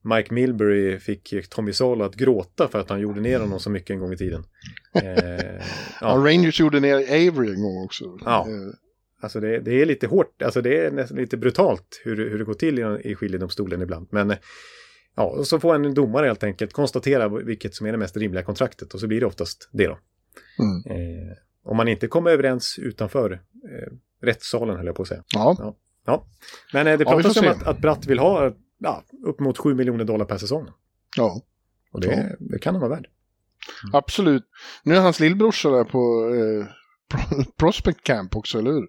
Mike Milbury fick Tommy Salo att gråta för att han gjorde ner honom så mycket en gång i tiden.
Eh, ja. Rangers gjorde ner Avery en gång också.
Ja. Eh. Alltså det, det, är lite hårt, alltså det är nästan lite brutalt hur, hur det går till i, i skiljedomstolen ibland. Men ja, och så får en domare helt enkelt konstatera vilket som är det mest rimliga kontraktet och så blir det oftast det då. Mm. Eh, Om man inte kommer överens utanför eh, rättssalen, höll jag på att säga.
Ja.
Ja. Men eh, det
Ja,
pratas
får
om att, att Bratt vill ha ja, upp mot 7 miljoner dollar per säsong.
ja.
Och det, det kan han vara värd.
Absolut. Nu är hans lillbrorsa där på eh, Pro- Prospect Camp också, eller hur?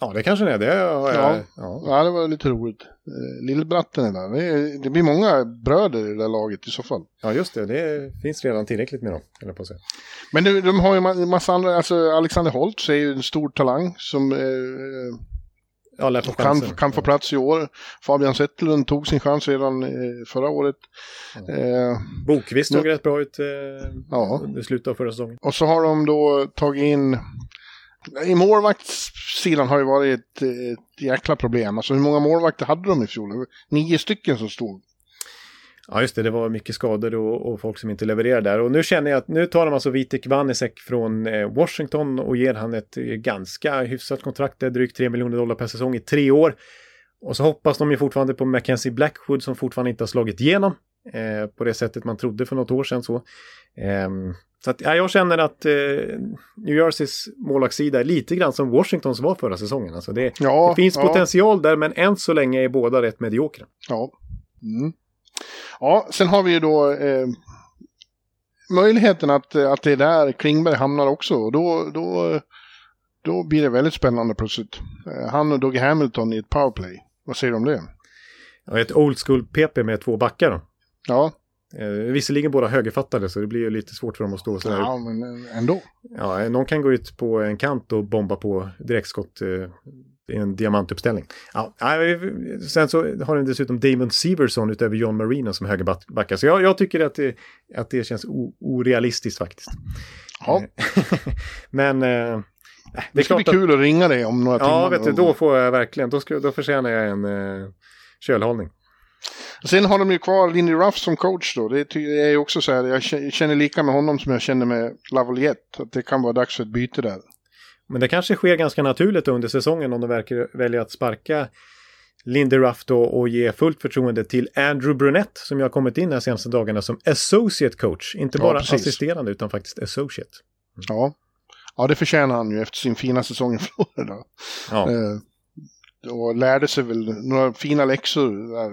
Ja, det kanske det är. Det, har jag-
Ja.
ja.
Ja, det var lite roligt. Eh, Lillbratten är där. Det, är, det blir många bröder i det där laget i så fall.
ja, just det. Det finns redan tillräckligt med dem, jag på säga.
Men de, de har ju en massa andra, alltså Alexander Holtz är ju en stor talang som eh,
Ja,
kan, kan få plats i år. Fabian Zetterlund tog sin chans redan eh, förra året. Eh,
Bokvist såg rätt bra ut eh,
Ja.
under slutet av förra säsongen.
och så har de då tagit in... I målvaktssidan har ju varit ett, ett jäkla problem. Alltså hur många målvakter hade de i fjol? Nio stycken som stod.
Ja, just det. Det var mycket skador och, och folk som inte levererade där. Och nu känner jag att nu tar de alltså Vitek Vanisek från eh, Washington och ger han ett eh, ganska hyfsat kontrakt. Det är drygt 3 miljoner dollar per säsong i tre år. Och så hoppas de ju fortfarande på Mackenzie Blackwood som fortfarande inte har slagit igenom. Eh, på det sättet man trodde för något år sedan så. Eh, så att, ja, jag känner att eh, New Jerseys målvaktssida är lite grann som Washingtons var förra säsongen. Alltså det,
Ja,
det finns
ja.
potential där men än så länge är båda rätt mediokra.
Ja. Mm. Ja, sen har vi ju då eh, möjligheten att, att det är där Klingberg hamnar också. Och då, då, då blir det väldigt spännande plötsligt. Eh, han och Dougie Hamilton i ett powerplay. Vad säger du om det?
Ja, ett old school PP med två backar då.
Ja,
Eh, visserligen båda högerfattade så det blir ju lite svårt för dem att stå sådär.
ja men ändå.
Ja, någon kan gå ut på en kant och bomba på direktskott eh, i en diamantuppställning. Ja, sen så har den dessutom Damon Severson utöver John Marino som högerbackar. Så jag, jag tycker att det, att det känns o, orealistiskt faktiskt.
Ja,
Men eh, det
det ska bli
att...
kul att ringa dig om några timmar.
Ja, vet du, då får jag verkligen, då, ska, då förtjänar jag en eh, kölhållning.
Sen har de ju kvar Lindy Ruff som coach då. Det är ju också så här, jag kä- känner lika med honom som jag känner med Lavaliette. Att det kan vara dags för ett byte där.
Men det kanske sker ganska naturligt under säsongen om de verkar välja att sparka Lindy Ruff då och ge fullt förtroende till Andrew Brunette som jag har kommit in här senaste dagarna som associate coach. Inte
Ja,
bara
precis.
assisterande utan faktiskt associate.
Ja. ja, det förtjänar han ju efter sin fina säsong i Florida.
Ja,
Eh, och lärde sig väl några fina läxor där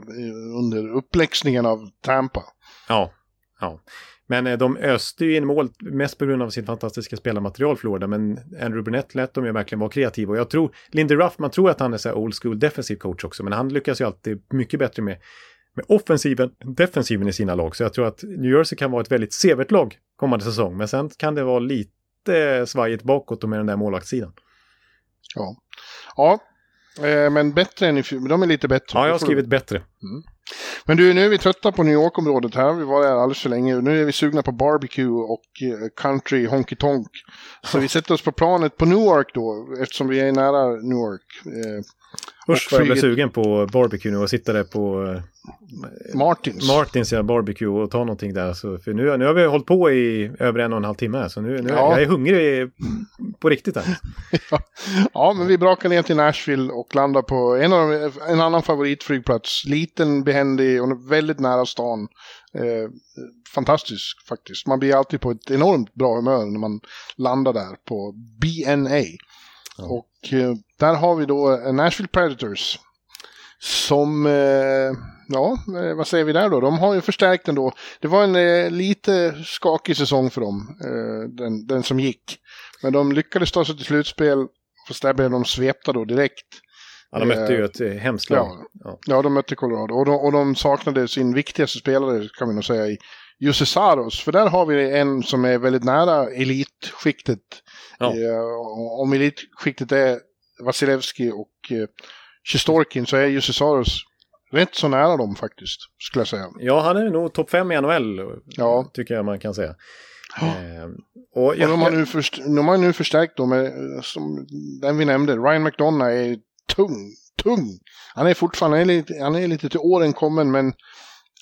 under uppläxningen av Tampa.
ja, ja. Men eh, de öste ju in mål mest på grund av sin fantastiska spelarmaterial Florida. Men Andrew Brunette lät dem ju verkligen vara kreativa. Och jag tror, Lindy Ruff, man tror att han är så här old school defensiv coach också. Men han lyckas ju alltid mycket bättre med, med offensiven, defensiven i sina lag. Så jag tror att New Jersey kan vara ett väldigt severt lag kommande säsong. Men sen kan det vara lite svajigt bakåt och med den där målvaktssidan.
Ja, ja eh, men bättre än i fjol. De är lite bättre.
Ja, jag har skrivit bättre.
Men du, nu är vi trötta på New York-området här. Vi var där alldeles för länge. Nu är vi sugna på barbecue och eh, country honky tonk. Så vi sätter oss på planet på Newark då, eftersom vi är nära Newark. Eh,
Usch vad jag blev sugen på barbecue nu och sitta där på eh,
Martins.
Martins ja, barbecue och ta någonting där. Så, för nu, nu har vi hållit på i över en och en halv timme här, så nu, nu
Ja.
jag är hungrig på riktigt här.
ja, men vi brakar ner till Nashville och landar på en, av de, en annan favoritflygplats. Liten, behändig och väldigt nära stan. Eh, fantastisk faktiskt. Man blir alltid på ett enormt bra humör när man landar där på BNA.
Ja.
Och eh, där har vi då eh, Nashville Predators. Som, eh, ja, eh, vad säger vi där då? De har ju förstärkt ändå. Det var en lite skakig säsong för dem, den, den som gick. Men de lyckades ta sig till slutspel, fast där blev de svepta då direkt.
Ja, de mötte ju ett hemskt lag.
Ja.
Ja.
De mötte Colorado. Och de, och de saknade sin viktigaste spelare, kan vi nog säga, i Jussi Saros. För där har vi en som är väldigt nära elitskiktet.
Ja.
Om elitskiktet är Vasilevski och eh, Sjistorkin så är Jussi Saros rätt så nära dem faktiskt, skulle jag säga.
ja, han är nog topp fem i NHL,
Ja.
tycker jag man kan säga. Eh, och
Och
jag,
de har nu, först, de har nu förstärkt då med, som den vi nämnde, Ryan McDonough är tung, tung. Han är fortfarande, han är lite, han är lite till åren kommen men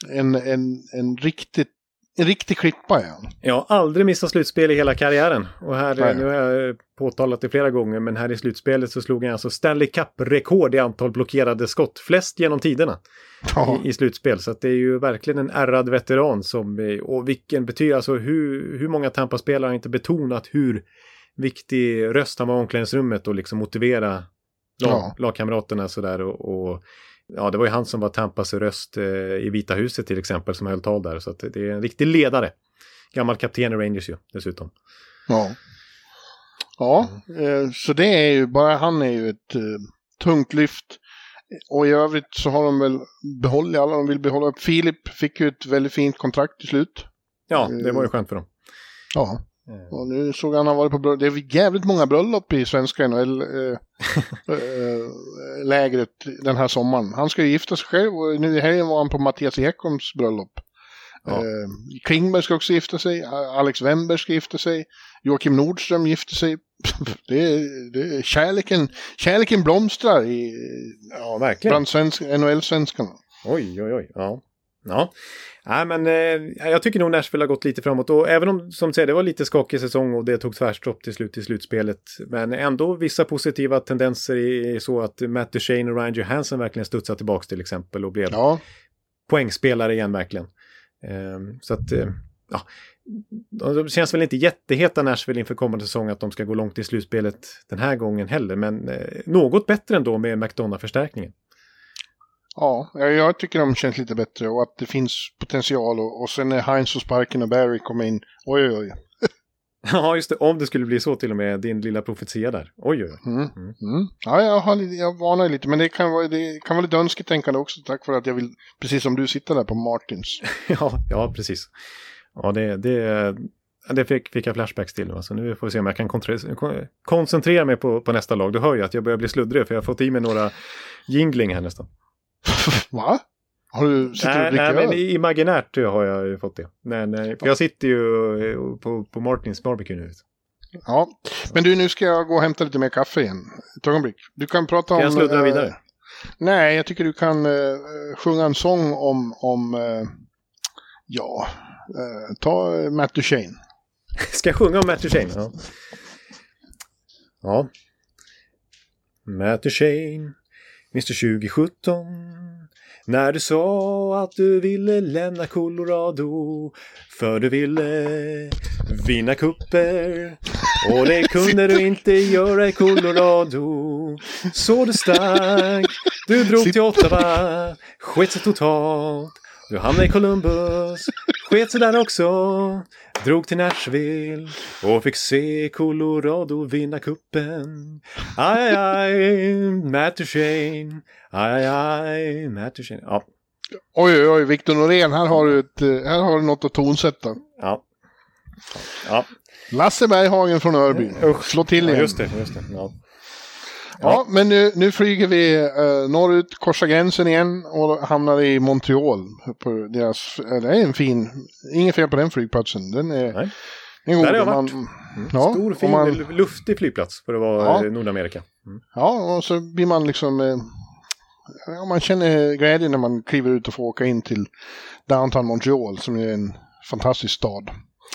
en, en, en riktigt, en riktig klippa är han.
har aldrig missat slutspel i hela karriären. Och här,
Nej.
nu har jag påtalat det flera gånger, men här i slutspelet så slog han alltså Stanley Cup-rekord i antal blockerade skott. Flest genom tiderna.
Ja,
i, i slutspel. Så att det är ju verkligen en ärrad veteran som, och vilken betyder, alltså hur, hur många Tampa-spelare har inte betonat hur viktig röst han var i omklädningsrummet och liksom motivera lag,
Ja.
lagkamraterna sådär. Och, och, ja, det var ju han som var Tampas röst eh, i Vita huset till exempel som höll tal där. Så det är en riktig ledare. Gammal kapten i Rangers ju dessutom.
Ja. Ja, eh, så det är ju, bara han är ju ett eh, tungt lyft. Och i övrigt så har de väl behållit alla de vill behålla. Filip fick ju ett väldigt fint kontrakt till slut.
Ja, det var ju skönt för dem.
Ja,
Eh,
och nu såg han har varit på bröllop. Det är jävligt många bröllop i svenska NHL. Eh, eh, den här sommaren. Han ska ju gifta sig själv och nu i helgen var han på Mattias Ekholms bröllop.
Ja.
Eh, Klingberg ska också gifta sig, Alex Wember ska gifta sig, Joakim Nordström gifter sig. Det är, det är kärleken, kärleken blomstrar i,
Ja, verkligen.
bland svensk, NHL-svenskarna.
Oj, oj, oj. Ja. Ja, Nej, men eh, jag tycker nog Nashville har gått lite framåt. Och även om, som säger, det var lite skakig säsong och det tog tvärstopp till slut i slutspelet. Men ändå vissa positiva tendenser i så att Matt Duchene och Ryan Johansson verkligen studsade tillbaka till exempel och blev
Ja,
poängspelare igen verkligen. Ehm, så att, eh, ja, de känns väl inte jätteheta Nashville inför kommande säsong att de ska gå långt i slutspelet den här gången heller. Men eh, något bättre ändå med McDonough-förstärkningen.
Ja, jag- tycker de känns lite bättre och att det finns potential och, och sen när Heinz och Sparken och Barry kommer in, oj oj oj.
Ja, just det. Om det skulle bli så till och med, din lilla profetia där. Oj, oj, oj.
Mm. Mm. Ja, jag, har, jag varnar lite, men det kan, vara, det kan vara lite önsketänkande också, tack för att jag vill, precis som du, sitta där på Martins.
Ja, ja, precis. Ja, det, det, det fick, fick jag flashbacks till. nu. Så nu får vi se om jag kan koncentrera mig på, på nästa lag. Du hör ju att jag börjar bli sluddrig för jag har fått i mig några jingling här nästan.
Va? Har du sitter du
Nej,
dricker
nej men imaginärt har jag fått det. Men, eh, för jag sitter ju eh, på, på Martins barbecue nu.
Ja, men du, nu ska jag gå och hämta lite mer kaffe igen. Ett ögonblick. Du kan prata om...
Kan jag sluddra
eh,
vidare?
Nej, jag tycker du kan eh, sjunga en sång om, om eh, ja, eh, ta eh, Matt Duchene.
Ska jag sjunga om Matt Duchene? Ja. ja. Matt Duchene, Mr 2017. När du sa att du ville lämna Colorado för du ville vinna kupper och det kunde du inte göra i Colorado. Så du stack, du drog till Ottawa, sket sig totalt. Du hamnade i Columbus, sket sig där också. Drog till Nashville och fick se Colorado vinna kuppen. Aj, aj, aj, Matt Duchene. Aj, aj, Matt Duchene. Ja,
Oj, oj, oj, Victor Norén, här har du, ett, eh, här har du något att tonsätta.
ja. Ja,
Lasse Berghagen från Örby.
Usch.
Slå till
ja
igen.
just det. Just det. Ja.
Ja, men nu, nu flyger vi eh, norrut, korsar gränsen igen och hamnar i Montreal. På deras, det är en fin, inget fel på den flygplatsen. Den är,
Nej.
den är.
Där har jag
Man-
varit. Mm.
Ja,
Stor, fin,
man-
luftig flygplats för att vara
Ja.
Nordamerika. Mm.
Ja, och så blir man liksom... Eh, ja, man känner glädje när man kliver ut och får åka in till Downtown Montreal som är en fantastisk stad.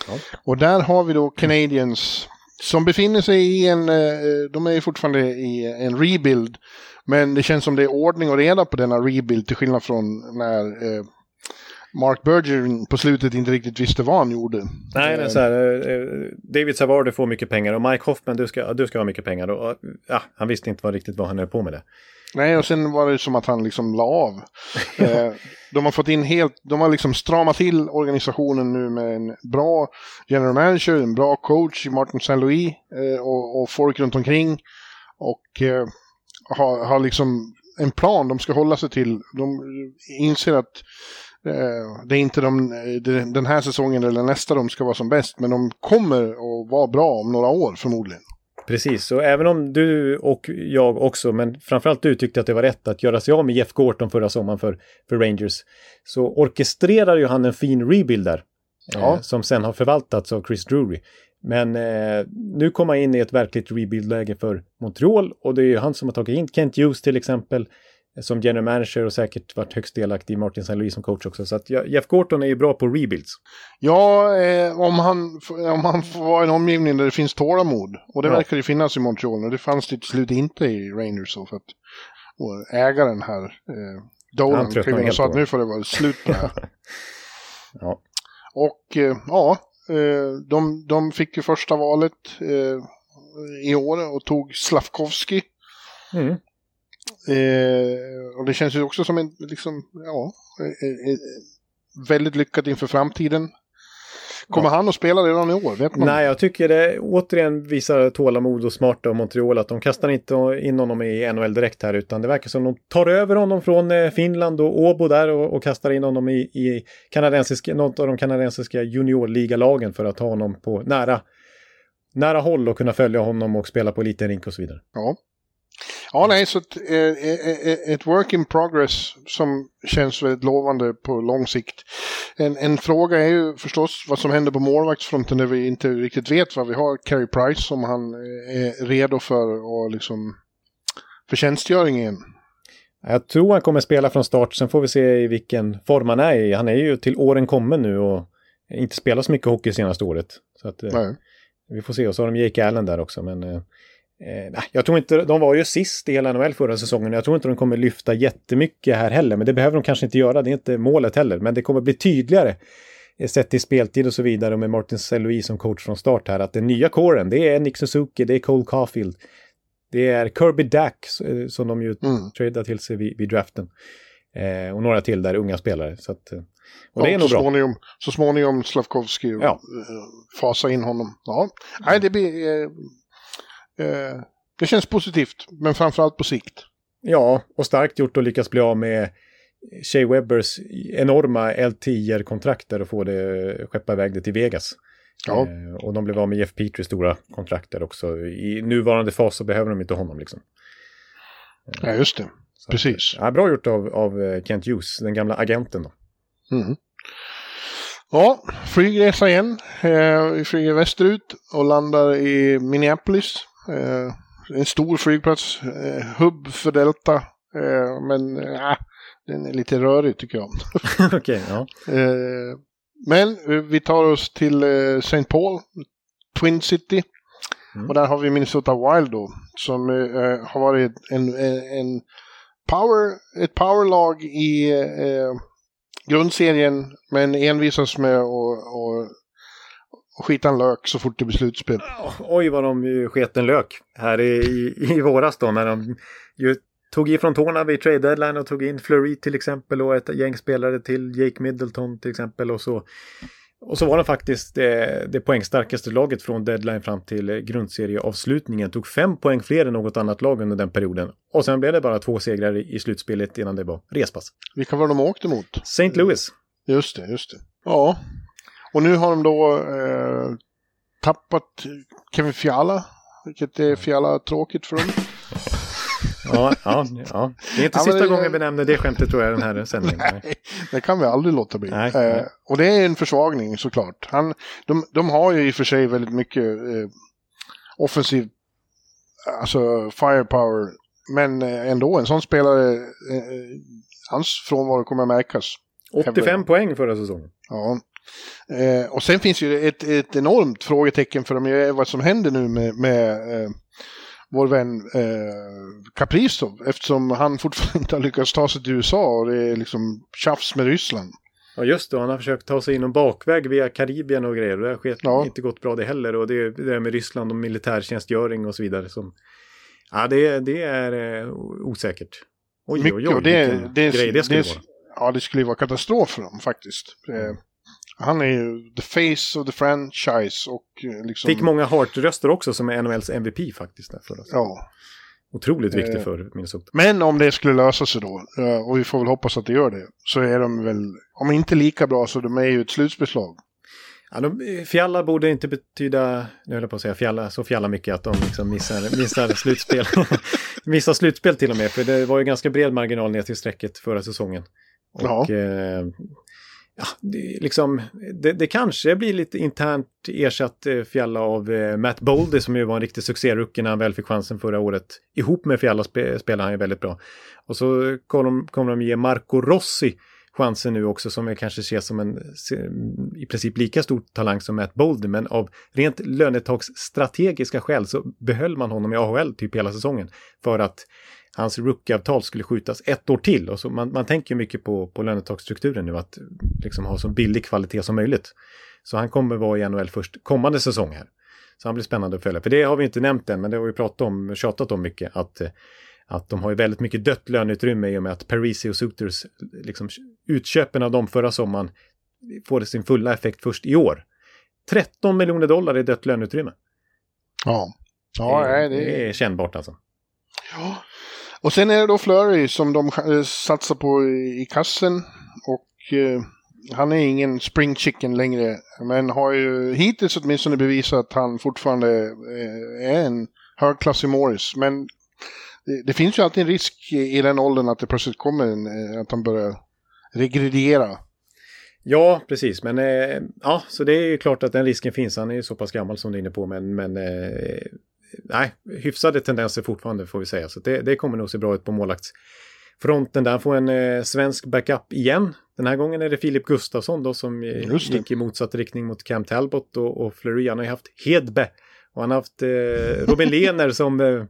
Ja.
Och där har vi då Canadiens som befinner sig i en... Eh, de är fortfarande i en rebuild. Men det känns som det är ordning och reda på denna rebuild till skillnad från när eh, Mark Bergeron på slutet inte riktigt visste vad han gjorde.
Nej, det är så här, eh, eh, David Savard får mycket pengar och Mike Hoffman, du ska, du ska ha mycket pengar. Och, eh, ja, han visste inte vad, riktigt vad han höll på med det.
Nej, och sen var det som att han liksom la av. eh, de har fått in helt, de har liksom stramat till organisationen nu med en bra general manager, en bra coach i Martin St. Louis eh, och, och folk runt omkring. Och eh, har, har liksom en plan de ska hålla sig till. De inser att eh, det är inte de, den här säsongen eller nästa de ska vara som bäst, men de kommer att vara bra om några år förmodligen.
Precis, så även om du och jag också, men framförallt du tyckte att det var rätt att göra sig av med Jeff Gorton förra sommaren för, för Rangers, så orkestrerar ju han en fin rebuild där.
Ja.
Eh, som sen har förvaltats av Chris Drury. Men eh, nu kommer han in i ett verkligt rebuild-läge för Montreal och det är ju han som har tagit in Kent Hughes till exempel eh, som general manager och säkert varit högst delaktig i Martin St. Louis som coach också. Så att Jeff Gorton är ju bra på rebuilds.
Ja, eh, om, han, om han får vara i en omgivning där det finns tålamod. Och det
Ja.
verkar ju finnas i Montreal. Och det fanns det till slut inte i Rangers. Så för att och ägaren här, eh, Dolan, klev in och
helt
sa att nu får det vara slut på det här.
Ja.
och eh, ja, eh, de, de fick ju första valet. Eh, i år och tog Slavkovski.
Mm.
Eh, och det känns ju också som en, liksom, ja, eh, eh, väldigt lyckat inför framtiden. Kommer han att spela redan i år? Vet man?
Nej, jag tycker det återigen visar tålamod och smarta av Montreal att de kastar inte in honom i NHL direkt här utan det verkar som de tar över honom från eh, Finland och Åbo där och, och kastar in honom i, i kanadensiska, något av de kanadensiska juniorligalagen för att ha honom på nära, nära håll och kunna följa honom och spela på liten rink och så vidare.
Ja. Ja, nej, så ett, eh, ett work in progress som känns väldigt lovande på lång sikt. En, en fråga är ju förstås vad som händer på målvaktsfronten där vi inte riktigt vet vad vi har. Carey Price som han eh, är redo för och liksom för tjänstgöring igen.
Jag tror han kommer spela från start, sen får vi se i vilken form han är i. Han är ju till åren kommen nu och inte spelat så mycket hockey senaste året. Så att, eh, vi får se, och så har de Jake Allen där också. Men eh, Eh, jag tror inte, de var ju sist i hela NHL förra säsongen. Jag tror inte de kommer lyfta jättemycket här heller. Men det behöver de kanske inte göra. Det är inte målet heller. Men det kommer bli tydligare. Eh, sett till speltid och så vidare med Martin Saint-Louis som coach från start här. Att den nya kåren, det är Nick Suzuki, det är Cole Caulfield. Det är Kirby Dack eh, som de ju mm. tradade till sig vid, vid draften. Eh, och några till där, unga spelare. Så att, och det är nog
så
bra.
Småningom, så småningom Slavkovski ja. fasa in honom. Ja, nej det blir... Eh, Eh, det känns positivt, men framförallt på sikt.
Ja, och starkt gjort att lyckas bli av med Shea Webbers enorma LTIR-kontrakt där och få det, skeppa iväg det till Vegas. Ja. Eh, och de blev av med Jeff Peters stora kontrakt där också. I nuvarande fas så behöver de inte honom liksom.
Ja, just det. Så Precis.
Att, ja, bra gjort av, av eh, Kent Hughes, den gamla agenten då.
Mm. Ja, flygresa igen. Eh, vi flyger västerut och landar i Minneapolis. Eh, en stor flygplats, eh, hubb för Delta. Eh, men äh, den är lite rörig tycker jag.
okay, ja.
men vi tar oss till St. Paul, Twin City. Mm. Och där har vi Minnesota Wild då. Som har varit en, en, en power, ett powerlag i grundserien men envisas med att och skita en lök så fort det blir slutspel.
Oj vad de sket en lök här i, i, i våras då när de ju tog ifrån tårna vid trade deadline och tog in Fleury till exempel och ett gäng spelare till Jake Middleton till exempel och så. Och så var de faktiskt det, det poängstarkaste laget från deadline fram till grundserieavslutningen. Tog fem poäng fler än något annat lag under den perioden. Och sen blev det bara två segrar i, i slutspelet innan det var respass.
Vilka var de åkte mot?
St. Louis.
Just det, just det. Ja, och nu har de då eh, tappat Kevin Fiala, vilket är Fiala tråkigt för dem.
ja, ja, ja, det är inte ja, sista det, gången vi nämner det skämtet tror jag den här sändningen.
Nej, det kan vi aldrig låta bli. Nej, eh, och det är en försvagning såklart. Han, de, de har ju i och för sig väldigt mycket eh, offensiv, alltså firepower. Men eh, ändå, en sån spelare, eh, eh hans frånvaro kommer märkas.
85 poäng förra säsongen.
Ja, Eh, och sen finns ju ett, ett enormt frågetecken för dem, vad som händer nu med, med eh, vår vän eh, Kaprizov eftersom han fortfarande inte har lyckats ta sig till USA och det är liksom tjafs med Ryssland.
Ja just det, han har försökt ta sig in en bakväg via Karibien och grejer och det har ja. inte gått bra det heller och det är det där med Ryssland och militärtjänstgöring och så vidare som Ja det, det är eh, osäkert.
Oj, Mycket, oj, oj, det, det, grej det skulle det, vara. Ja, det skulle vara katastrof för dem faktiskt. Mm. Han är ju the face of the franchise och eh, liksom...
Fick många Hart-röster också som är NHLs MVP faktiskt. Där förra
ja.
Otroligt viktig eh, för Minnesota.
Men om det skulle lösa sig då, eh, och vi får väl hoppas att det gör det, så är de väl, om inte lika bra så de är ju ett slutspelslag.
Ja, de, fjalla borde inte betyda, nu höll jag på att säga fjalla, så fjalla mycket att de liksom missar, missar slutspel. missar slutspel till och med, för det var ju ganska bred marginal ner till strecket förra säsongen. Och ja. eh, ja, det, liksom, det, det, kanske blir lite internt ersatt eh, Fjalla av eh, Matt Boldy som ju var en riktig succérookie när han väl fick chansen förra året. Ihop med Fjalla spe, spelar han ju väldigt bra. Och så kommer de, kommer de ge Marco Rossi chansen nu också som jag kanske ser som en i princip lika stor talang som Matt Boldy. Men av rent lönetagsstrategiska skäl så behöll man honom i AHL typ hela säsongen. För att hans rookieavtal skulle skjutas ett år till. Och så man, man tänker mycket på, på lönetagsstrukturen nu, att liksom ha så billig kvalitet som möjligt. Så han kommer vara i NHL först kommande säsong här. Så han blir spännande att följa. För det har vi inte nämnt än, men det har vi pratat om, tjatat om mycket. Att, att de har ju väldigt mycket dött löneutrymme i och med att Parisi och Suitors, liksom utköpen av dem förra sommaren, får sin fulla effekt först i år. 13 miljoner dollar i dött löneutrymme.
Ja. Ja,
det, det... det är kännbart alltså.
Ja. Och sen är det då Flurry som de eh, satsar på i kassen. Och eh, han är ingen spring chicken längre. Men har ju hittills åtminstone bevisat att han fortfarande eh, är en högklassig Morris. Men det, det, finns ju alltid en risk i, i den åldern att det plötsligt kommer en, eh, att han börjar regrediera.
Ja, precis. Men eh, ja, så det är ju klart att den risken finns. Han är ju så pass gammal som du är inne på. Men, men eh, nej, hyfsade tendenser fortfarande får vi säga. Så det, det kommer nog se bra ut på målvaktsfronten. Där får en eh, svensk backup igen. Den här gången är det Filip Gustafsson då som gick i motsatt riktning mot Cam Talbot och, och Fleury. Han har ju haft Hedbe och han har haft eh, Robin Lehner som eh,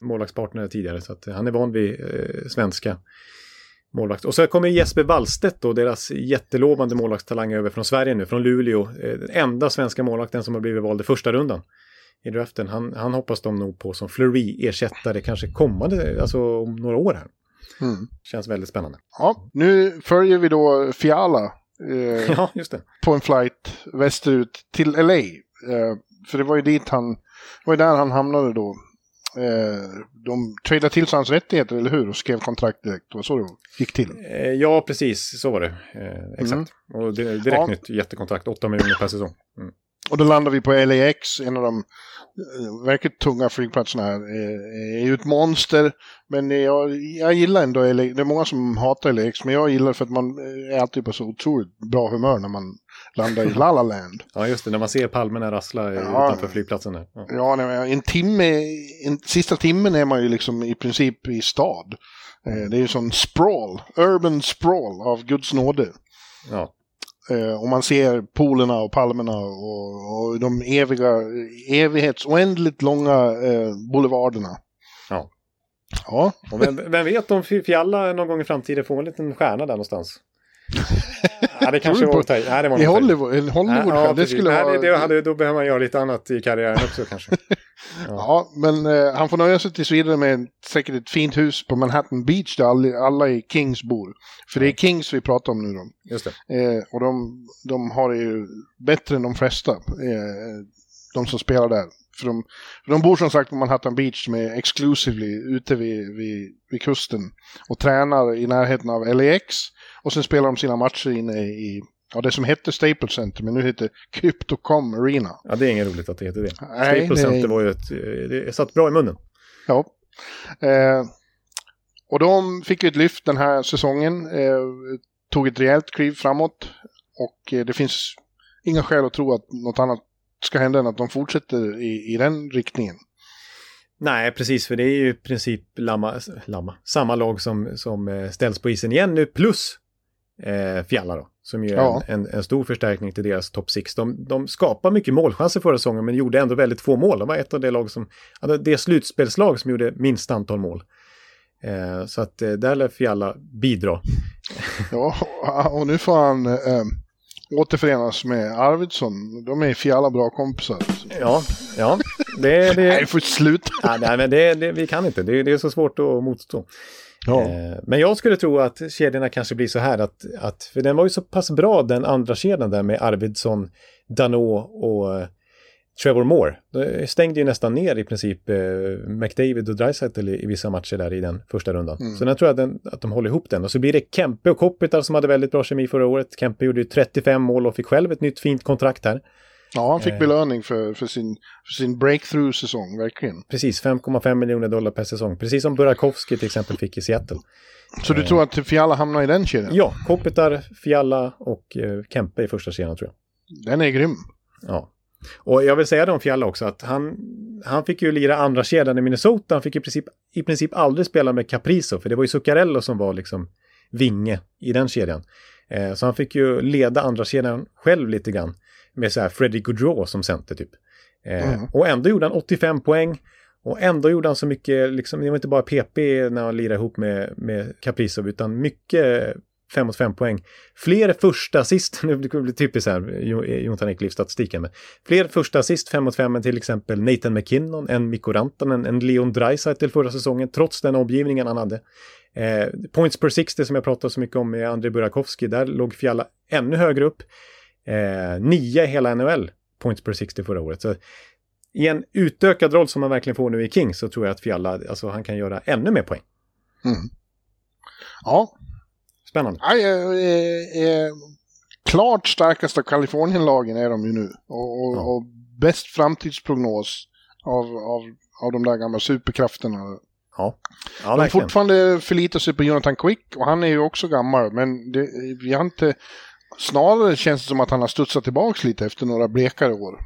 målvaktspartner tidigare. Så att han är van vid eh, svenska målvakt. Och så kommer Jesper Wallstedt då, deras jättelovande målvaktstalang över från Sverige nu, från Luleå. Eh, den enda svenska målvakten som har blivit vald i första rundan i draften. Han, han hoppas de nog på som Fleury-ersättare kanske kommande, alltså om några år här. Mm. Känns väldigt spännande.
Ja, nu följer vi då Fiala.
Eh, ja, just det.
På en flight västerut till LA. Eh, för det var ju dit han, var ju där han hamnade då. Eh, de tradade till sig hans rättigheter, eller hur? Och skrev kontrakt direkt. Det var så det gick till.
Eh, ja, precis. Så var det. Eh, exakt. Mm. Och direkt ja. nytt jättekontrakt. 8 miljoner per säsong. Mm.
Och då landar vi på LAX, en av de eh, verkligt tunga flygplatserna här. Eh, är ju ett monster, men jag, jag gillar ändå LA. Det är många som hatar LAX, men jag gillar för att man är alltid på så otroligt bra humör när man landar i La La Land.
ja, just det, när man ser palmerna rassla ja, utanför flygplatsen. Där.
Ja, ja nej, en timme, en, sista timmen är man ju liksom i princip i stad. Eh, det är ju sån sprawl, urban sprawl av Guds nåde.
Ja.
Eh, och man ser polerna och palmerna och, och de eviga, evighets, oändligt långa eh, boulevarderna.
Ja.
Ja.
Vem, vem vet om Fiala någon gång i framtiden får en liten stjärna där någonstans? Ja, det kanske var att ta Nej, det var
I Hollywood, en Hollywood
ja,
det skulle
Nej, det, det hade, då behöver man göra lite annat i karriären också kanske.
Ja, ja men eh, han får nöja sig tills vidare med säkert ett fint hus på Manhattan Beach där alla, alla i Kings bor. För det är Kings vi pratar om nu då.
Just
det. Eh, och de, de har det ju bättre än de flesta, eh, de som spelar där. För de, för de bor som sagt på Manhattan Beach som är exclusively ute vid, vid, vid kusten och tränar i närheten av LAX. Och sen spelar de sina matcher inne i Ja, det som hette Staples Center, men nu heter Cryptocom Arena.
Ja, det är inget roligt att det heter det. Nej, Staples Center var ju ett... Det satt bra i munnen.
Ja. Eh, och de fick ju ett lyft den här säsongen. Eh, tog ett rejält kliv framåt. Och eh, det finns inga skäl att tro att något annat ska hända än att de fortsätter i, i den riktningen.
Nej, precis, för det är ju i princip lamma, lamma, samma lag som, som eh, ställs på isen igen nu, plus eh, Fjalla då, som ju är ja. en, en, en, stor förstärkning till deras topp 6. De, de skapar mycket målchanser förra säsongen, men gjorde ändå väldigt få mål. De var ett av de lag som, alltså det slutspelslag som gjorde minst antal mål. Eh, så att eh, där lär Fjalla bidra.
ja, och nu får han eh, återförenas med Arvidsson. De är Fjalla bra kompisar.
Ja, ja. Det, det...
nej, för slut.
ja, nej, men det, det, vi kan inte. Det, det är så svårt att motstå. Ja. Eh, men jag skulle tro att kedjorna kanske blir så här att, att, för den var ju så pass bra den andra kedjan där med Arvidsson, Dano och Trevor Moore. Stängde ju nästan ner i princip eh, McDavid och Dreisaitl i, i, vissa matcher där i den första rundan. Mm. Så den tror jag den, att de håller ihop den. Och så blir det Kempe och Kopitar som hade väldigt bra kemi förra året. Kempe gjorde ju 35 mål och fick själv ett nytt fint kontrakt här.
Ja, han fick eh. belöning för, för, sin, för sin breakthrough-säsong, verkligen.
Precis, 5,5 miljoner dollar per säsong. Precis som Burakovsky till exempel fick i Seattle.
Så du eh. tror att Fiala hamnar i den kedjan?
Ja, Kopitar, Fiala och eh, Kempe i första kedjan tror jag.
Den är grym.
Ja. Och jag vill säga det om Fiala också, att han, han fick ju lira andra kedjan i Minnesota. Han fick i princip, i princip aldrig spela med Caprizo, för det var ju Zuccarello som var liksom vinge i den kedjan. Eh, så han fick ju leda andra kedjan själv lite grann med så här Fredrik Gaudreau som center typ. Eh, mm. Och ändå gjorde han 85 poäng. Och ändå gjorde han så mycket, liksom, det var inte bara PP när han lirade ihop med, med Kaprizov, utan mycket 5 mot 5 poäng. Fler första assist, nu blir det typiskt här, Jonathan Ekliv-statistiken, men fler första assist 5 mot 5 än till exempel Nathan McKinnon, en Mikko Rantanen, en Leon Draisaitl förra säsongen, trots den omgivningen han hade. Eh, points per 60 som jag pratade så mycket om med Andrei Burakovsky, där låg Fiala ännu högre upp. Eh, nio i hela NHL, points per 60 förra året. Så i en utökad roll som han verkligen får nu i King så tror jag att Fiala, alltså han kan göra ännu mer poäng.
Mm. Ja.
Spännande.
Ja, eh, eh, klart starkaste Kalifornienlagen är de ju nu. Och, och, ja. och bäst framtidsprognos av, av, av de där gamla superkrafterna.
Ja,
ja De fortfarande förlitar sig på Jonathan Quick och han är ju också gammal. Men det, vi har inte... Snarare känns det som att han har studsat tillbaka lite efter några blekare år.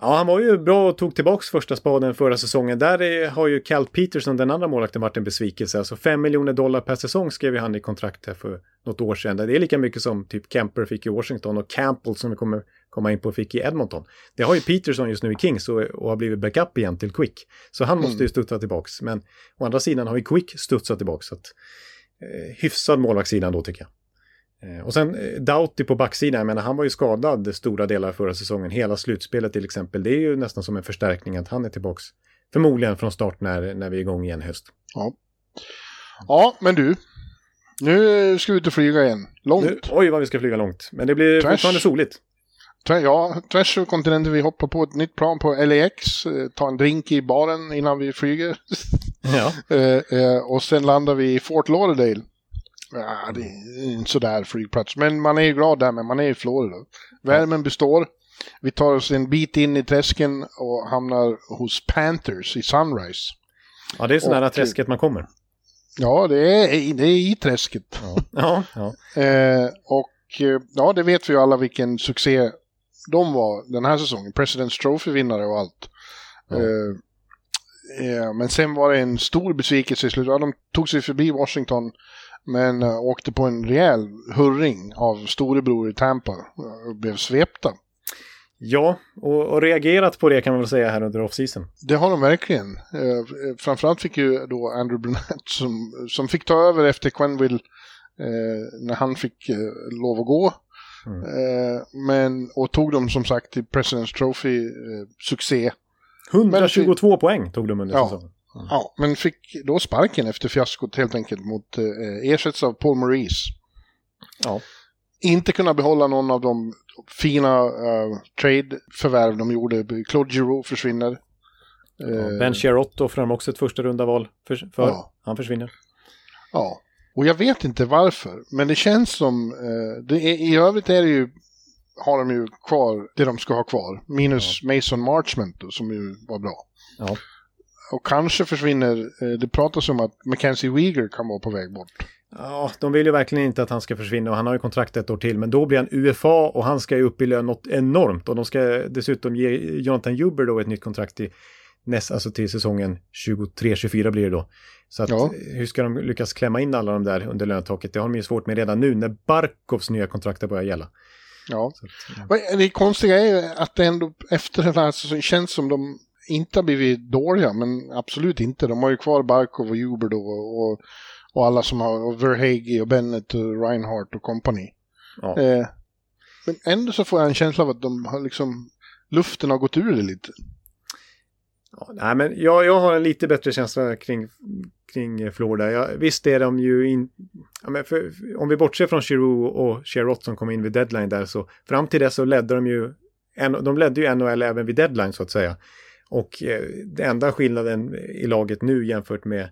Ja, han var ju bra och tog tillbaks första spaden förra säsongen. Där är, har ju Cal Peterson, den andra målvakten, varit en besvikelse. Alltså 5 miljoner dollar per säsong skrev han i kontrakt här för något år sedan. Det är lika mycket som typ Kemper fick i Washington och Campbell som vi kommer komma in på fick i Edmonton. Det har ju Peterson just nu i Kings och, och har blivit backup igen till Quick. Så han måste ju mm. studsa tillbaks. Men å andra sidan har ju Quick studsat tillbaks. Så att, eh, hyfsad målvaktssidan då tycker jag. Eh, och sen eh, Doughty på backsidan, jag menar han var ju skadad stora delar förra säsongen. Hela slutspelet till exempel, det är ju nästan som en förstärkning att han är tillbaks. Förmodligen från start när, när vi är igång igen höst.
Ja. ja, men du. Nu ska vi ut och flyga igen. Långt. Nu,
oj, vad vi ska flyga långt. Men det blir Trash. fortfarande soligt.
Ja, tvärs över kontinenten. Vi hoppar på ett nytt plan på LAX. Eh, tar en drink i baren innan vi flyger.
Ja.
och sen landar vi i Fort Lauderdale. Ja, det är inte sådär flygplats. Men man är ju glad där, men man är i Florida. Värmen består. Vi tar oss en bit in i träsken och hamnar hos Panthers i Sunrise.
Ja, det är så nära träsket man kommer.
Ja, det är, det är i träsket.
Ja. ja,
ja. eh, och eh, ja, det vet vi ju alla vilken succé de var den här säsongen. President's Trophy-vinnare och allt. Ja. Eh, eh, men sen var det en stor besvikelse i slutet. Ja, de tog sig förbi Washington men uh, åkte på en rejäl hurring av storebror i Tampa och blev svepta.
Ja, och, och, reagerat på det kan man väl säga här under offseason.
Det har de verkligen. Eh, framförallt fick ju då Andrew Brunett som, som fick ta över efter Quenville eh, när han fick eh, lov att gå. Mm. Eh, men, och tog dem som sagt till President's Trophy eh, succé.
122 men, poäng tog de under ja, säsongen.
Mm. Ja, men fick då sparken efter fiaskot helt enkelt mot eh, ersätts av Paul Maurice.
Ja.
Inte kunna behålla någon av de fina uh, trade-förvärv de gjorde. Claude Giroux försvinner.
Eh, ben Sherrott offrar de också ett första runda val för. för. Ja. Han försvinner.
Ja, och jag vet inte varför. Men det känns som, uh, det är, i övrigt är det ju, har de ju kvar det de ska ha kvar. Minus ja. Mason Marchment då, som ju var bra.
Ja
och kanske försvinner, eh, det pratas om att Mackenzie Weegar kan vara på väg bort.
Ja, de vill ju verkligen inte att han ska försvinna och han har ju kontrakt ett år till. Men då blir han UFA och han ska ju upp i lön något enormt. Och de ska dessutom ge Jonathan Huber då ett nytt kontrakt till, näst, alltså till säsongen 23-24 blir det då. Så att, ja. hur ska de lyckas klämma in alla de där under lönetaket? Det har de ju svårt med redan nu när Barkovs nya kontrakt börjar gälla.
Ja. Att, ja. Det konstiga är ju att det ändå efter den här säsongen känns som de inte har blivit dåliga, men absolut inte. De har ju kvar Barkov och Huber då och, och alla som har, och Verhage och Bennett och Reinhardt och kompani.
Ja. Eh,
men ändå så får jag en känsla av att de har liksom, luften har gått ur det lite.
Ja, nej, men jag, jag har en lite bättre känsla kring, kring Florida. Ja, visst är de ju in... Ja, för, om vi bortser från Giroux och Sherrott som kom in vid deadline där så fram till dess så ledde de ju... En, de ledde ju NHL även vid deadline så att säga. Och eh, den enda skillnaden i laget nu jämfört med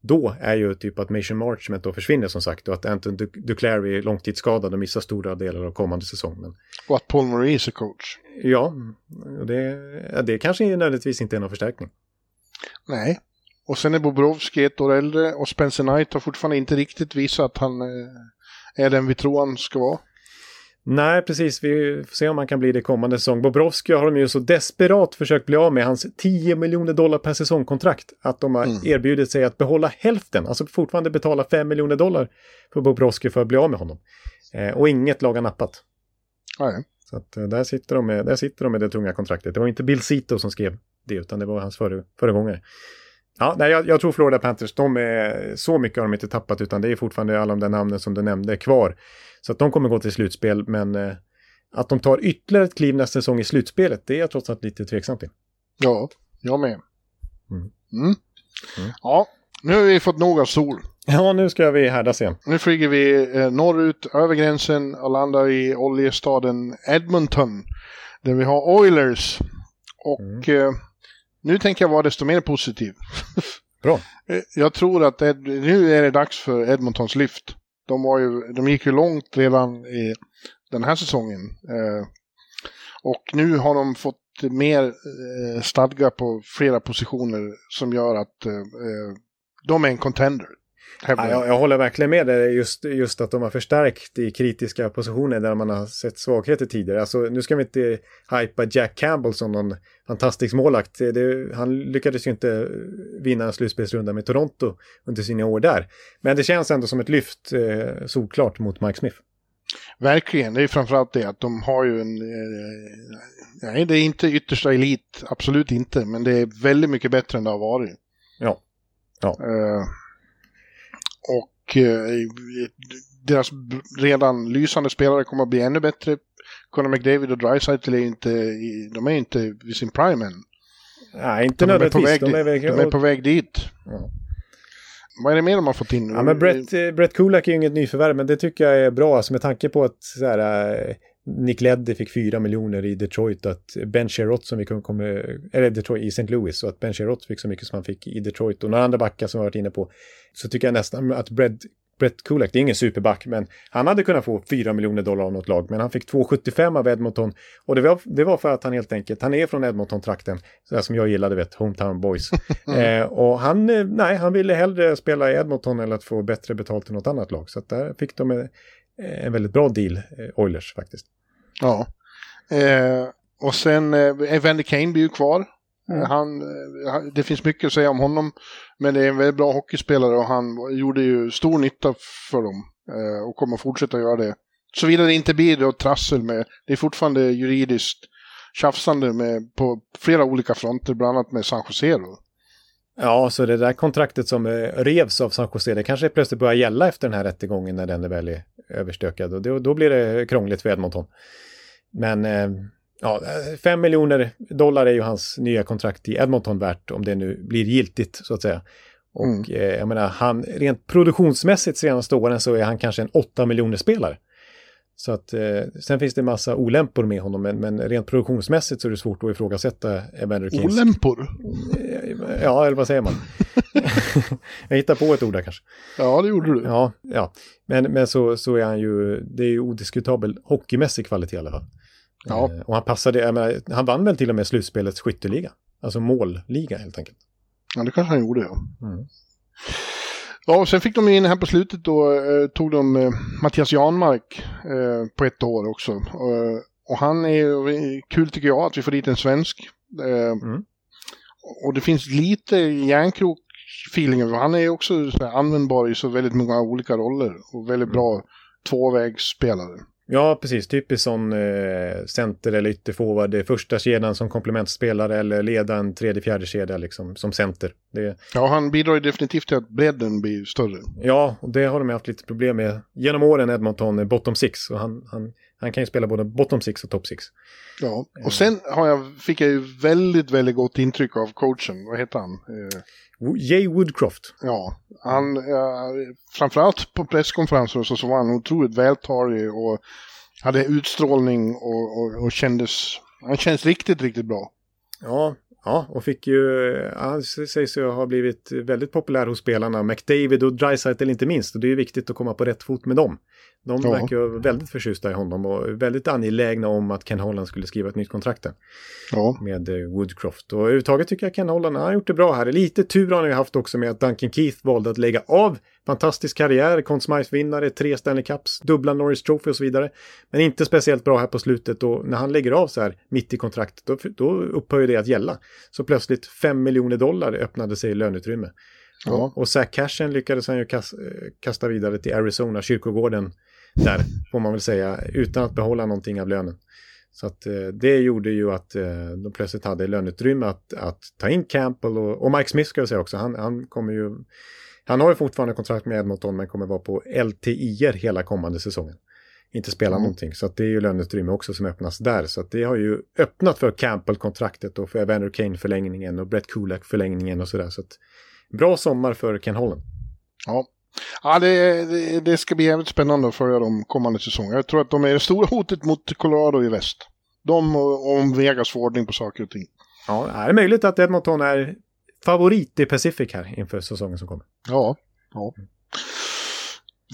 då är ju typ att Mason Marchment då försvinner som sagt och att Anton Duclair är långtidsskadad och missar stora delar av kommande säsong. Men...
Och att Paul Maurice är coach.
Ja, det, det kanske nödvändigtvis inte är någon förstärkning.
Nej, och sen är Bobrovski ett år äldre och Spencer Knight har fortfarande inte riktigt visat att han eh, är den vi tror han ska vara.
Nej, precis. Vi får se om han kan bli det kommande säsong. Bobrovski har de ju så desperat försökt bli av med hans 10 miljoner dollar per säsongkontrakt att de har mm. erbjudit sig att behålla hälften, alltså fortfarande betala 5 miljoner dollar för Bobrovski för att bli av med honom. Eh, och inget lag har nappat.
Nej.
Så att, eh, där, sitter de med, där sitter de med det tunga kontraktet. Det var inte Bill Zito som skrev det, utan det var hans före, föregångare. Ja, nej, jag, jag tror Florida Panthers, de är, så mycket har de inte tappat utan det är fortfarande alla de där namnen som du nämnde kvar. Så att de kommer gå till slutspel, men eh, att de tar ytterligare ett kliv nästa säsong i slutspelet, det är jag trots allt lite tveksam till.
Ja, jag med.
Mm.
Mm. Ja, nu har vi fått nog av sol.
Ja, nu ska vi härdas igen.
Nu flyger vi eh, norrut över gränsen och landar i oljestaden Edmonton. Där vi har Oilers. Och eh, nu tänker jag vara desto mer positiv.
Bra.
Eh, jag tror att Ed, nu är det dags för Edmontons lyft. De, var ju, de gick ju långt redan i den här säsongen. Eh, och nu har de fått mer eh, stadga på flera positioner som gör att eh de är en contender.
Ja, jag, jag, håller verkligen med dig. Just, just att de har förstärkt i kritiska positioner där man har sett svagheter tidigare. Alltså, nu ska vi inte hypa Jack Campbell som någon fantastisk målakt. Det, han lyckades ju inte vinna en slutspelsrunda med Toronto under sina år där. Men det känns ändå som ett lyft eh, solklart mot Mike Smith.
Verkligen, det är framförallt det att de har ju en... Eh, nej, det är inte yttersta elit, absolut inte, men det är väldigt mycket bättre än det har varit.
Ja. ja.
Eh, och eh, deras redan lysande spelare kommer att bli ännu bättre. Conor McDavid och Dreisaitl är inte, de är inte vid sin prime än.
Nej, inte nödvändigtvis.
De, är, de är på väg dit. Ja. Vad är det mer de har fått in?
Ja, men Brett, Brett Kulak är ju inget nyförvärv, men det tycker jag är bra. Alltså med tanke på att så här, eh, Nick Leddy fick 4 miljoner i Detroit, att Ben Sherrott som vi kommer, eller Detroit i St. Louis, och att Ben Sherrott fick så mycket som han fick i Detroit och några andra backar som vi varit inne på, så tycker jag nästan att Brett, Brett Kulak, det är ingen superback, men han hade kunnat få 4 miljoner dollar av något lag, men han fick 2,75 av Edmonton. Och det var, det var för att han helt enkelt, han är från Edmonton-trakten, sådär som jag gillade, vet, Hometown Boys. eh, och han, eh, nej, han ville hellre spela i Edmonton än att få bättre betalt i något annat lag. Så att där fick de en, en väldigt bra deal, eh, Oilers faktiskt.
Ja. Eh, och sen eh, Evander Kane blir ju kvar. Mm. Han, eh, det finns mycket att säga om honom, men det är en väldigt bra hockeyspelare och han gjorde ju stor nytta för dem eh, och kommer fortsätta göra det. Såvida det inte blir då trassel med, det är fortfarande juridiskt tjafsande med, på flera olika fronter, bland annat med San Jose. Då.
Ja, så det där kontraktet som eh, revs av San Jose, det kanske plötsligt börjar gälla efter den här rättegången när den väl är överstökad och då, då blir det krångligt för Edmonton. Men eh, ja, 5 miljoner dollar är ju hans nya kontrakt i Edmonton värt om det nu blir giltigt så att säga. Och mm. eh, jag menar, han, rent produktionsmässigt senaste åren så är han kanske en 8 miljoner spelare. Så att eh, sen finns det en massa olämpor med honom, men, men rent produktionsmässigt så är det svårt att ifrågasätta Evander Kings.
Olämpor?
Ja, eller vad säger man? Jag hittar på ett ord där kanske.
Ja, det gjorde du.
Ja, ja. Men, men så, så är han ju, det är ju odiskutabel hockeymässig kvalitet i alla fall. Ja. Eh, och han passade, jag menar, han vann väl till och med slutspelets skytteliga. Alltså målliga helt enkelt.
Ja, det kanske han gjorde, ja. Mm. Ja, och sen fick de in här på slutet då, eh, tog de eh, Mattias Janmark eh, på ett år också. Eh, och han är kul tycker jag att vi får dit en svensk. Eh, mm. Och det finns lite järnkrok feeling Han är också användbar i så väldigt många olika roller och väldigt bra mm. tvåvägsspelare.
Ja, precis. Typiskt sån eh, center eller ytterforward. Första kedjan som komplementspelare eller leda en tredje, fjärde kedja liksom, som center. Det...
Ja, han bidrar ju definitivt till att bredden blir större.
Ja, och det har de haft lite problem med genom åren, Edmonton, bottom six. Och han, han, han kan ju spela både bottom six och top six.
Ja, och sen har jag, fick jag ju väldigt, väldigt gott intryck av coachen. Vad heter han? Eh...
Jay Woodcroft.
Ja, han, eh, framförallt på presskonferenser så, så var han otroligt vältalig och hade utstrålning och, och, och kändes, han känns riktigt, riktigt bra.
Ja, ja och fick ju, han sägs ju ha blivit väldigt populär hos spelarna. McDavid och Dreisaitl inte minst, och det är ju viktigt att komma på rätt fot med dem. De ja. verkar ju väldigt förtjusta i honom och väldigt angelägna om att Ken Holland skulle skriva ett nytt kontrakt ja. med eh, Woodcroft. Och överhuvudtaget tycker jag Ken Holland har gjort det bra här. Lite tur har han ju haft också med att Duncan Keith valde att lägga av. Fantastisk karriär, Conn Smythe-vinnare, tre Stanley Cups, dubbla Norris Trophy och så vidare. Men inte speciellt bra här på slutet och när han lägger av så här mitt i kontraktet då, då upphör det att gälla. Så plötsligt 5 miljoner dollar öppnade sig i löneutrymme. Ja. Och Zach Cashen lyckades han ju kasta vidare till Arizona, kyrkogården där, får man väl säga, utan att behålla någonting av lönen. Så att eh, det gjorde ju att eh, de plötsligt hade löneutrymme att, att ta in Campbell och, och Mike Smith ska jag säga också. Han, han kommer ju... Han har ju fortfarande kontrakt med Edmonton men kommer vara på LTIR hela kommande säsongen. Inte spela
Mm.
någonting. Så att det är ju löneutrymme också som öppnas där. Så att det har ju öppnat för Campbell-kontraktet och för Evander Kane-förlängningen och Brett Kulak-förlängningen och sådär. Så att bra sommar för Ken Holland.
Ja, ja det, det, det ska bli jävligt spännande att följa de kommande säsongerna. Jag tror att de är det stora hotet mot Colorado i väst. De och om Vegas får ordning på saker och ting.
Ja, det är möjligt att Edmonton är favorit i Pacific här inför säsongen som kommer.
Ja, ja.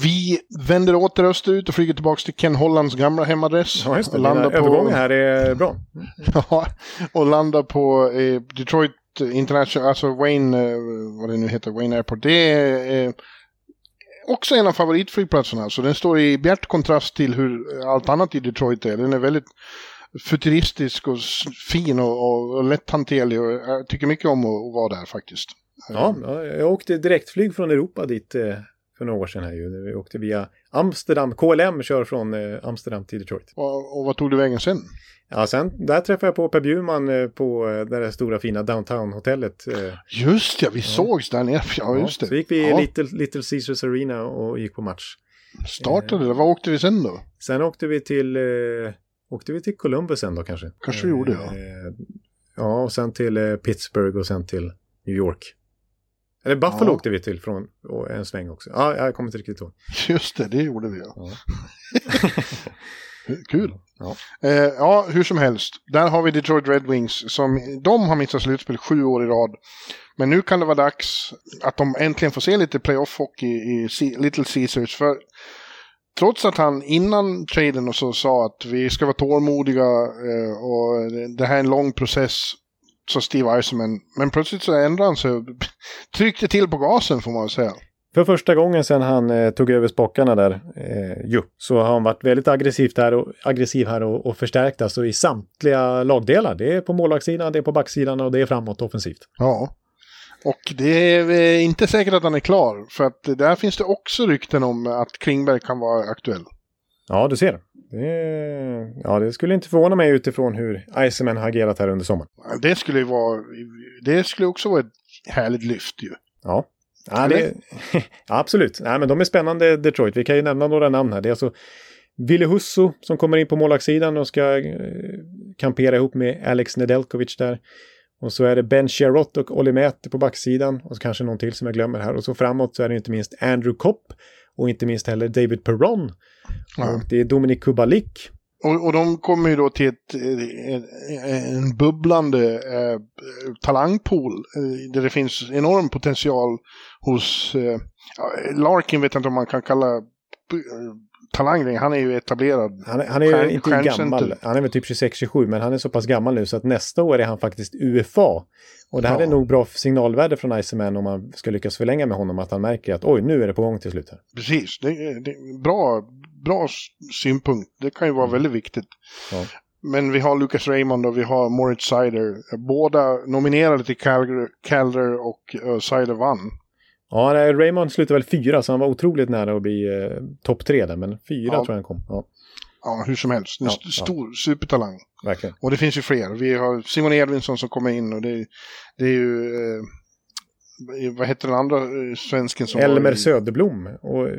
Vi vänder åter österut och flyger tillbaka till Ken Hollands gamla hemadress.
Ja, just det.
Landar på,
här är bra.
ja, och landar på eh, Detroit International, alltså Wayne, eh, vad det nu heter, Wayne Airport. Det är eh, också en av favoritflygplatserna. Så den står i bjärt kontrast till hur allt annat i Detroit är. Den är väldigt futuristisk och fin och, och, och lätthanterlig. Och jag tycker mycket om att, att vara där faktiskt.
Ja, jag åkte direktflyg från Europa dit eh, för några år sedan här ju. Vi åkte via Amsterdam. KLM kör från eh, Amsterdam till Detroit.
Och, och vad tog du vägen sen?
Ja, sen där träffade jag på Per Bjurman eh, på eh, det där stora fina downtown-hotellet. eh,
Just ja, vi sågs där nere. Ja, just det.
Så gick vi i
Ja.
Little, Little Caesars Arena och gick på match.
Startade det. Vad åkte vi sen då?
Sen åkte vi till, eh, åkte vi till Columbus sen då kanske.
Kanske vi gjorde, ja.
Eh, ja, och sen till eh, Pittsburgh och sen till New York. Eller Buffalo
Ja.
åkte vi till från och en sväng också. Ja, jag kommer inte riktigt ihåg.
Just det, det gjorde vi ja.
Ja.
Kul.
Ja.
Eh, ja, hur som helst. Där har vi Detroit Red Wings som de har missat slutspel sju år i rad. Men nu kan det vara dags att de äntligen får se lite playoff-hockey i Little Caesars. För trots att han innan traden och så sa att vi ska vara tålmodiga eh, och det här är en lång process, sa Steve Eisenman. Men plötsligt så ändrade han sig och tryckte till på gasen får man säga.
För första gången sedan han eh, tog över spockarna där, eh, ju, så har han varit väldigt aggressivt här och, aggressiv här och, och förstärkt alltså i samtliga lagdelar. Det är på målvaktssidan, det är på backsidan och det är framåt offensivt.
Ja. Och det är eh, inte säkert att han är klar. För att där finns det också rykten om att Klingberg kan vara aktuell.
Ja, du ser. Det, ja, det skulle inte förvåna mig utifrån hur Iceman har agerat här under sommaren.
Det skulle ju vara... Det skulle också vara ett härligt lyft ju.
Ja. Ja, det, absolut. Nej, men de är spännande Detroit. Vi kan ju nämna några namn här. Det är alltså Ville Husso som kommer in på målvaktssidan och ska eh, kampera ihop med Alex Nedeljkovic där. Och så är det Ben Sherrott och Olli Mäter på backsidan. Och så kanske någon till som jag glömmer här. Och så framåt så är det inte minst Andrew Kopp. Och inte minst heller David Perron.
Ja.
Och det är Dominik Kubalik.
Och, och de kommer ju då till ett, en bubblande eh, talangpool eh, där det finns enorm potential hos... Eh, Larkin vet jag inte om man kan kalla eh, talang. Han är ju etablerad.
Han, är- han är ju
Stjärn-
inte gammal. Han är väl typ 26-27 men han är så pass gammal nu så att nästa år är han faktiskt UFA. Och det här
Ja.
är nog bra signalvärde från Iceman om man ska lyckas förlänga med honom att han märker att oj nu är det på gång till slut här.
Precis, det, är- bra, bra synpunkt. Det kan ju vara väldigt viktigt.
Ja.
Men vi har Lucas Raymond och vi har Moritz Seider. Båda nominerade till Calder och uh, Seider vann.
Ja, nej, Raymond slutade väl fyra så han var otroligt nära att bli eh, topp tre där men fyra
Ja.
tror jag han kom. Ja,
Ja, hur som helst. En
Ja,
st-
ja.
stor supertalang.
verkligen.
Och det finns ju fler. Vi har Simon Edvinsson som kommer in och det, det är ju... Eh, vad heter den andra eh, svensken som
Elmer
i-
Söderblom och eh,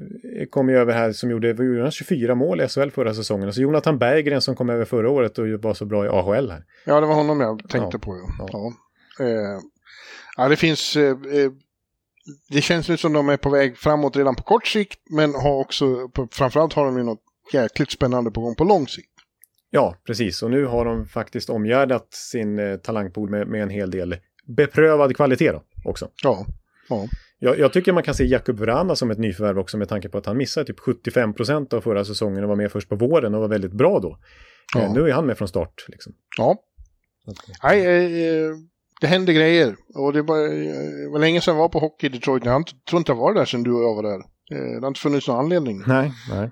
kom ju över här som gjorde, gjorde han 24 mål i SHL förra säsongen. Och så Jonathan Berggren som kom över förra året och var så bra i AHL här.
Ja, det var honom jag tänkte
Ja,
på. Ja.
ja.
Ja. Eh, ja, det finns... Eh, eh, det känns nu som de är på väg framåt redan på kort sikt, men har också, framförallt har de ju något jäkligt spännande på gång på lång sikt.
Ja, precis. Och nu har de faktiskt omgärdat sin eh, talangpool med, med en hel del beprövad kvalitet då, också.
Ja, ja.
Jag, jag tycker man kan se Jakub Vrana som ett nyförvärv också med tanke på att han missade typ 75 procent av förra säsongen och var med först på våren och var väldigt bra då.
Ja.
Eh, nu är han med från start. Liksom.
ja. Nej, eh, det händer grejer. Och det var, eh, var länge sedan jag var på hockey i Detroit. Jag tror inte jag var där sedan du och jag var där. Eh, det har inte funnits någon anledning.
Nej, nej.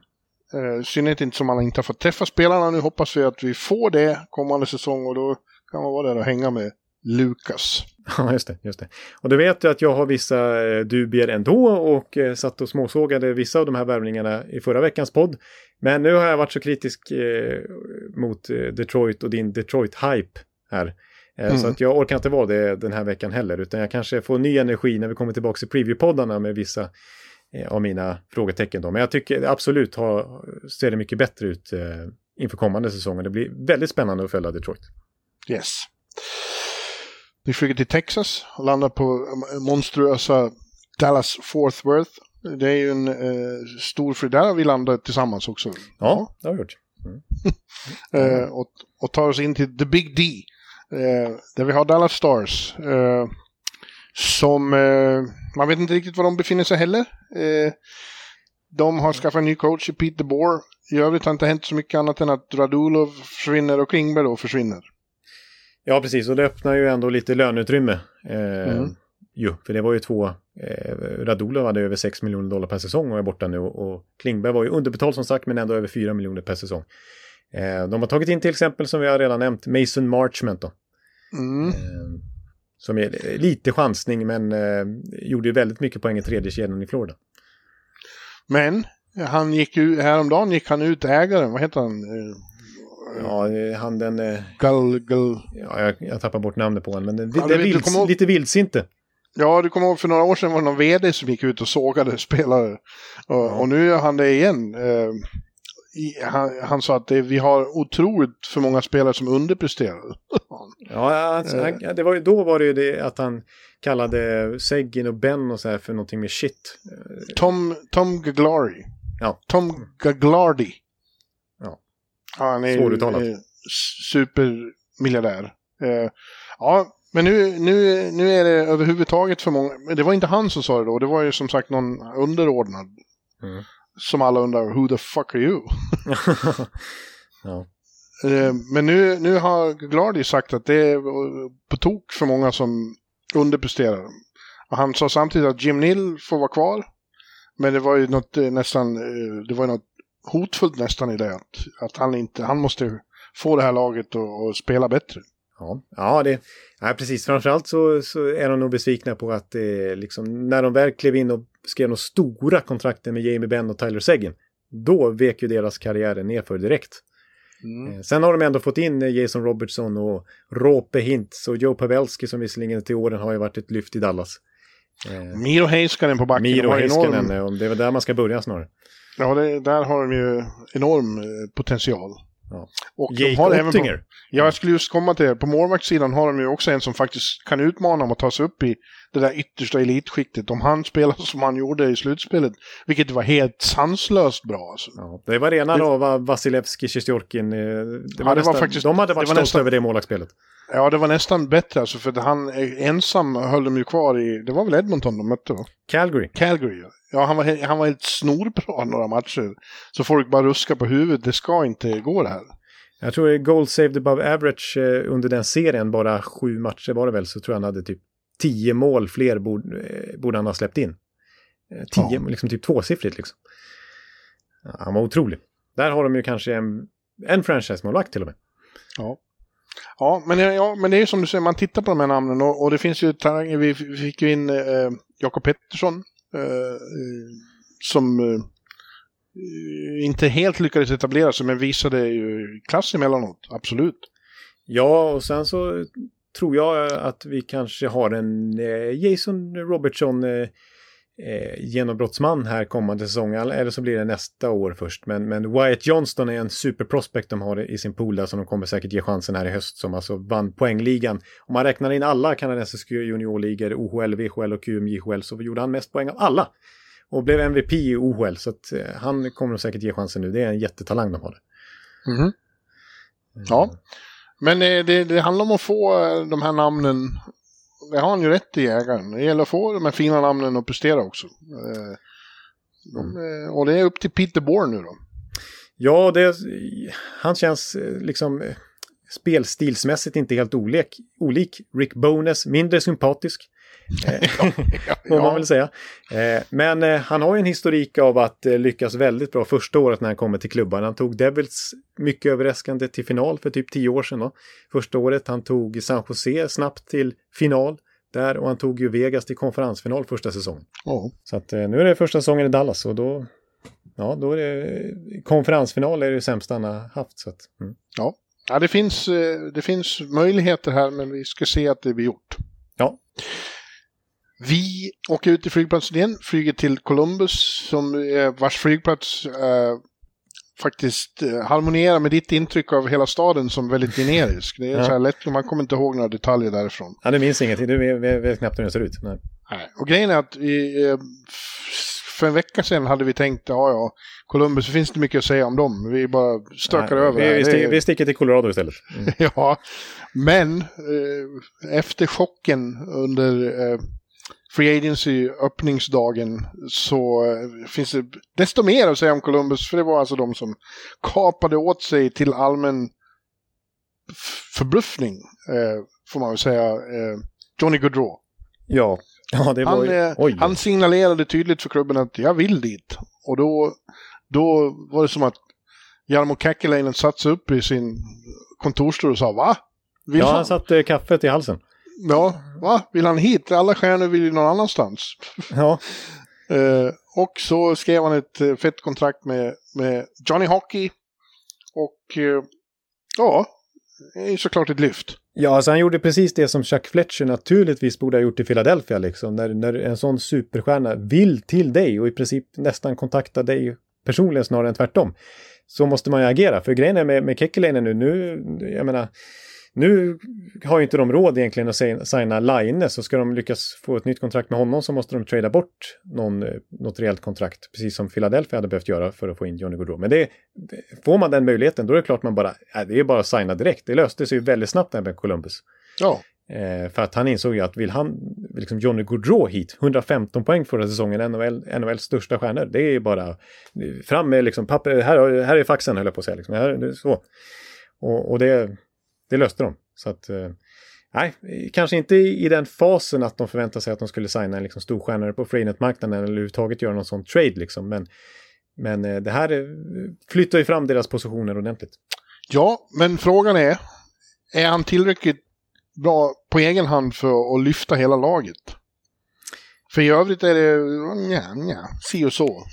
Eh, synnerhet inte som man inte har fått träffa spelarna. Nu hoppas vi att vi får det kommande säsong och då kan man vara där och hänga med Lukas.
Ja, just det, just det. Och du vet ju att jag har vissa eh, dubier ändå och satt och småsågade vissa av de här värvningarna i förra veckans podd. Men nu har jag varit så kritisk eh, mot Detroit och din Detroit-hype här. Eh, mm. Så att jag orkar inte vara det den här veckan heller, utan jag kanske får ny energi när vi kommer tillbaka i preview-poddarna med vissa eh, av mina frågetecken. Då. Men jag tycker absolut har, ser det mycket bättre ut eh, inför kommande säsonger. Det blir väldigt spännande att följa Detroit.
Yes. Vi flyger till Texas och landar på monstruösa Dallas Fort Worth. Det är ju en eh, stor fri, där har vi landat tillsammans också.
Ja, det har vi gjort. Mm.
eh, och, och tar oss in till The Big D. Eh, där vi har Dallas Stars. Eh, som, eh, man vet inte riktigt var de befinner sig heller. De har skaffat en ny coach i Peter Bohr. I övrigt har inte hänt så mycket annat än att Radulov försvinner och Klingberg då försvinner.
Ja, precis. Och det öppnar ju ändå lite löneutrymme. Mm. Jo, för det var ju två... Eh, Radulov hade över 6 miljoner dollar per säsong och är borta nu. Och Klingberg var ju underbetald som sagt, men ändå över 4 miljoner per säsong. Eh, de har tagit in till exempel, som vi har redan nämnt, Mason Marchment då. Mm. Eh, som är lite chansning, men eh, gjorde ju väldigt mycket poäng i tredje kedjan i Florida.
Men han gick ju, häromdagen gick han ut, ägaren, vad heter han?
Ja, han den...
Gull, gull.
Ja, jag, jag tappar bort namnet på honom, men det, ja, det är vilds, ihåg... lite vildsinte.
Ja, du kommer ihåg för några år sedan var det någon vd som gick ut och sågade spelare. Och, ja. och nu är han det igen. Han, han, sa att det, vi har otroligt för många spelare som underpresterar.
ja, alltså, han, det var, då var det ju det att han kallade Seggin och Ben och så här för någonting med shit.
Tom, Tom Gaglari. Ja. Tom Gaglardi. Ja. Han är Svåruttalat. supermiljardär. Uh, ja, men nu, nu, nu är det överhuvudtaget för många. Det var inte han som sa det då. Det var ju som sagt någon underordnad. Mm som alla undrar, who the fuck are you? ja. Eh, men nu, nu har Glardy sagt att det är på tok för många som underpresterar. Och han sa samtidigt att Jim Nill får vara kvar. Men det var ju något eh, nästan, eh, det var något hotfullt nästan i det. Att, att han inte, han måste få det här laget att spela bättre.
Ja, ja, det, ja precis. Framförallt så, så är de nog besvikna på att det, liksom, när de väl klev in och skrev de stora kontrakten med Jamie Benn och Tyler Seguin, då vek ju deras karriärer nerför direkt. Mm. Eh, sen har de ändå fått in eh, Jason Robertson och Rope Hintz och Joe Pavelski som visserligen till åren har ju varit ett lyft i Dallas.
Eh, Miro Heiskanen på backen.
Miro Heiskanen, enorm... det är väl där man ska börja snarare.
Ja, det, där har de ju enorm potential.
Ja. Och Jake har Ottinger. Även på,
ja, jag skulle just komma till det. På målvaktssidan har de ju också en som faktiskt kan utmana om att ta sig upp i det där yttersta elitskiktet. Om han spelar som han gjorde i slutspelet. Vilket var helt sanslöst bra. Alltså.
Ja, det var rena då, var Vasilevski, Sjestjorkin. Eh, det var, ja, det var faktiskt, de hade varit stolta nästan, över det målvaktsspelet.
Ja, det var nästan bättre alltså. För han ensam höll dem ju kvar i, det var väl Edmonton de mötte va?
Calgary.
Calgary, ja. Han var, han var helt snorbra några matcher. Så folk bara ruskar på huvudet. Det ska inte gå det här.
Jag tror det goal saved above average eh, under den serien, bara sju matcher var det väl, så tror jag han hade typ tio mål fler borde, eh, borde han ha släppt in. Eh, tio, ja. liksom typ tvåsiffrigt liksom. Ja, han var otrolig. Där har de ju kanske en, en franchise-målvakt till och med.
Ja. Ja men, ja, men det är ju som du säger, man tittar på de här namnen och, och det finns ju talanger. Vi, vi fick ju in eh, Jakob Pettersson eh, som eh, inte helt lyckades etablera sig men visade ju klass emellanåt, absolut.
Ja, och sen så tror jag att vi kanske har en eh, Jason Robertson eh, eh, genombrottsman här kommande säsong. Eller så blir det nästa år först. Men, men Wyatt Johnston är en superprospect de har i sin pool där som de kommer säkert ge chansen här i höst. Som alltså vann poängligan. Om man räknar in alla kanadensiska juniorligor, OHL, VHL och QMJHL så gjorde han mest poäng av alla. Och blev MVP i OHL. Så att, eh, han kommer säkert ge chansen nu. Det är en jättetalang de har.
Mm -hmm. Ja. Men eh, det, det, handlar om att få eh, de här namnen. Det har han ju rätt i ägaren. Det gäller att få de här fina namnen att prestera också. Eh, de, mm. Och det är upp till Peter Bourne nu då.
Ja, det, han känns liksom spelstilsmässigt inte helt olik. olik. Rick Bones, mindre sympatisk. Eh, får man väl säga. Eh, men eh, han har ju en historik av att lyckas väldigt bra första året när han kommer till klubban. Han tog Devils mycket överraskande till final för typ tio år sedan. Då. Första året han tog San Jose snabbt till final där och han tog ju Vegas till konferensfinal första säsongen. Oh. Så att nu är det första säsongen i Dallas och då ja, då är det konferensfinal är det sämsta han har haft. Så att, mm.
Ja, ja det, finns, det finns möjligheter här men vi ska se att det blir gjort.
Ja.
Vi åker ut i flygplatsen igen, flyger till Columbus som vars flygplats eh, faktiskt eh, harmonierar med ditt intryck av hela staden som väldigt generisk. Det är ja. så här lätt, man kommer inte ihåg några detaljer därifrån.
Ja, du minns ingenting, du vet knappt hur den ser ut.
Nej. Nej. Och grejen är att vi, eh, för en vecka sedan hade vi tänkt, ja ja, Columbus, det finns inte mycket att säga om dem. Vi bara stökar Nej, över
vi, vi, sticker, vi sticker till Colorado istället.
Mm. ja, men eh, efter chocken under eh, Free Agency öppningsdagen så eh, finns det desto mer att säga om Columbus. För det var alltså de som kapade åt sig till allmän förbluffning, eh, får man väl säga, eh, Johnny Gaudreau.
Ja, ja det var
han, eh, han signalerade tydligt för klubben att jag vill dit. Och då, då var det som att Jarmo Käkkeläinen satte sig upp i sin kontorsstol och sa va?
Vill ja, han, han satte kaffet i halsen.
Ja, va? Vill han hit? Alla stjärnor vill ju någon annanstans.
Ja.
uh, och så skrev han ett uh, fett kontrakt med, med Johnny Hockey. Och uh, ja, det är såklart ett lyft.
Ja, alltså han gjorde precis det som Chuck Fletcher naturligtvis borde ha gjort i Philadelphia. Liksom. När, när en sån superstjärna vill till dig och i princip nästan kontakta dig personligen snarare än tvärtom. Så måste man ju agera. För grejen är med, med Kekkeläinen nu, nu, jag menar, nu har ju inte de råd egentligen att signa Line, så ska de lyckas få ett nytt kontrakt med honom så måste de trada bort någon, eh, något rejält kontrakt, precis som Philadelphia hade behövt göra för att få in Johnny Gaudreau. Men det, får man den möjligheten, då är det klart man bara, äh, det är bara att signa direkt. Det löste sig ju väldigt snabbt där med Columbus.
Ja.
Eh, för att han insåg ju att vill han, liksom Johnny Gaudreau hit, 115 poäng förra säsongen, NHL, NHLs största stjärnor, det är bara fram med liksom papper, här, här är faxen höll jag på att säga. Liksom. Här, så. Och, och det, det löste de. Så att, eh, nej, kanske inte i den fasen att de förväntar sig att de skulle signa en liksom storstjärna på freenet-marknaden eller överhuvudtaget göra någon sån trade liksom. Men, men eh, det här eh, flyttar ju fram deras positioner ordentligt.
Ja, men frågan är, är han tillräckligt bra på egen hand för att lyfta hela laget? För i övrigt är det, nja, nja, si och så.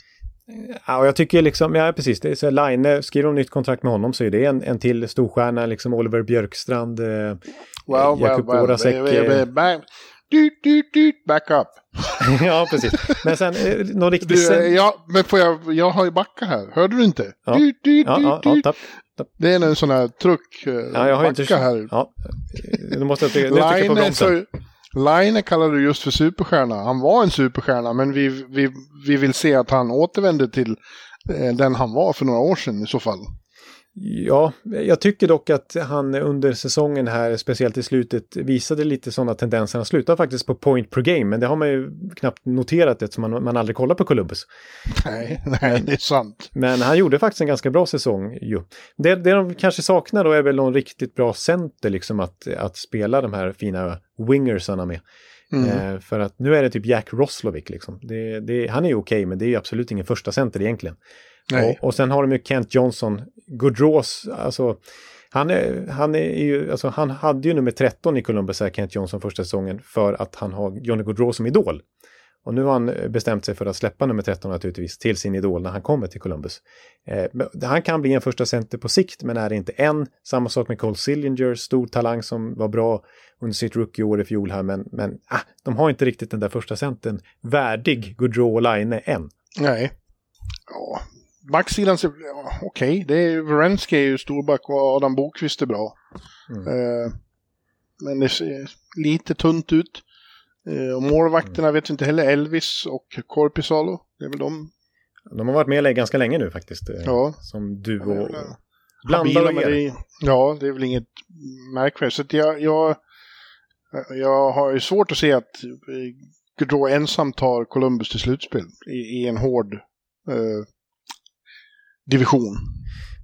Ja, och jag tycker liksom, ja precis, det är så Line, skriver de nytt kontrakt med honom så är det en, en till storstjärna, liksom Oliver Björkstrand, eh, well, Jakub well, Orasek. Well,
back, back up.
ja, precis. Men sen, eh, någon riktig... Du.
Ja, men får jag, jag har ju backa här, hörde du inte?
Ja, du, du, ja, ja, ja tapp,
tapp. Det är en sån här truck,
eh, ja, jag har
backa
inte...
här.
Ja, du måste trycka på bromsen.
Line kallar du just för superstjärna. Han var en superstjärna, men vi, vi, vi vill se att han återvänder till eh, den han var för några år sedan i så fall.
Ja, jag tycker dock att han under säsongen här, speciellt i slutet, visade lite sådana tendenser. Han slutade faktiskt på point per game, men det har man ju knappt noterat eftersom man, man aldrig kollar på Columbus.
Nej, nej, det är sant.
Men han gjorde faktiskt en ganska bra säsong ju. Det, det de kanske saknar då är väl någon riktigt bra center, liksom att, att spela de här fina wingersarna med. Mm. Eh, för att nu är det typ Jack Roslovic liksom. Det, det, han är ju okej, okay, men det är ju absolut ingen första center egentligen. Och, och, sen har de ju Kent Johnson, Goodrows, alltså han, är, han, är ju, alltså han hade ju nummer 13 i Columbus, här, Kent Johnson, första säsongen för att han har Johnny Gaudreau som idol. Och nu har han eh, bestämt sig för att släppa nummer 13 naturligtvis till sin idol när han kommer till Columbus. Eh, han kan bli en första center på sikt men är det inte än. Samma sak med Cole Sillinger, stor talang som var bra under sitt rookie-år i fjol här men, men ah, de har inte riktigt den där första centern värdig Gaudreau och Line än.
Nej. Ja, backsidan ser ja, okej. Okay. Wrensky är ju storback och Adam Bokvist är bra. Mm. Uh, men det ser lite tunt ut. Uh, och målvakterna mm. vet vi inte heller. Elvis och Korpisalo. Det är väl de.
De har varit med ganska länge nu faktiskt. Eh,
ja.
Som duo. Ja, Blandar och
det, Ja, det är väl inget märkvärdigt. Så jag, jag, jag har ju svårt att se att Gaudreau ensam tar Columbus till slutspel i, i en hård uh, division.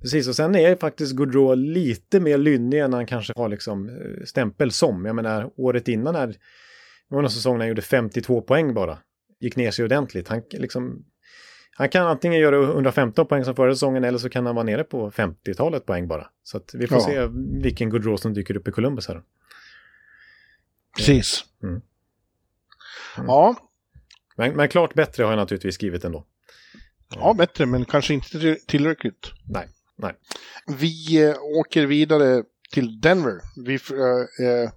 Precis, och sen är faktiskt Gaudreau lite mer lynnig än han kanske har liksom eh, stämpel som. Jag menar, året innan här, det var någon säsong när han gjorde 52 poäng bara. Gick ner sig ordentligt. Han, liksom, han kan antingen göra 115 poäng som förra säsongen eller så kan han vara nere på 50-talet poäng bara. Så vi får ja. se vilken Gaudreau som dyker upp i Columbus här.
Precis. Mm. Mm. Ja.
Men, men klart bättre har jag naturligtvis skrivit ändå.
Ja, bättre, men kanske inte tillräckligt.
Nej, nej.
Vi eh, åker vidare till Denver. Vi eh, eh,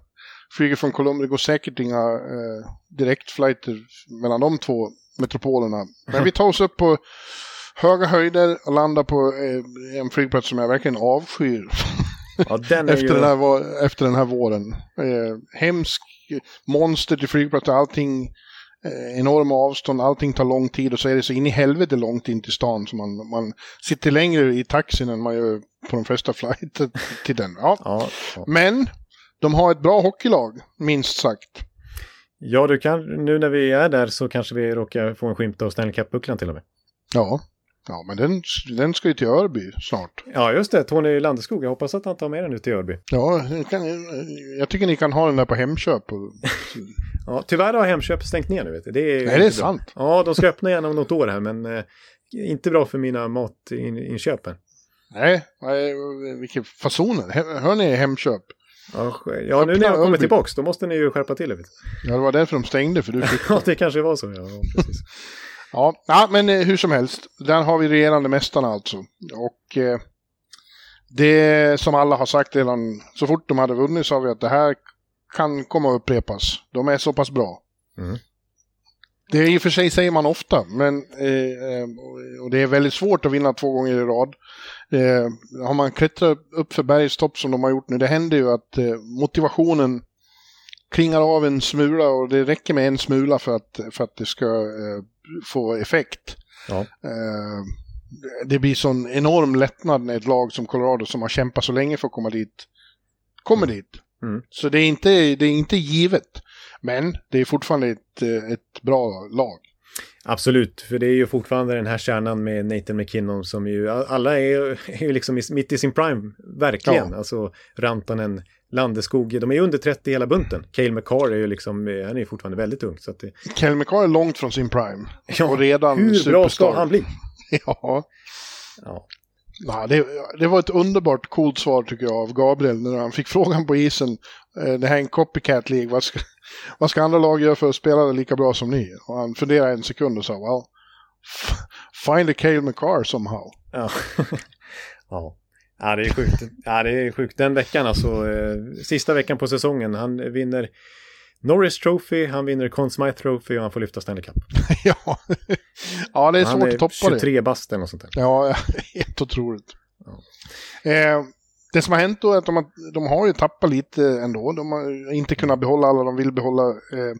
flyger från Columbia. Det går säkert inga eh, direktflighter mellan de två metropolerna. Men vi tar oss upp på höga höjder och landar på eh, en flygplats som jag verkligen avskyr.
Ja, den
efter,
ju...
den här, efter den här våren. Eh, hemsk monster till flygplats och allting. Eh, enorma avstånd, allting tar lång tid och så är det så in i helvete långt in till stan så man, man sitter längre i taxin än man gör på de flesta flighter till den. Ja.
Ja, ja.
Men de har ett bra hockeylag, minst sagt.
ja, du kan, nu när vi är där så kanske vi råkar få en skymt av Stanley Cup-bucklan till och med.
Ja, ja men den, den ska ju till Örby snart.
Ja, just det. Tony Landeskog. Jag hoppas att han tar med den ut till Örby.
Ja, jag kan, jag tycker ni kan ha den där på Hemköp.
Ja, tyvärr har Hemköp stängt ner nu. Vet du. Det är
Nej, det är
bra.
sant.
Ja, de ska öppna igen om något år här, men eh, inte bra för mina matinköp. här.
nej, vilka fasoner. Hör ni Hemköp?
Ja, ja, nu när jag kommer tillbaks, då måste ni ju skärpa till du.
Ja, det var därför de stängde, för du fick...
Ja, det kanske var så. Ja, precis.
Ja, ja men eh, hur som helst. Där har vi regerande mästarna alltså. Och eh, det som alla har sagt redan, så fort de hade vunnit sa vi att det här kan komma att upprepas. De är så pass bra.
Mm.
Det är i och för sig säger man ofta, men eh, eh, och det är väldigt svårt att vinna två gånger i rad. Eh, har man klättrat upp för bergstopp som de har gjort nu, det händer ju att eh, motivationen klingar av en smula och det räcker med en smula för att, för att det ska eh, få effekt.
Ja.
Eh, det blir sån enorm lättnad när ett lag som Colorado som har kämpat så länge för att komma dit, kommer dit.
Mm.
Så det är, inte, det är inte givet. Men det är fortfarande ett, eh, ett bra lag.
Absolut, för det är ju fortfarande den här kärnan med Nathan McKinnon som ju, alla är är ju liksom mitt i sin prime, verkligen.
Ja.
Alltså Rantanen, Landeskog, de är ju under 30 hela bunten. Cale McCarr är ju liksom, han är ju fortfarande väldigt ung. Så att det,
Kel McCarr är långt från sin prime.
Ja,
och redan
hur bra
superstar.
ska han bli?
Ja,
Ja,
Nah, det, det var ett underbart coolt svar tycker jag av Gabriel när han fick frågan på isen. Eh, det här är en copycat League. Vad ska, vad ska andra lag göra för att spela det lika bra som ni? Och han funderade en sekund och sa well, find a Cale McCarr somehow.
ja. ja. Ja, det är sjukt. Ja, det är sjukt. Den veckan alltså, eh, sista veckan på säsongen, han vinner Norris Trophy, han vinner Conn Smythe Trophy och han får lyfta Stanley Cup.
ja. ja, det är
han
svårt
är
att toppa det.
23 bast eller något sånt där.
Ja, helt otroligt. Eh, det som har hänt då är att de har, de har ju tappat lite ändå. De har inte kunnat behålla alla de vill behålla. Eh,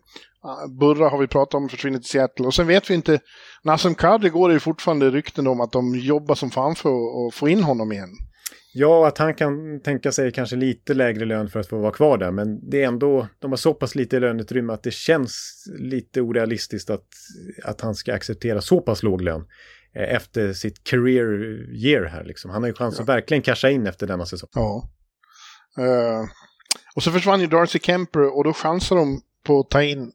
Burra har vi pratat om, försvinner till Seattle. Och sen vet vi inte, Nassim Kadri går det ju fortfarande rykten om att de jobbar som fan för att få in honom igen.
Ja, att han kan tänka sig kanske lite lägre lön för att få vara kvar där. Men det är ändå, de har så pass lite löneutrymme att det känns lite orealistiskt att, att han ska acceptera så pass låg lön eh, efter sitt career year här. Liksom. Han har ju chans att verkligen casha in efter denna säsong.
Ja. Eh, och så försvann ju Darcy Kemper och då chansar de på att ta in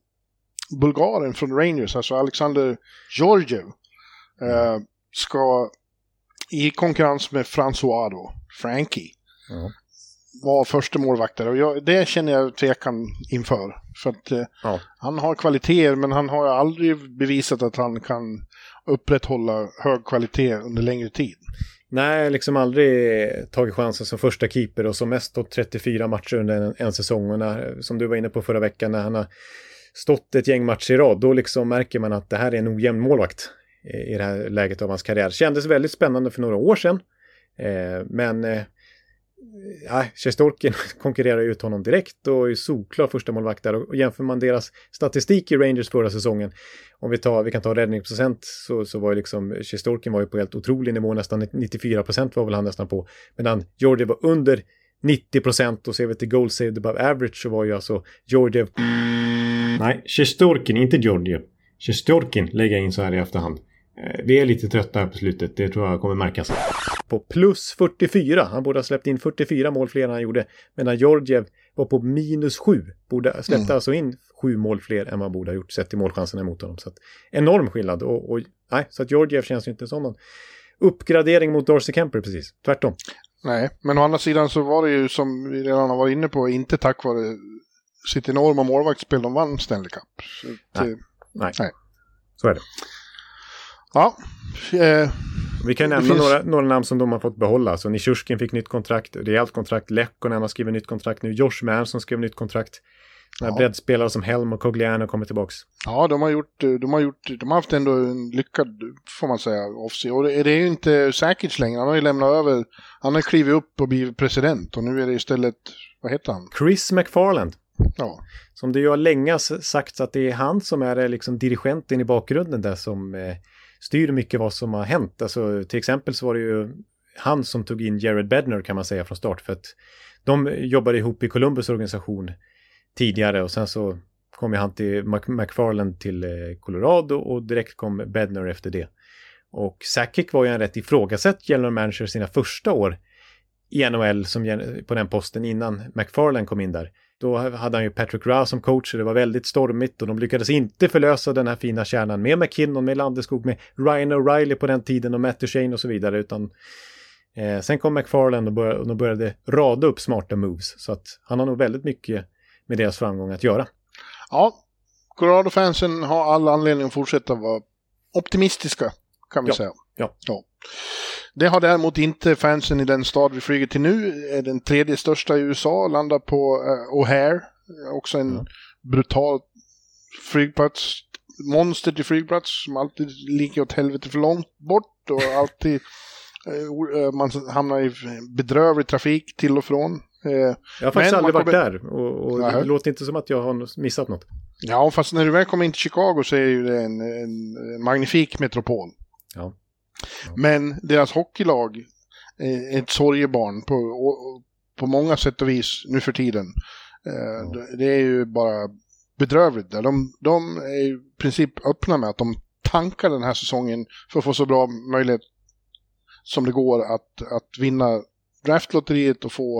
Bulgaren från Rangers, alltså Alexander Georgiev. eh, ska i konkurrens med François då, Frankie,
Ja.
vara första målvaktare. Och jag, det känner jag tvekan inför. För att eh,
Ja.
han har kvaliteter men han har aldrig bevisat att han kan upprätthålla hög kvalitet under längre tid.
Nej, liksom aldrig tagit chansen som första keeper och som mest stått 34 matcher under en, en säsong. Och när, som du var inne på förra veckan, när han har stått ett gäng matcher i rad, då liksom märker man att det här är en ojämn målvakt i det här läget av hans karriär. Kändes väldigt spännande för några år sedan. Eh, men eh, ja, Sjestolkin konkurrerar ut honom direkt och är solklar första målvakt där. Och jämför man deras statistik i Rangers förra säsongen, om vi, tar, vi kan ta räddningsprocent, så, så var ju liksom Sjestolkin var ju på helt otrolig nivå, nästan 94 procent var väl han nästan på. Medan Georgiev var under 90 procent och ser vi till goal saved above average så var ju alltså Georgiev... Nej, Sjestolkin, inte Georgiev. Sjestolkin lägger jag in så här i efterhand. Eh, Vi är lite trötta här på slutet, det tror jag kommer märkas. På plus 44, han borde ha släppt in 44 mål fler än han gjorde. Medan Georgiev var på minus 7, borde, släppte
Mm.
alltså in 7 mål fler än han borde ha gjort sett till målchanserna emot honom. Så att, enorm skillnad och, och nej, så att Georgiev känns ju inte som någon uppgradering mot Darcy Kemper precis, tvärtom.
Nej, men å andra sidan så var det ju som vi redan har varit inne på, inte tack vare sitt enorma målvaktsspel de vann Stanley Cup. Så att,
Nej. Nej, så är det.
Ja. Eh,
Vi kan nämna
finns-
några, några namn som de har fått behålla. Så Nishushkin fick nytt kontrakt, rejält kontrakt. Lekkonen har skrivit nytt kontrakt nu. Josh Manson skrev nytt kontrakt.
Ja.
breddspelare som Helm och Cogliano kommer tillbaks.
ja, de har gjort, eh, de har gjort, de har haft ändå en lyckad, får man säga, off Och det, är ju inte Sakic längre. Han har ju lämnat över, han har klivit upp och blivit president. Och nu är det istället, vad heter han?
Chris McFarland.
Ja,
Som det ju har länge sagts att det är han som är eh, liksom dirigenten i bakgrunden där som eh, styr mycket vad som har hänt. Alltså till exempel så var det ju han som tog in Jared Bednar kan man säga från start för att de jobbade ihop i Columbus organisation tidigare och sen så kom ju han till McFarland till eh, Colorado och direkt kom Bednar efter det. Och Sakic var ju en rätt ifrågasatt general manager sina första år i NHL som, på den posten innan McFarland kom in där. Då hade han ju Patrick Rowe som coach och det var väldigt stormigt och de lyckades inte förlösa den här fina kärnan med McKinnon, med Landeskog, med Ryan O'Reilly på den tiden och Matt Duchene och så vidare utan eh, sen kom McFarland och, bör, och de började rada upp smarta moves så att han har nog väldigt mycket med deras framgång att göra.
ja. Colorado-fansen har all anledning att fortsätta vara optimistiska, kan vi
Ja,
säga.
ja.
Det har däremot inte fansen i den stad vi flyger till nu, är den tredje största i USA, landar på eh, O'Hare, också en
Ja.
brutal flygplats, monster till flygplats som alltid ligger åt helvete för långt bort och alltid eh, eh, man hamnar i bedrövlig trafik till och från. Eh,
Jag har faktiskt aldrig varit
kommer-
där och, och det låter inte som att jag har missat något.
Ja, fast när du väl kommer in till Chicago så är ju det en, en, en magnifik metropol.
Ja.
Men deras hockeylag är ett sorgebarn på, på många sätt och vis nu för tiden. Eh, det- är ju bara bedrövligt. De, de är i princip öppna med att de tankar den här säsongen för att få så bra möjlighet som det går att, att vinna draftlotteriet och få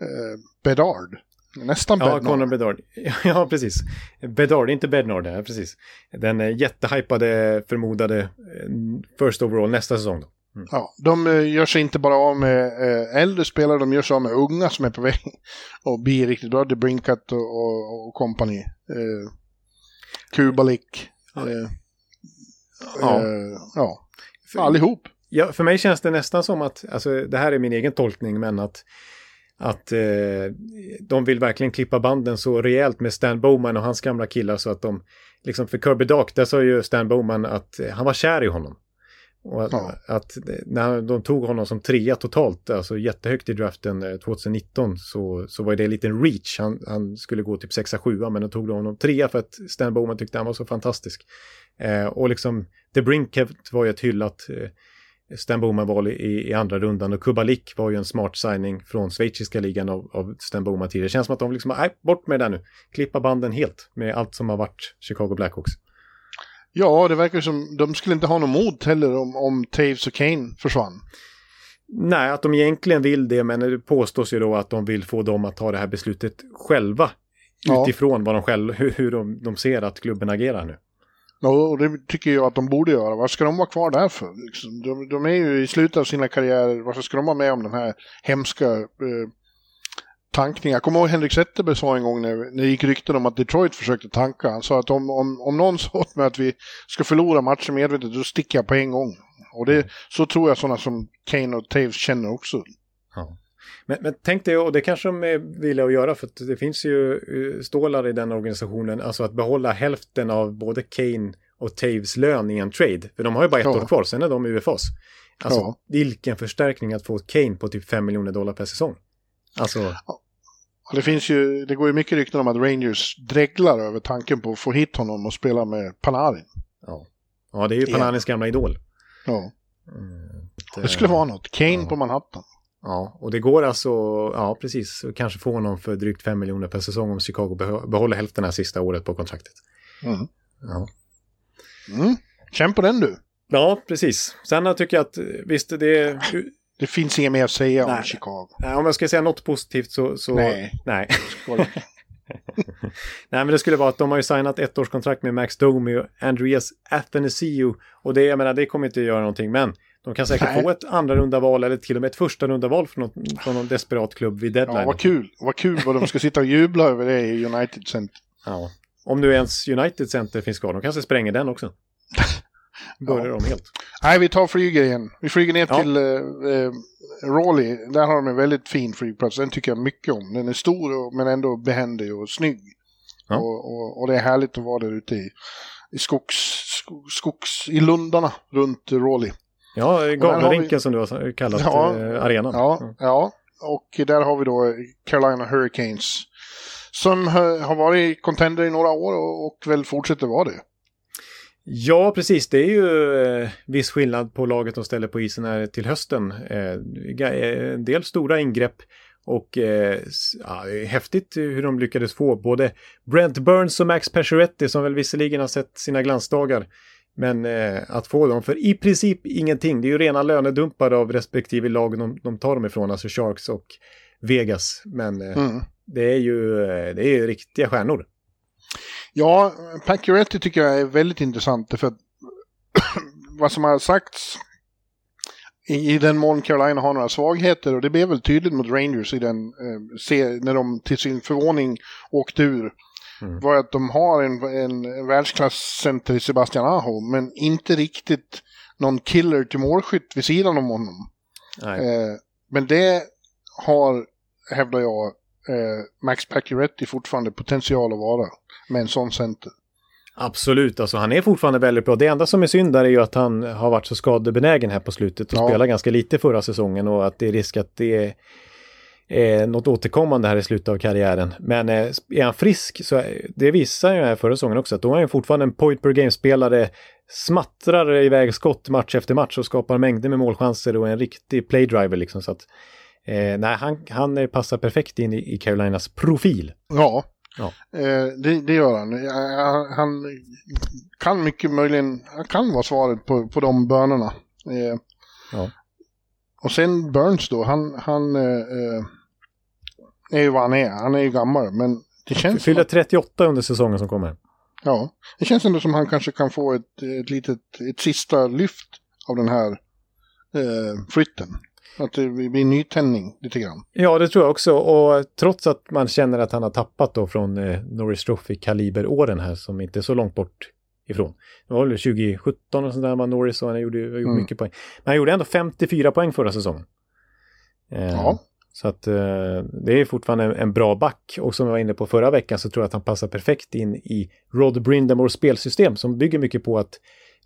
eh, Bedard. Nästan
Ja,
Bedard.
Conor Bedard. Ja, precis. Bedard, inte Bednard, ja, precis. Den eh, jättehypade, förmodade eh, first overall nästa säsong. Då.
Ja, de eh, gör sig inte bara av med äldre spelare, de gör sig av med unga som är på väg och blir riktigt bra. Det Brinkat och, och, och company. Eh, Kubalik.
Ja.
Eh,
Ja.
eh, ja, allihop.
Ja, för mig känns det nästan som att, alltså det här är min egen tolkning, men att, att eh, de vill verkligen klippa banden så rejält med Stan Bowman och hans gamla killar så att de, liksom för Kirby Dock, där sa ju Stan Bowman att eh, han var kär i honom. Och att,
Ja.
att när de tog honom som trea totalt, alltså jättehögt i draften eh, 2019, så, så var det en liten reach. Han, han skulle gå typ 6-7, men de tog honom trea för att Stan Bowman tyckte han var så fantastisk. Eh, och liksom, The Brinkett var ju ett hyllat eh, Stan Bowman-val i, i andra rundan och Kubalik var ju en smart signing från schweiziska ligan av, av Stan Bowman tidigare. Det känns som att de liksom, nej, bort med det där nu. Klippa banden helt med allt som har varit Chicago Blackhawks.
Ja, det verkar som de skulle inte ha något mot heller om, om Taves och Kane försvann.
Nej, att de egentligen vill det, men det påstås ju då att de vill få dem att ta det här beslutet själva.
Ja.
Utifrån vad de själva, hur, hur de, de ser att klubben agerar nu.
Ja, och det tycker jag att de borde göra. Varför ska de vara kvar där för? Liksom, de, de är ju i slutet av sina karriärer. Varför ska de vara med om den här hemska eh, tankningen? Jag kommer ihåg Henrik Zetterberg sa en gång när, när det gick rykten om att Detroit försökte tanka. Han sa att om, om, om någon sa åt mig att vi ska förlora matchen medvetet, då sticker jag på en gång. Och det, så tror jag sådana som Kane och Taves känner också.
Ja. Men, men tänk dig, och det kanske de är villiga att göra, för att det finns ju eh, stålar i den organisationen, alltså att behålla hälften av både Kane och Taves lön i en trade. För de har ju bara ett
Ja.
år kvar, sen är de UFAs. Alltså,
Ja.
vilken förstärkning att få Kane på typ 5 miljoner dollar per säsong. Alltså,
Och det, finns ju, det går ju mycket rykten om att Rangers dreglar över tanken på att få hit honom och spela med Panarin.
ja. Ja, det är ju
Ja.
Pananis gamla idol.
Ja,
Mm,
det skulle vara något. Kane
Ja.
på Manhattan.
Ja, och det går alltså, ja precis, kanske få honom för drygt 5 miljoner per säsong om Chicago behå- behåller hälften det här sista året på kontraktet.
Mm.
Ja.
Mm. Känn på den du.
Ja, precis. Sen tycker jag att visst, det.
Det finns inget mer att säga om
Nej.
Chicago.
Nej, om jag ska säga något positivt så... så
Nej.
Nej. Nej, men det skulle vara att de har ju signat ett års kontrakt med Max Domi och Andreas Athanasiou. Och det, jag menar, det kommer inte att göra någonting, men de kan säkert
Nej.
få ett andra runda val eller till och med ett första runda val från, något, från någon desperat klubb vid deadline.
Ja, vad kul. Vad kul vad de ska sitta och jubla över det i United Center.
Ja. Om nu ens United Center finns kvar, de kanske spränger den också. börjar de helt.
Nej, vi tar flyger igen. Vi flyger ner
Ja.
till uh, uh, Raleigh. Där har de en väldigt fin flygplats. Den tycker jag mycket om. Den är stor men ändå behändig och snygg.
Ja.
Och, och, och det är härligt att vara där ute i, i skogs, sko- skogs... i lundarna runt Raleigh.
Ja,
vi-
som du har kallat
Ja.
eh, arenan.
Ja, ja. Och där har vi då Carolina Hurricanes. Som har har varit contender i några år och, och väl fortsätter vara det.
Ja, precis. Det är ju eh, viss skillnad på laget de ställer på isen här till hösten. Eh, ga- eh, en del stora ingrepp och eh, ja, häftigt hur de lyckades få både Brent Burns och Max Pacioretty som väl visserligen har sett sina glansdagar. Men eh, att få dem för i princip ingenting. Det är ju rena lönedumpar av respektive lag de, de tar dem ifrån, alltså Sharks och Vegas. Men eh,
Mm.
det är ju eh, det är ju riktiga stjärnor.
Ja, Pacioretty tycker jag är väldigt intressant för vad som har sagts i, i den mån Carolina har några svagheter och det blev väl tydligt mot Rangers i den eh, se, när de till sin förvåning åkte ur
Mm.
var att de har en, en, en världsklasscenter i Sebastian Aho men inte riktigt någon killer till målskytt vid sidan om honom. Eh, men det har, hävdar jag, eh, Max Pacioretty fortfarande potential att vara med en sån center.
Absolut, alltså han är fortfarande väldigt bra. Det enda som är synd där är ju att han har varit så skadebenägen här på slutet och
Ja.
spelat ganska lite förra säsongen och att det är risk att det är eh, något återkommande här i slutet av karriären. Men eh, är han frisk så det visar ju här förra säsongen också att då är han fortfarande en point per game-spelare, smattrar iväg skott match efter match och skapar mängder med målchanser och är en riktig playdriver liksom. Så att, eh, nej, han, han passar perfekt in i, i Carolinas profil.
Ja,
Ja.
Eh, det, det gör han. Han kan mycket möjligen, han kan vara svaret på, på de bönerna. Eh,
Ja.
Och sen Burns då, han, han eh, eh, är ju vad han är. Han är ju gammal, men det känns, som
Fyller
att,
38 under säsongen som kommer.
ja, det känns ändå som han kanske kan få ett, ett litet, ett sista lyft av den här eh, flytten. Att det blir nytändning lite grann.
Ja, det tror jag också. Och trots att man känner att han har tappat då från eh, Norris Trophy-kaliberåren här som inte är så långt bort ifrån. Det var väl 2017 och sånt där var Norris och han gjorde, gjorde
Mm.
mycket poäng. Men han gjorde ändå 54 poäng förra säsongen. Eh,
Ja.
Så att eh, det är fortfarande en, en bra back. Och som jag var inne på förra veckan så tror jag att han passar perfekt in i Rod Brindamores spelsystem som bygger mycket på att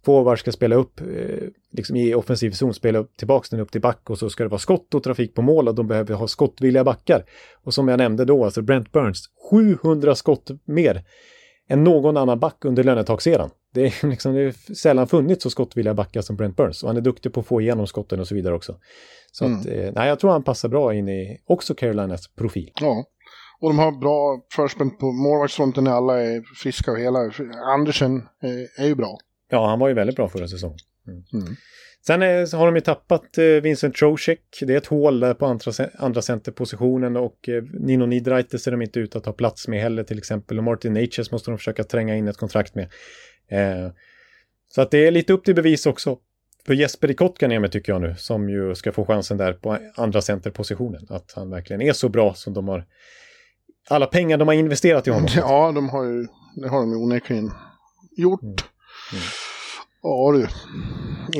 forward ska spela upp, eh, liksom i offensiv zon, spela upp tillbaks den upp till back och så ska det vara skott och trafik på mål och de behöver ha skottvilliga backar. Och som jag nämnde då, alltså Brent Burns, 700 skott mer än någon annan back under lönetakseran. Det är liksom det är sällan funnits så skottvilliga backar som Brent Burns och han är duktig på att få igenom skotten och så vidare också. Så
Mm.
att, eh, nej, jag tror han passar bra in i också Carolinas profil.
Ja. Och de har bra förspänn på målvaktsfronten när alla är friska och hela. Andersen eh, är ju bra.
Ja, han var ju väldigt bra förra säsongen.
Mm.
Sen eh, så har de ju tappat eh, Vincent Trocek. Det är ett hål där på andra, andra centerpositionen och eh, Nino Niederreiter ser de inte ut att ha plats med heller till exempel. Och Martin Natchez måste de försöka tränga in ett kontrakt med. Eh, så att det är lite upp till bevis också för Jesper Kotkaniemi tycker jag nu, som ju ska få chansen där på andra centerpositionen. Att han verkligen är så bra som de har... Alla pengar de har investerat i honom.
Ja, de har ju, det har de ju onekligen gjort.
Mm.
Ja du,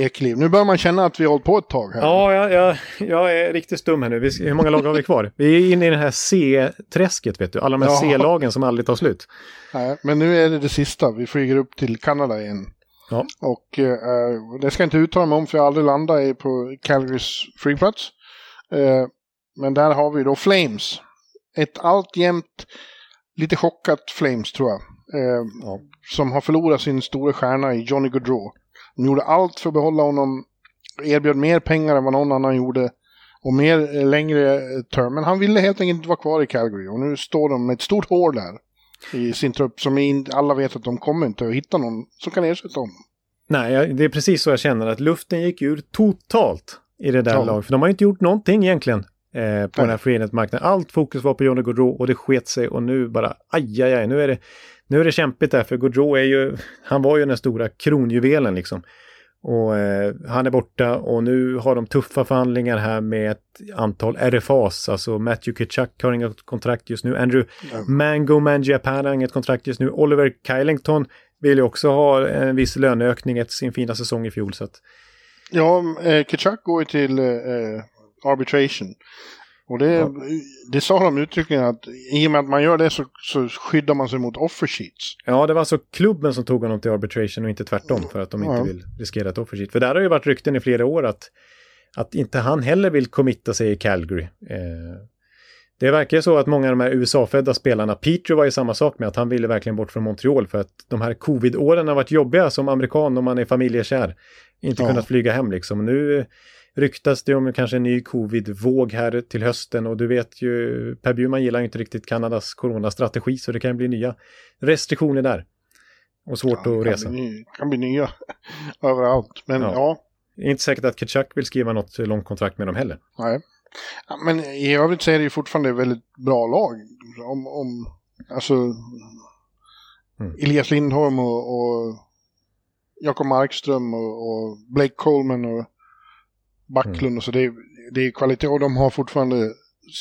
Ekliv. Nu börjar man känna att vi har hållit på ett tag här.
Ja, jag, jag, jag är riktigt stum här nu. Vi, hur många lag har vi kvar? Vi är inne i det här C-träsket, vet du. Alla de här
Ja.
C-lagen som aldrig tar slut.
Nej, men nu är det det sista. Vi flyger upp till Kanada igen.
Ja.
Och eh, det ska jag inte uttala mig om för jag har aldrig landat på Calgarys flygplats. Eh, men där har vi då Flames. Ett alltjämt lite chockat Flames tror jag. Eh,
Ja.
Som har förlorat sin stora stjärna i Johnny Gaudreau. De gjorde allt för att behålla honom. Erbjöd mer pengar än vad någon annan gjorde. Och mer eh, längre eh, term. Men han ville helt enkelt inte vara kvar i Calgary. Och nu står de med ett stort hål där. I sin trupp. Som in, alla vet att de kommer inte att hitta någon som kan ersätta honom.
Nej, det är precis så jag känner att luften gick ur totalt i det där
Ja.
laget. För de har inte gjort någonting egentligen eh, på den här free marknaden Allt fokus var på Johnny Gaudreau och det sket sig och nu bara aj, aj, aj. Nu är det, nu är det kämpigt där för Gaudreau är ju, han var ju den stora kronjuvelen liksom. Och eh, han är borta och nu har de tuffa förhandlingar här med ett antal RFAs. Alltså Matthew Kitchuck har inget kontrakt just nu. Andrew
Ja.
Mango Mangiapane har inget kontrakt just nu. Oliver Kylington vill ju också ha en viss löneökning efter sin fina säsong i fjol. Så att...
Ja, eh, Kachuk går ju till eh, arbitration. Och det, ja. det sa de uttryckligen att i och med att man gör det så, så skyddar man sig mot offer sheets.
Ja, det var alltså klubben som tog honom till arbitration och inte tvärtom för att de inte ja. vill riskera ett offer sheet. För där har ju varit rykten i flera år att, att inte han heller vill committa sig i Calgary. Eh, det verkar så att många av de här USA-födda spelarna, Peter var ju samma sak med att han ville verkligen bort från Montreal för att de här covid-åren har varit jobbiga som amerikan om man är familjekär. Inte ja. kunnat flyga hem liksom. Nu ryktas det om kanske en ny covid-våg här till hösten och du vet ju, Per Bjurman gillar inte riktigt Kanadas coronastrategi så det kan bli nya restriktioner där. Och svårt ja, att resa.
Det kan bli nya överallt, men ja. ja.
Det är inte säkert att Kachuk vill skriva något långt kontrakt med dem heller.
Nej. Men i övrigt så är det ju fortfarande ett väldigt bra lag. Om, om alltså mm. Elias Lindholm och, och Jakob Markström och, och, Blake Coleman och Backlund mm. och så. Det, det är kvalitet och de har fortfarande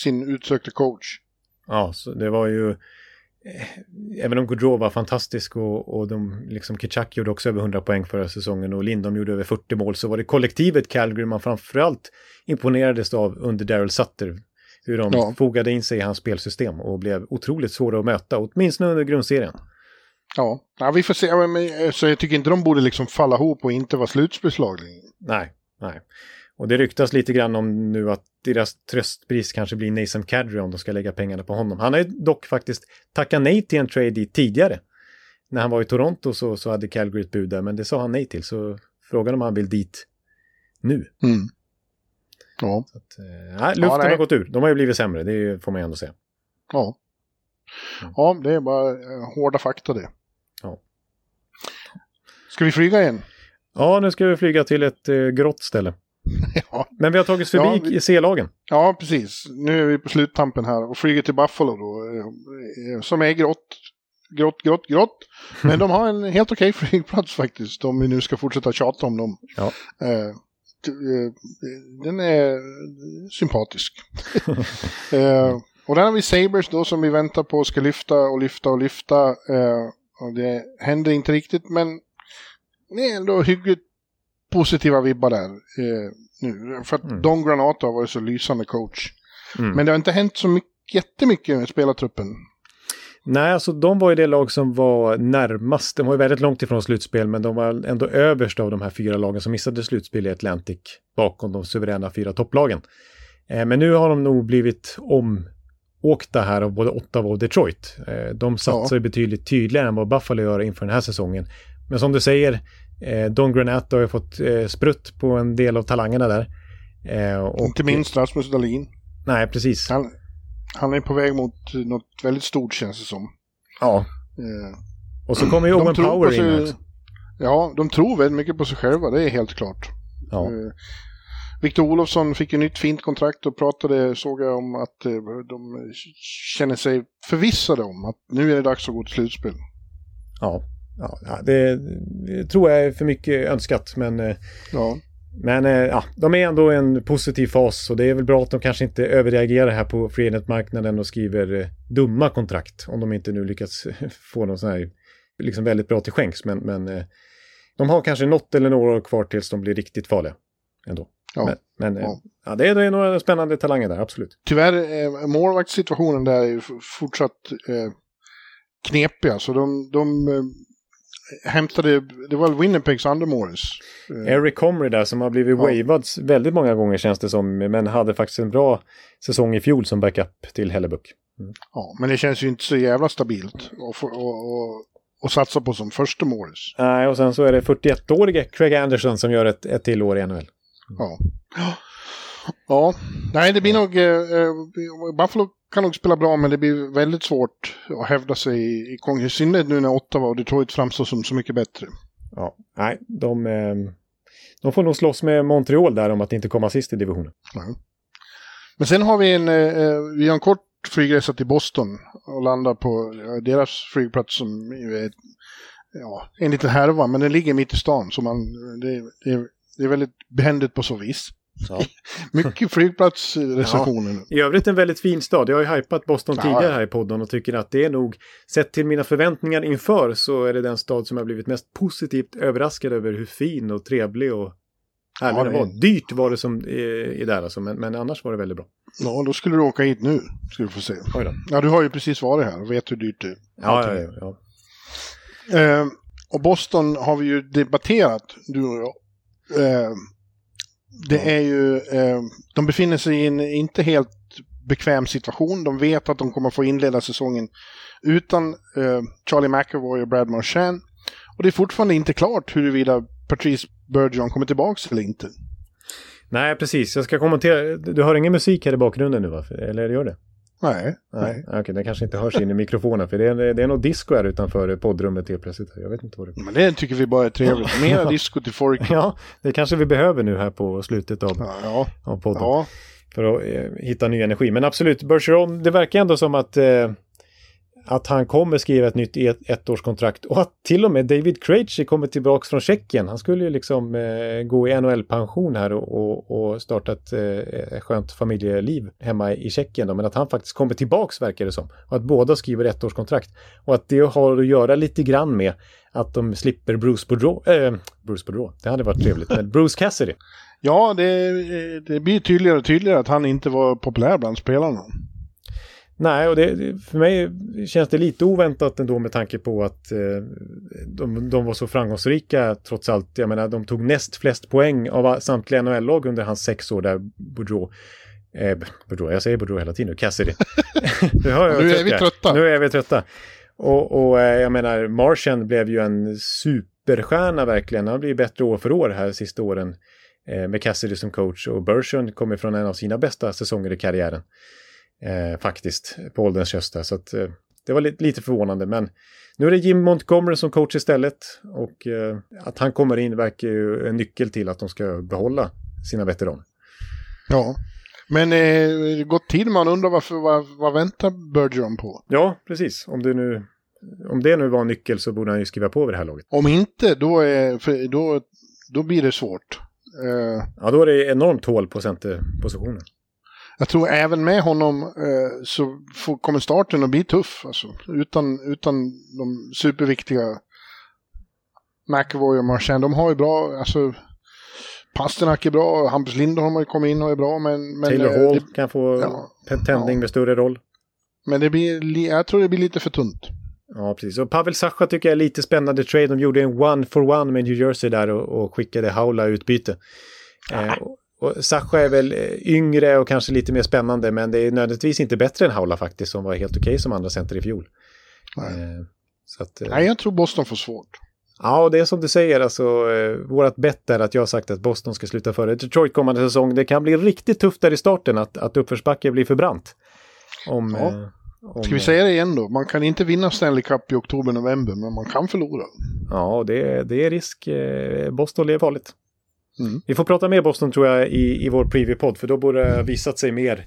sin utsökta coach.
Ja, så det var ju eh, även om Gaudreau var fantastisk och, och de, liksom Kitchak gjorde också över 100 poäng förra säsongen och Lindom gjorde över 40 mål så var det kollektivet Calgary man framförallt imponerades av under Daryl Sutter. Hur de ja. fogade in sig i hans spelsystem och blev otroligt svåra att möta, åtminstone under grundserien.
Ja, ja vi får se. Så jag tycker inte de borde liksom falla ihop och inte vara slutspelslag.
Nej, nej. Och det ryktas lite grann om nu att deras tröstpris kanske blir Nathan Kadri om de ska lägga pengarna på honom. Han har ju dock faktiskt tackat nej till en trade dit tidigare. När han var i Toronto så, så hade Calgary ett bud där, men det sa han nej till. Så frågan om han vill dit nu.
Mm. Ja.
Så att, eh, nej, luften ja, har gått ur. De har ju blivit sämre, det får man ju ändå säga.
Ja. Mm. Ja, det är bara eh, hårda fakta det.
Ja.
Ska vi flyga igen?
Ja, nu ska vi flyga till ett eh, grått ställe. ja. Men vi har tagit förbi ja. C-lagen.
Ja, precis. Nu är vi på sluttampen här och flyger till Buffalo då. Eh, som är grått, grått, grått, grått. Men de har en helt okej okay flygplats faktiskt. Om vi nu ska fortsätta tjata om dem.
Ja.
Eh, Eh, den är sympatisk. eh, och där har vi Sabres då som vi väntar på ska lyfta och lyfta och lyfta. Eh, och det händer inte riktigt men det är ändå hyggligt positiva vibbar där eh, nu. För att mm. Don Granato har varit så lysande coach. Mm. Men det har inte hänt så mycket, jättemycket med spelartruppen.
Nej, alltså de var ju det lag som var närmast. De var ju väldigt långt ifrån slutspel, men de var ändå överst av de här fyra lagen som missade slutspel i Atlantic bakom de suveräna fyra topplagen. Eh, men nu har de nog blivit omåkta här av både Ottawa och Detroit. Eh, de satsar ja. betydligt tydligare än vad Buffalo gör inför den här säsongen. Men som du säger, eh, Don Granato har ju fått eh, sprutt på en del av talangerna där.
Eh, och, Inte minst Rasmus Dahlin.
Nej, precis.
Han, han är på väg mot något väldigt stort känns det som.
Ja. Eh, och så kommer ju Owen Power sig, in också.
Ja, de tror väldigt mycket på sig själva, det är helt klart.
Ja. Eh,
Victor Olofsson fick ju nytt fint kontrakt och pratade, såg jag om att eh, de känner sig förvissade om att nu är det dags att gå till slutspel.
Ja, ja det, det tror jag är för mycket önskat men eh,
ja.
Men eh, ja, de är ändå en positiv fas och det är väl bra att de kanske inte överreagerar här på freenet-marknaden och skriver eh, dumma kontrakt. Om de inte nu lyckats få någon sån här liksom väldigt bra till skänks. Men, men de har kanske något eller några år kvar tills de blir riktigt farliga. Ändå. Ja. Men, men ja. ja. det, är, det är några spännande talanger där, absolut.
Tyvärr, eh, målvaktssituationen där är fortsatt eh, knepiga. Så de, de hämtade, det var Winnipegs andra Morris.
Eh. Eric Comrie där som har blivit ja. wavad väldigt många gånger känns det som. Men hade faktiskt en bra säsong i fjol som backup till Hellebuck.
Mm. Ja, men det känns ju inte så jävla stabilt att och, och, och satsa på som första Morris.
Nej, och sen så är det 41-årige Craig Anderson som gör ett, ett till år i NHL. Mm.
Ja. Ja, nej det blir nog, eh, eh Buffalo kan nog spela bra men det blir väldigt svårt att hävda sig i, i konkurrens. I synnerhet nu när Ottawa och Detroit framstår som så mycket bättre.
Ja, nej, de, eh, de får nog slåss med Montreal där om att inte komma sist i divisionen.
Nej. Men sen har vi en, eh, vi har en kort flygresa till Boston och landar på deras flygplats som är ja, en liten härva, men den ligger mitt i stan så man, det, det, det är väldigt behändigt på så vis. Mycket flygplatsrecensioner nu.
I övrigt en väldigt fin stad. Jag har ju hypat Boston
Ja,
tidigare här i podden och tycker att det är nog, sett till mina förväntningar inför, så är det den stad som jag blivit mest positivt överraskad över hur fin och trevlig och härlig
Ja,
den var. Dyrt var det som är, är där alltså, men, men annars var det väldigt bra.
Ja, då skulle du åka hit nu. Ska du få se. Ja, du har ju precis varit här och vet hur dyrt det är.
Ja, ja, ja, ja.
Eh, och Boston har vi ju debatterat, du och jag. Eh, det är ju, eh, de befinner sig i en inte helt bekväm situation. De vet att de kommer få inleda säsongen utan eh, Charlie McAvoy och Brad Marchand. Och det är fortfarande inte klart huruvida Patrice Bergeron kommer tillbaka eller inte.
Nej, precis. Jag ska kommentera. Du har ingen musik här i bakgrunden nu, va? Eller gör det?
Nej,
Nej, okej, den kanske inte hörs in i mikrofonen för det är, det är nog disco här utanför poddrummet helt plötsligt. Jag vet inte vad det är.
Men det tycker vi bara är trevligt. Mera disco till folk.
Ja, det kanske vi behöver nu här på slutet av,
Ja, ja.
av podden.
ja.
För att eh, hitta ny energi. Men absolut, Bergeron, det verkar ändå som att, eh, att han kommer skriva ett nytt ett, ettårskontrakt och att till och med David Krejci kommer tillbaka från Tjeckien. Han skulle ju liksom eh, gå i NHL-pension här och, och, och starta ett eh, skönt familjeliv hemma i Tjeckien. Då, men att han faktiskt kommer tillbaks verkar det som. Och att båda skriver ettårskontrakt. Och att det har att göra lite grann med att de slipper Bruce Boudreau. Eh, Bruce Boudreau, det hade varit trevligt. Men Bruce Cassidy.
ja det, det blir tydligare och tydligare att han inte var populär bland spelarna.
Nej, och det, för mig känns det lite oväntat ändå med tanke på att eh, de, de var så framgångsrika trots allt. Jag menar, de tog näst flest poäng av samtliga NHL-lag under hans sex år där, Boudreau. Eh, Boudreau, jag säger Boudreau hela tiden nu, Cassidy. nu, jag
Nu är vi trötta.
Nu är vi trötta. Och, och eh, jag menar, Martian blev ju en superstjärna verkligen. Han blir bättre år för år här sista åren eh, med Cassidy som coach. Och Bershon kommer från en av sina bästa säsonger i karriären. Eh, faktiskt, på ålderns höst där. Så att, eh, det var lite, lite förvånande. Men nu är det Jim Montgomery som coach istället. Och eh, att han kommer in verkar ju en nyckel till att de ska behålla sina veteraner.
Ja. Men eh, gått tid man undrar varför, vad, vad väntar Bergeron på?
Ja, precis. Om det nu, om det nu var en nyckel så borde han ju skriva på vid det här laget.
Om inte, då, är, då, då blir det svårt. Eh,
Ja, då är det enormt hål på centerpositionen.
Jag tror även med honom eh, så får, kommer starten att bli tuff. Alltså. Utan, utan de superviktiga McAvoy och Marchand. De har ju bra, alltså Pasternak är bra, Hampus Lindholm har ju kommit in och är bra. Men, men,
Taylor
eh,
Hall
det,
kan få
ja.
tändning
Ja.
med större roll.
men det blir, li- jag tror det blir lite för tunt.
Ja, precis. Och Pavel Sacha tycker jag är lite spännande trade. De gjorde en one for one med New Jersey där och, och skickade Haula utbyte. Eh, och, och Sacha är väl eh, yngre och kanske lite mer spännande, men det är nödvändigtvis inte bättre än Haula faktiskt, som var helt okej som andra center i fjol.
Nej.
Eh, att, eh,
Nej, jag tror Boston får svårt.
Ja, och det är som du säger, alltså, eh, vårat bett är att jag har sagt att Boston ska sluta före Detroit kommande säsong. Det kan bli riktigt tufft där i starten, att, att uppförsbacke blir för brant. Om,
Ja.
eh, om,
Ska vi säga det igen då? Man kan inte vinna Stanley Cup i oktober-november, men man kan förlora.
Ja, det, det är risk. Boston är farligt.
Mm.
Vi får prata mer Boston tror jag i, i vår preview-podd, för då borde det ha visat sig mer.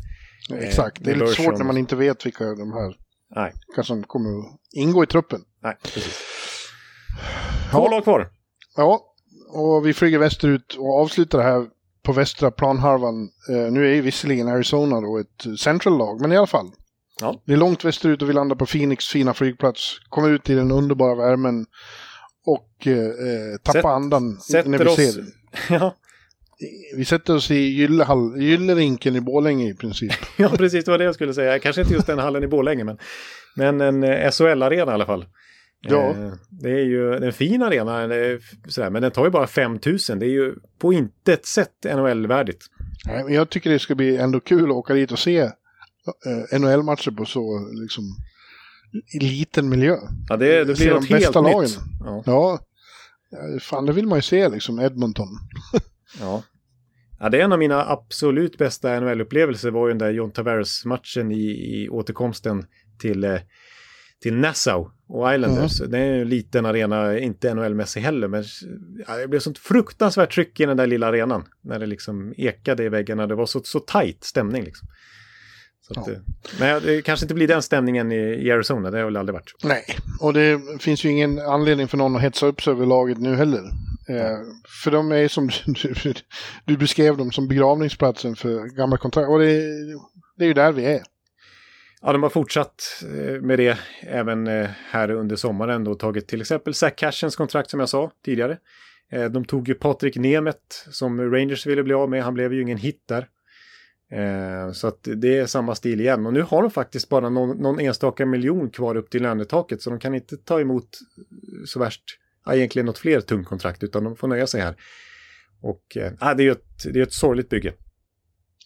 Exakt, det är lite svårt när man inte vet vilka de här
Nej,
som kommer att ingå i truppen.
nej, precis. Två lag kvar.
Ja, och vi flyger västerut och avslutar det här på västra planhalvan. Eh, nu är ju visserligen Arizona då ett central-lag, men i alla fall.
Ja.
Det är långt västerut och vi landar på Phoenix fina flygplats. Kommer ut i den underbara värmen och eh, eh, tappar
Sätt-
andan när vi
oss-
ser det.
ja,
Vi sätter oss i Gyllehall, Gyllerinken i Borlänge i princip.
ja, precis, det var det jag skulle säga. Kanske inte just den hallen i Borlänge, men, men en eh, SHL-arena i alla fall.
Ja.
Eh, det är ju en fin arena, f- sådär, men den tar ju bara 5 000. Det är ju på intet sätt NHL-värdigt.
Jag tycker det ska bli ändå kul att åka dit och se eh, NHL-matcher på så liksom liten miljö.
Ja, det, det blir något
bästa
helt
lagen.
nytt. Ja.
Ja, eh, fan det vill man ju se liksom, Edmonton.
Ja. ja, det är en av mina absolut bästa NHL-upplevelser var ju den där John Tavares-matchen i, i återkomsten till, eh, till Nassau och Islanders. Det är en liten arena, inte NHL-mässig heller, men ja, det blev sånt fruktansvärt tryck i den där lilla arenan. När det liksom ekade i väggarna, det var så, så tajt stämning liksom. Så att,
Ja.
eh, Men det kanske inte blir den stämningen i, Arizona, det har väl aldrig varit.
Nej, och det finns ju ingen anledning för någon att hetsa upp sig över laget nu heller. Eh, för de är som du, du beskrev dem som begravningsplatsen för gamla kontrakt. Och det, det är ju där vi är.
Ja, de har fortsatt eh, med det även eh, här under sommaren och tagit till exempel Zack Cashens kontrakt som jag sa tidigare. De tog ju Patrik Nemet som Rangers ville bli av med. Han blev ju ingen hit där. Så att det är samma stil igen. Och nu har de faktiskt bara någon, någon enstaka miljon kvar upp till lönetaket. Så de kan inte ta emot så värst, ja, egentligen något fler tungkontrakt. Utan de får nöja sig här. Och äh, det är ett, det är ett sorgligt bygge.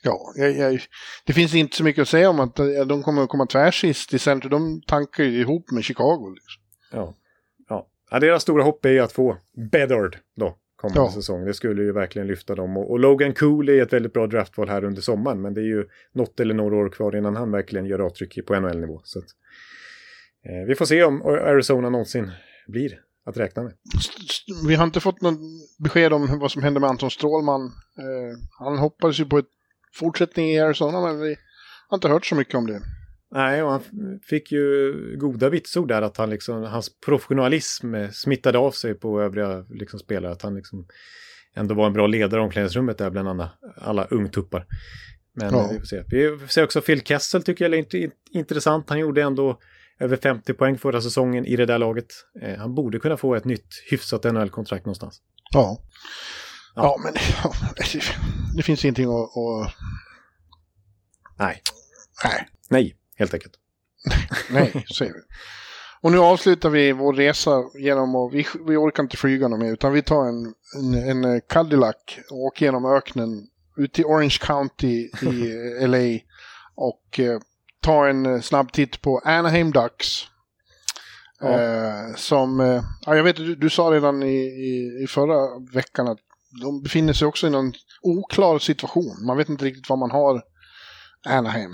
Ja, jag, jag, det finns inte så mycket att säga om att de kommer att komma tvärsist i centrum. De tankar ju ihop med Chicago. Liksom.
Ja. Ja. ja, deras stora hopp är ju att få Bedard då kommande ja. säsong. Det skulle ju verkligen lyfta dem. Och, och Logan Cool är ett väldigt bra draftval här under sommaren. Men det är ju något eller några år kvar innan han verkligen gör avtryck på NHL-nivå. Så att, eh, vi får se om Arizona någonsin blir att räkna med.
Vi har inte fått något besked om vad som händer med Anton Strålman. Eh, han hoppades ju på ett fortsättning i Arizona, men vi har inte hört så mycket om det.
Nej, och han fick ju goda vitsord där att han liksom, hans professionalism smittade av sig på övriga liksom, spelare. Att han liksom ändå var en bra ledare i omklädningsrummet där bland alla, alla ungtuppar. Men ja. vi får se. Vi får se också Phil Kessel tycker jag är intressant. Han gjorde ändå över 50 poäng förra säsongen i det där laget. Eh, han borde kunna få ett nytt hyfsat NHL-kontrakt någonstans.
Ja. Ja, ja men ja, det finns ingenting att... att...
Nej.
Nej.
Nej, helt enkelt.
Nej, säger vi. Och nu avslutar vi vår resa genom att, vi, vi orkar inte flyga något mer, utan vi tar en, en, en Cadillac och åker genom öknen ut till Orange County i LA och eh, tar en snabb titt på Anaheim Ducks. Ja. Eh, som, eh, ja, jag vet, du, du sa redan i, i, i, förra veckan att de befinner sig också i någon oklar situation. Man vet inte riktigt vad man har Anaheim.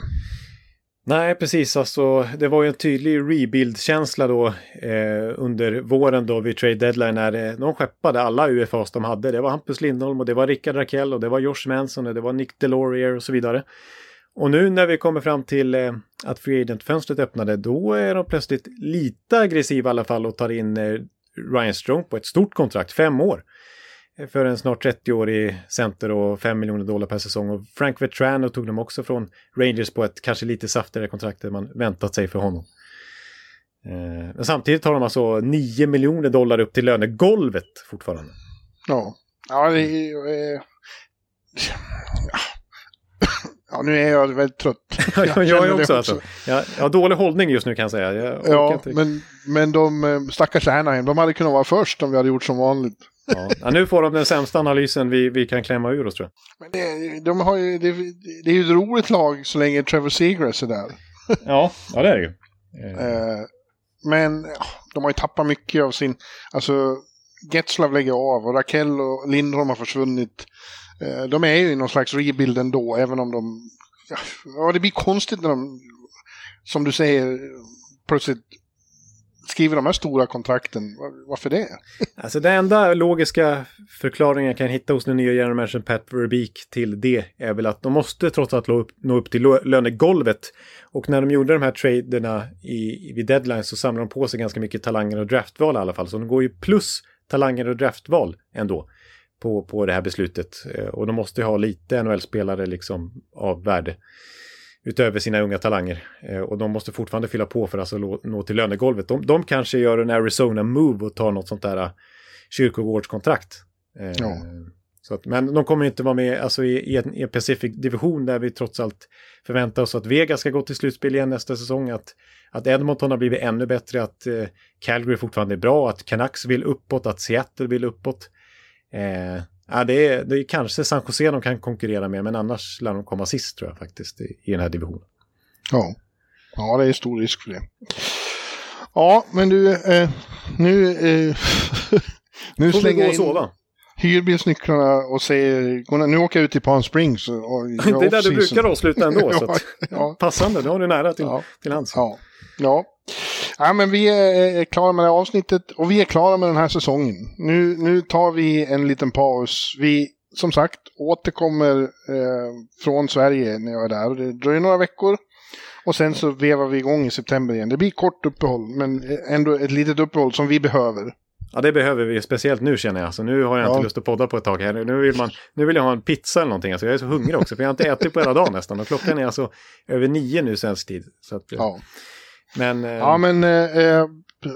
Nej, precis. Alltså, det var ju en tydlig rebuild-känsla då eh, under våren då vid trade deadline när eh, de skeppade alla UFAs de hade. Det var Hampus Lindholm och det var Rickard Rakell och det var Josh Manson och det var Nick Delorier och så vidare. Och nu när vi kommer fram till eh, att Free Agent-fönstret öppnade, då är de plötsligt lite aggressiva i alla fall och tar in eh, Ryan Strong på ett stort kontrakt, fem år för en snart 30-årig center och 5 miljoner dollar per säsong. Och Frank Vetrano tog de också från Rangers på ett kanske lite saftigare kontrakt än man väntat sig för honom. Eh, men samtidigt har de alltså 9 miljoner dollar upp till lönegolvet fortfarande.
Ja, ja det är... Eh, ja, nu är jag väldigt trött.
Jag, jag, också, också. Alltså. Jag, jag har dålig hållning just nu kan jag säga. Jag
ja, men, men de eh, stackars Anaheim, de hade kunnat vara först om vi hade gjort som vanligt.
Ja. nu får de den sämsta analysen vi, vi kan klämma ur oss tror
jag. Men det, de har ju, det, det är ju ett roligt lag så länge Trevor Seagrass är där.
ja, ja det är det ju.
Eh, men de har ju tappat mycket av sin... Alltså, Getzlav lägger av och Rakell och Lindholm har försvunnit. Eh, de är ju i någon slags rebuild ändå, även om de... Ja, det blir konstigt när de, som du säger, plötsligt skriver de här stora kontrakten. Varför det?
Alltså den enda logiska förklaringen jag kan hitta hos den nya general manager Pat Verbeek till det är väl att de måste trots allt nå upp, nå upp till lönegolvet. Och när de gjorde de här traderna i, vid deadline så samlade de på sig ganska mycket talanger och draftval i alla fall. Så de går ju plus talanger och draftval ändå på, på det här beslutet. Eh, och de måste ju ha lite NHL-spelare liksom av värde utöver sina unga talanger. Eh, och de måste fortfarande fylla på för att alltså nå till lönegolvet. De, de kanske gör en Arizona-move och tar något sånt där uh, kyrkogårdskontrakt. Eh, ja. Så att, men de kommer inte vara med alltså, i, en, i en Pacific division där vi trots allt förväntar oss att Vegas ska gå till slutspel igen nästa säsong. Att, att Edmonton har blivit ännu bättre, att eh, Calgary fortfarande är bra, att Canucks vill uppåt, att Seattle vill uppåt. Eh, Ja, det, är, det är kanske San Jose de kan konkurrera med, men annars lär de komma sist tror jag faktiskt i, i den här divisionen.
Ja. ja, det är stor risk för det. Ja, men du, eh, nu, eh, nu
Får slänger jag in sova.
hyrbilsnycklarna och säger nu åker jag ut till Palm Springs. Och, och
det är där du brukar avsluta ändå, så att, ja. passande, nu har du nära till, ja. till hands.
Ja. ja. Ja, men vi är klara med det här avsnittet och vi är klara med den här säsongen. Nu, nu tar vi en liten paus. Vi, som sagt, återkommer eh, från Sverige när jag är där. Det dröjer några veckor. Och sen så vevar vi igång i september igen. Det blir kort uppehåll, men ändå ett litet uppehåll som vi behöver.
Ja, det behöver vi, speciellt nu känner jag. Så nu har jag
Ja.
inte lust att podda på ett tag här. Nu vill, man, nu vill jag ha en pizza eller någonting. Alltså, jag är så hungrig också, för jag har inte ätit på hela dagen nästan. Och klockan är alltså över nio nu svensk tid. Så att, eh,
Ja.
Men, eh,
Ja, men eh, eh,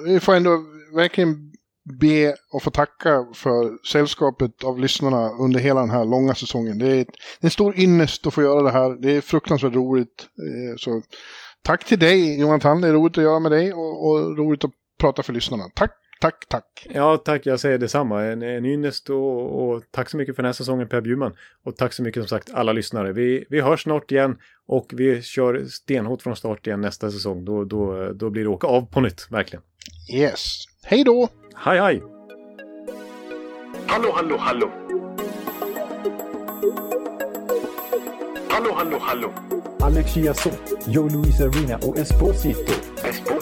vi får ändå verkligen be och få tacka för sällskapet av lyssnarna under hela den här långa säsongen. Det är, ett, det är en stor ynnest att få göra det här. Det är fruktansvärt roligt. Eh, så tack till dig Jonathan, det är roligt att göra med dig och, och roligt att prata för lyssnarna. Tack, tack, tack.
Ja, tack. Jag säger detsamma. En, en ynnest och, och tack så mycket för den här säsongen Per Bjurman. Och tack så mycket som sagt alla lyssnare. Vi, vi hörs snart igen och vi kör stenhårt från start igen nästa säsong. Då, då, då blir det åka av på nytt, verkligen.
Yes. Hej då!
Hej, hej!
Hallå, hallå, hallå. Hallå, hallå, hallå.
Alex Chiazot, Joe Luis Arena och Esposito.
Esposito.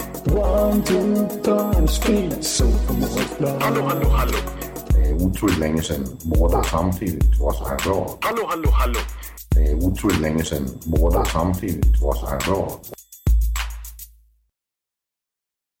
One, two, time, speed, so
Hallå, hallå, hallå.
Det er utroligt længe siden mor, der samtidig trods har råd.
Hallå, hallå, hallå.
Det er utroligt længe siden mor, der samtidig trods har råd.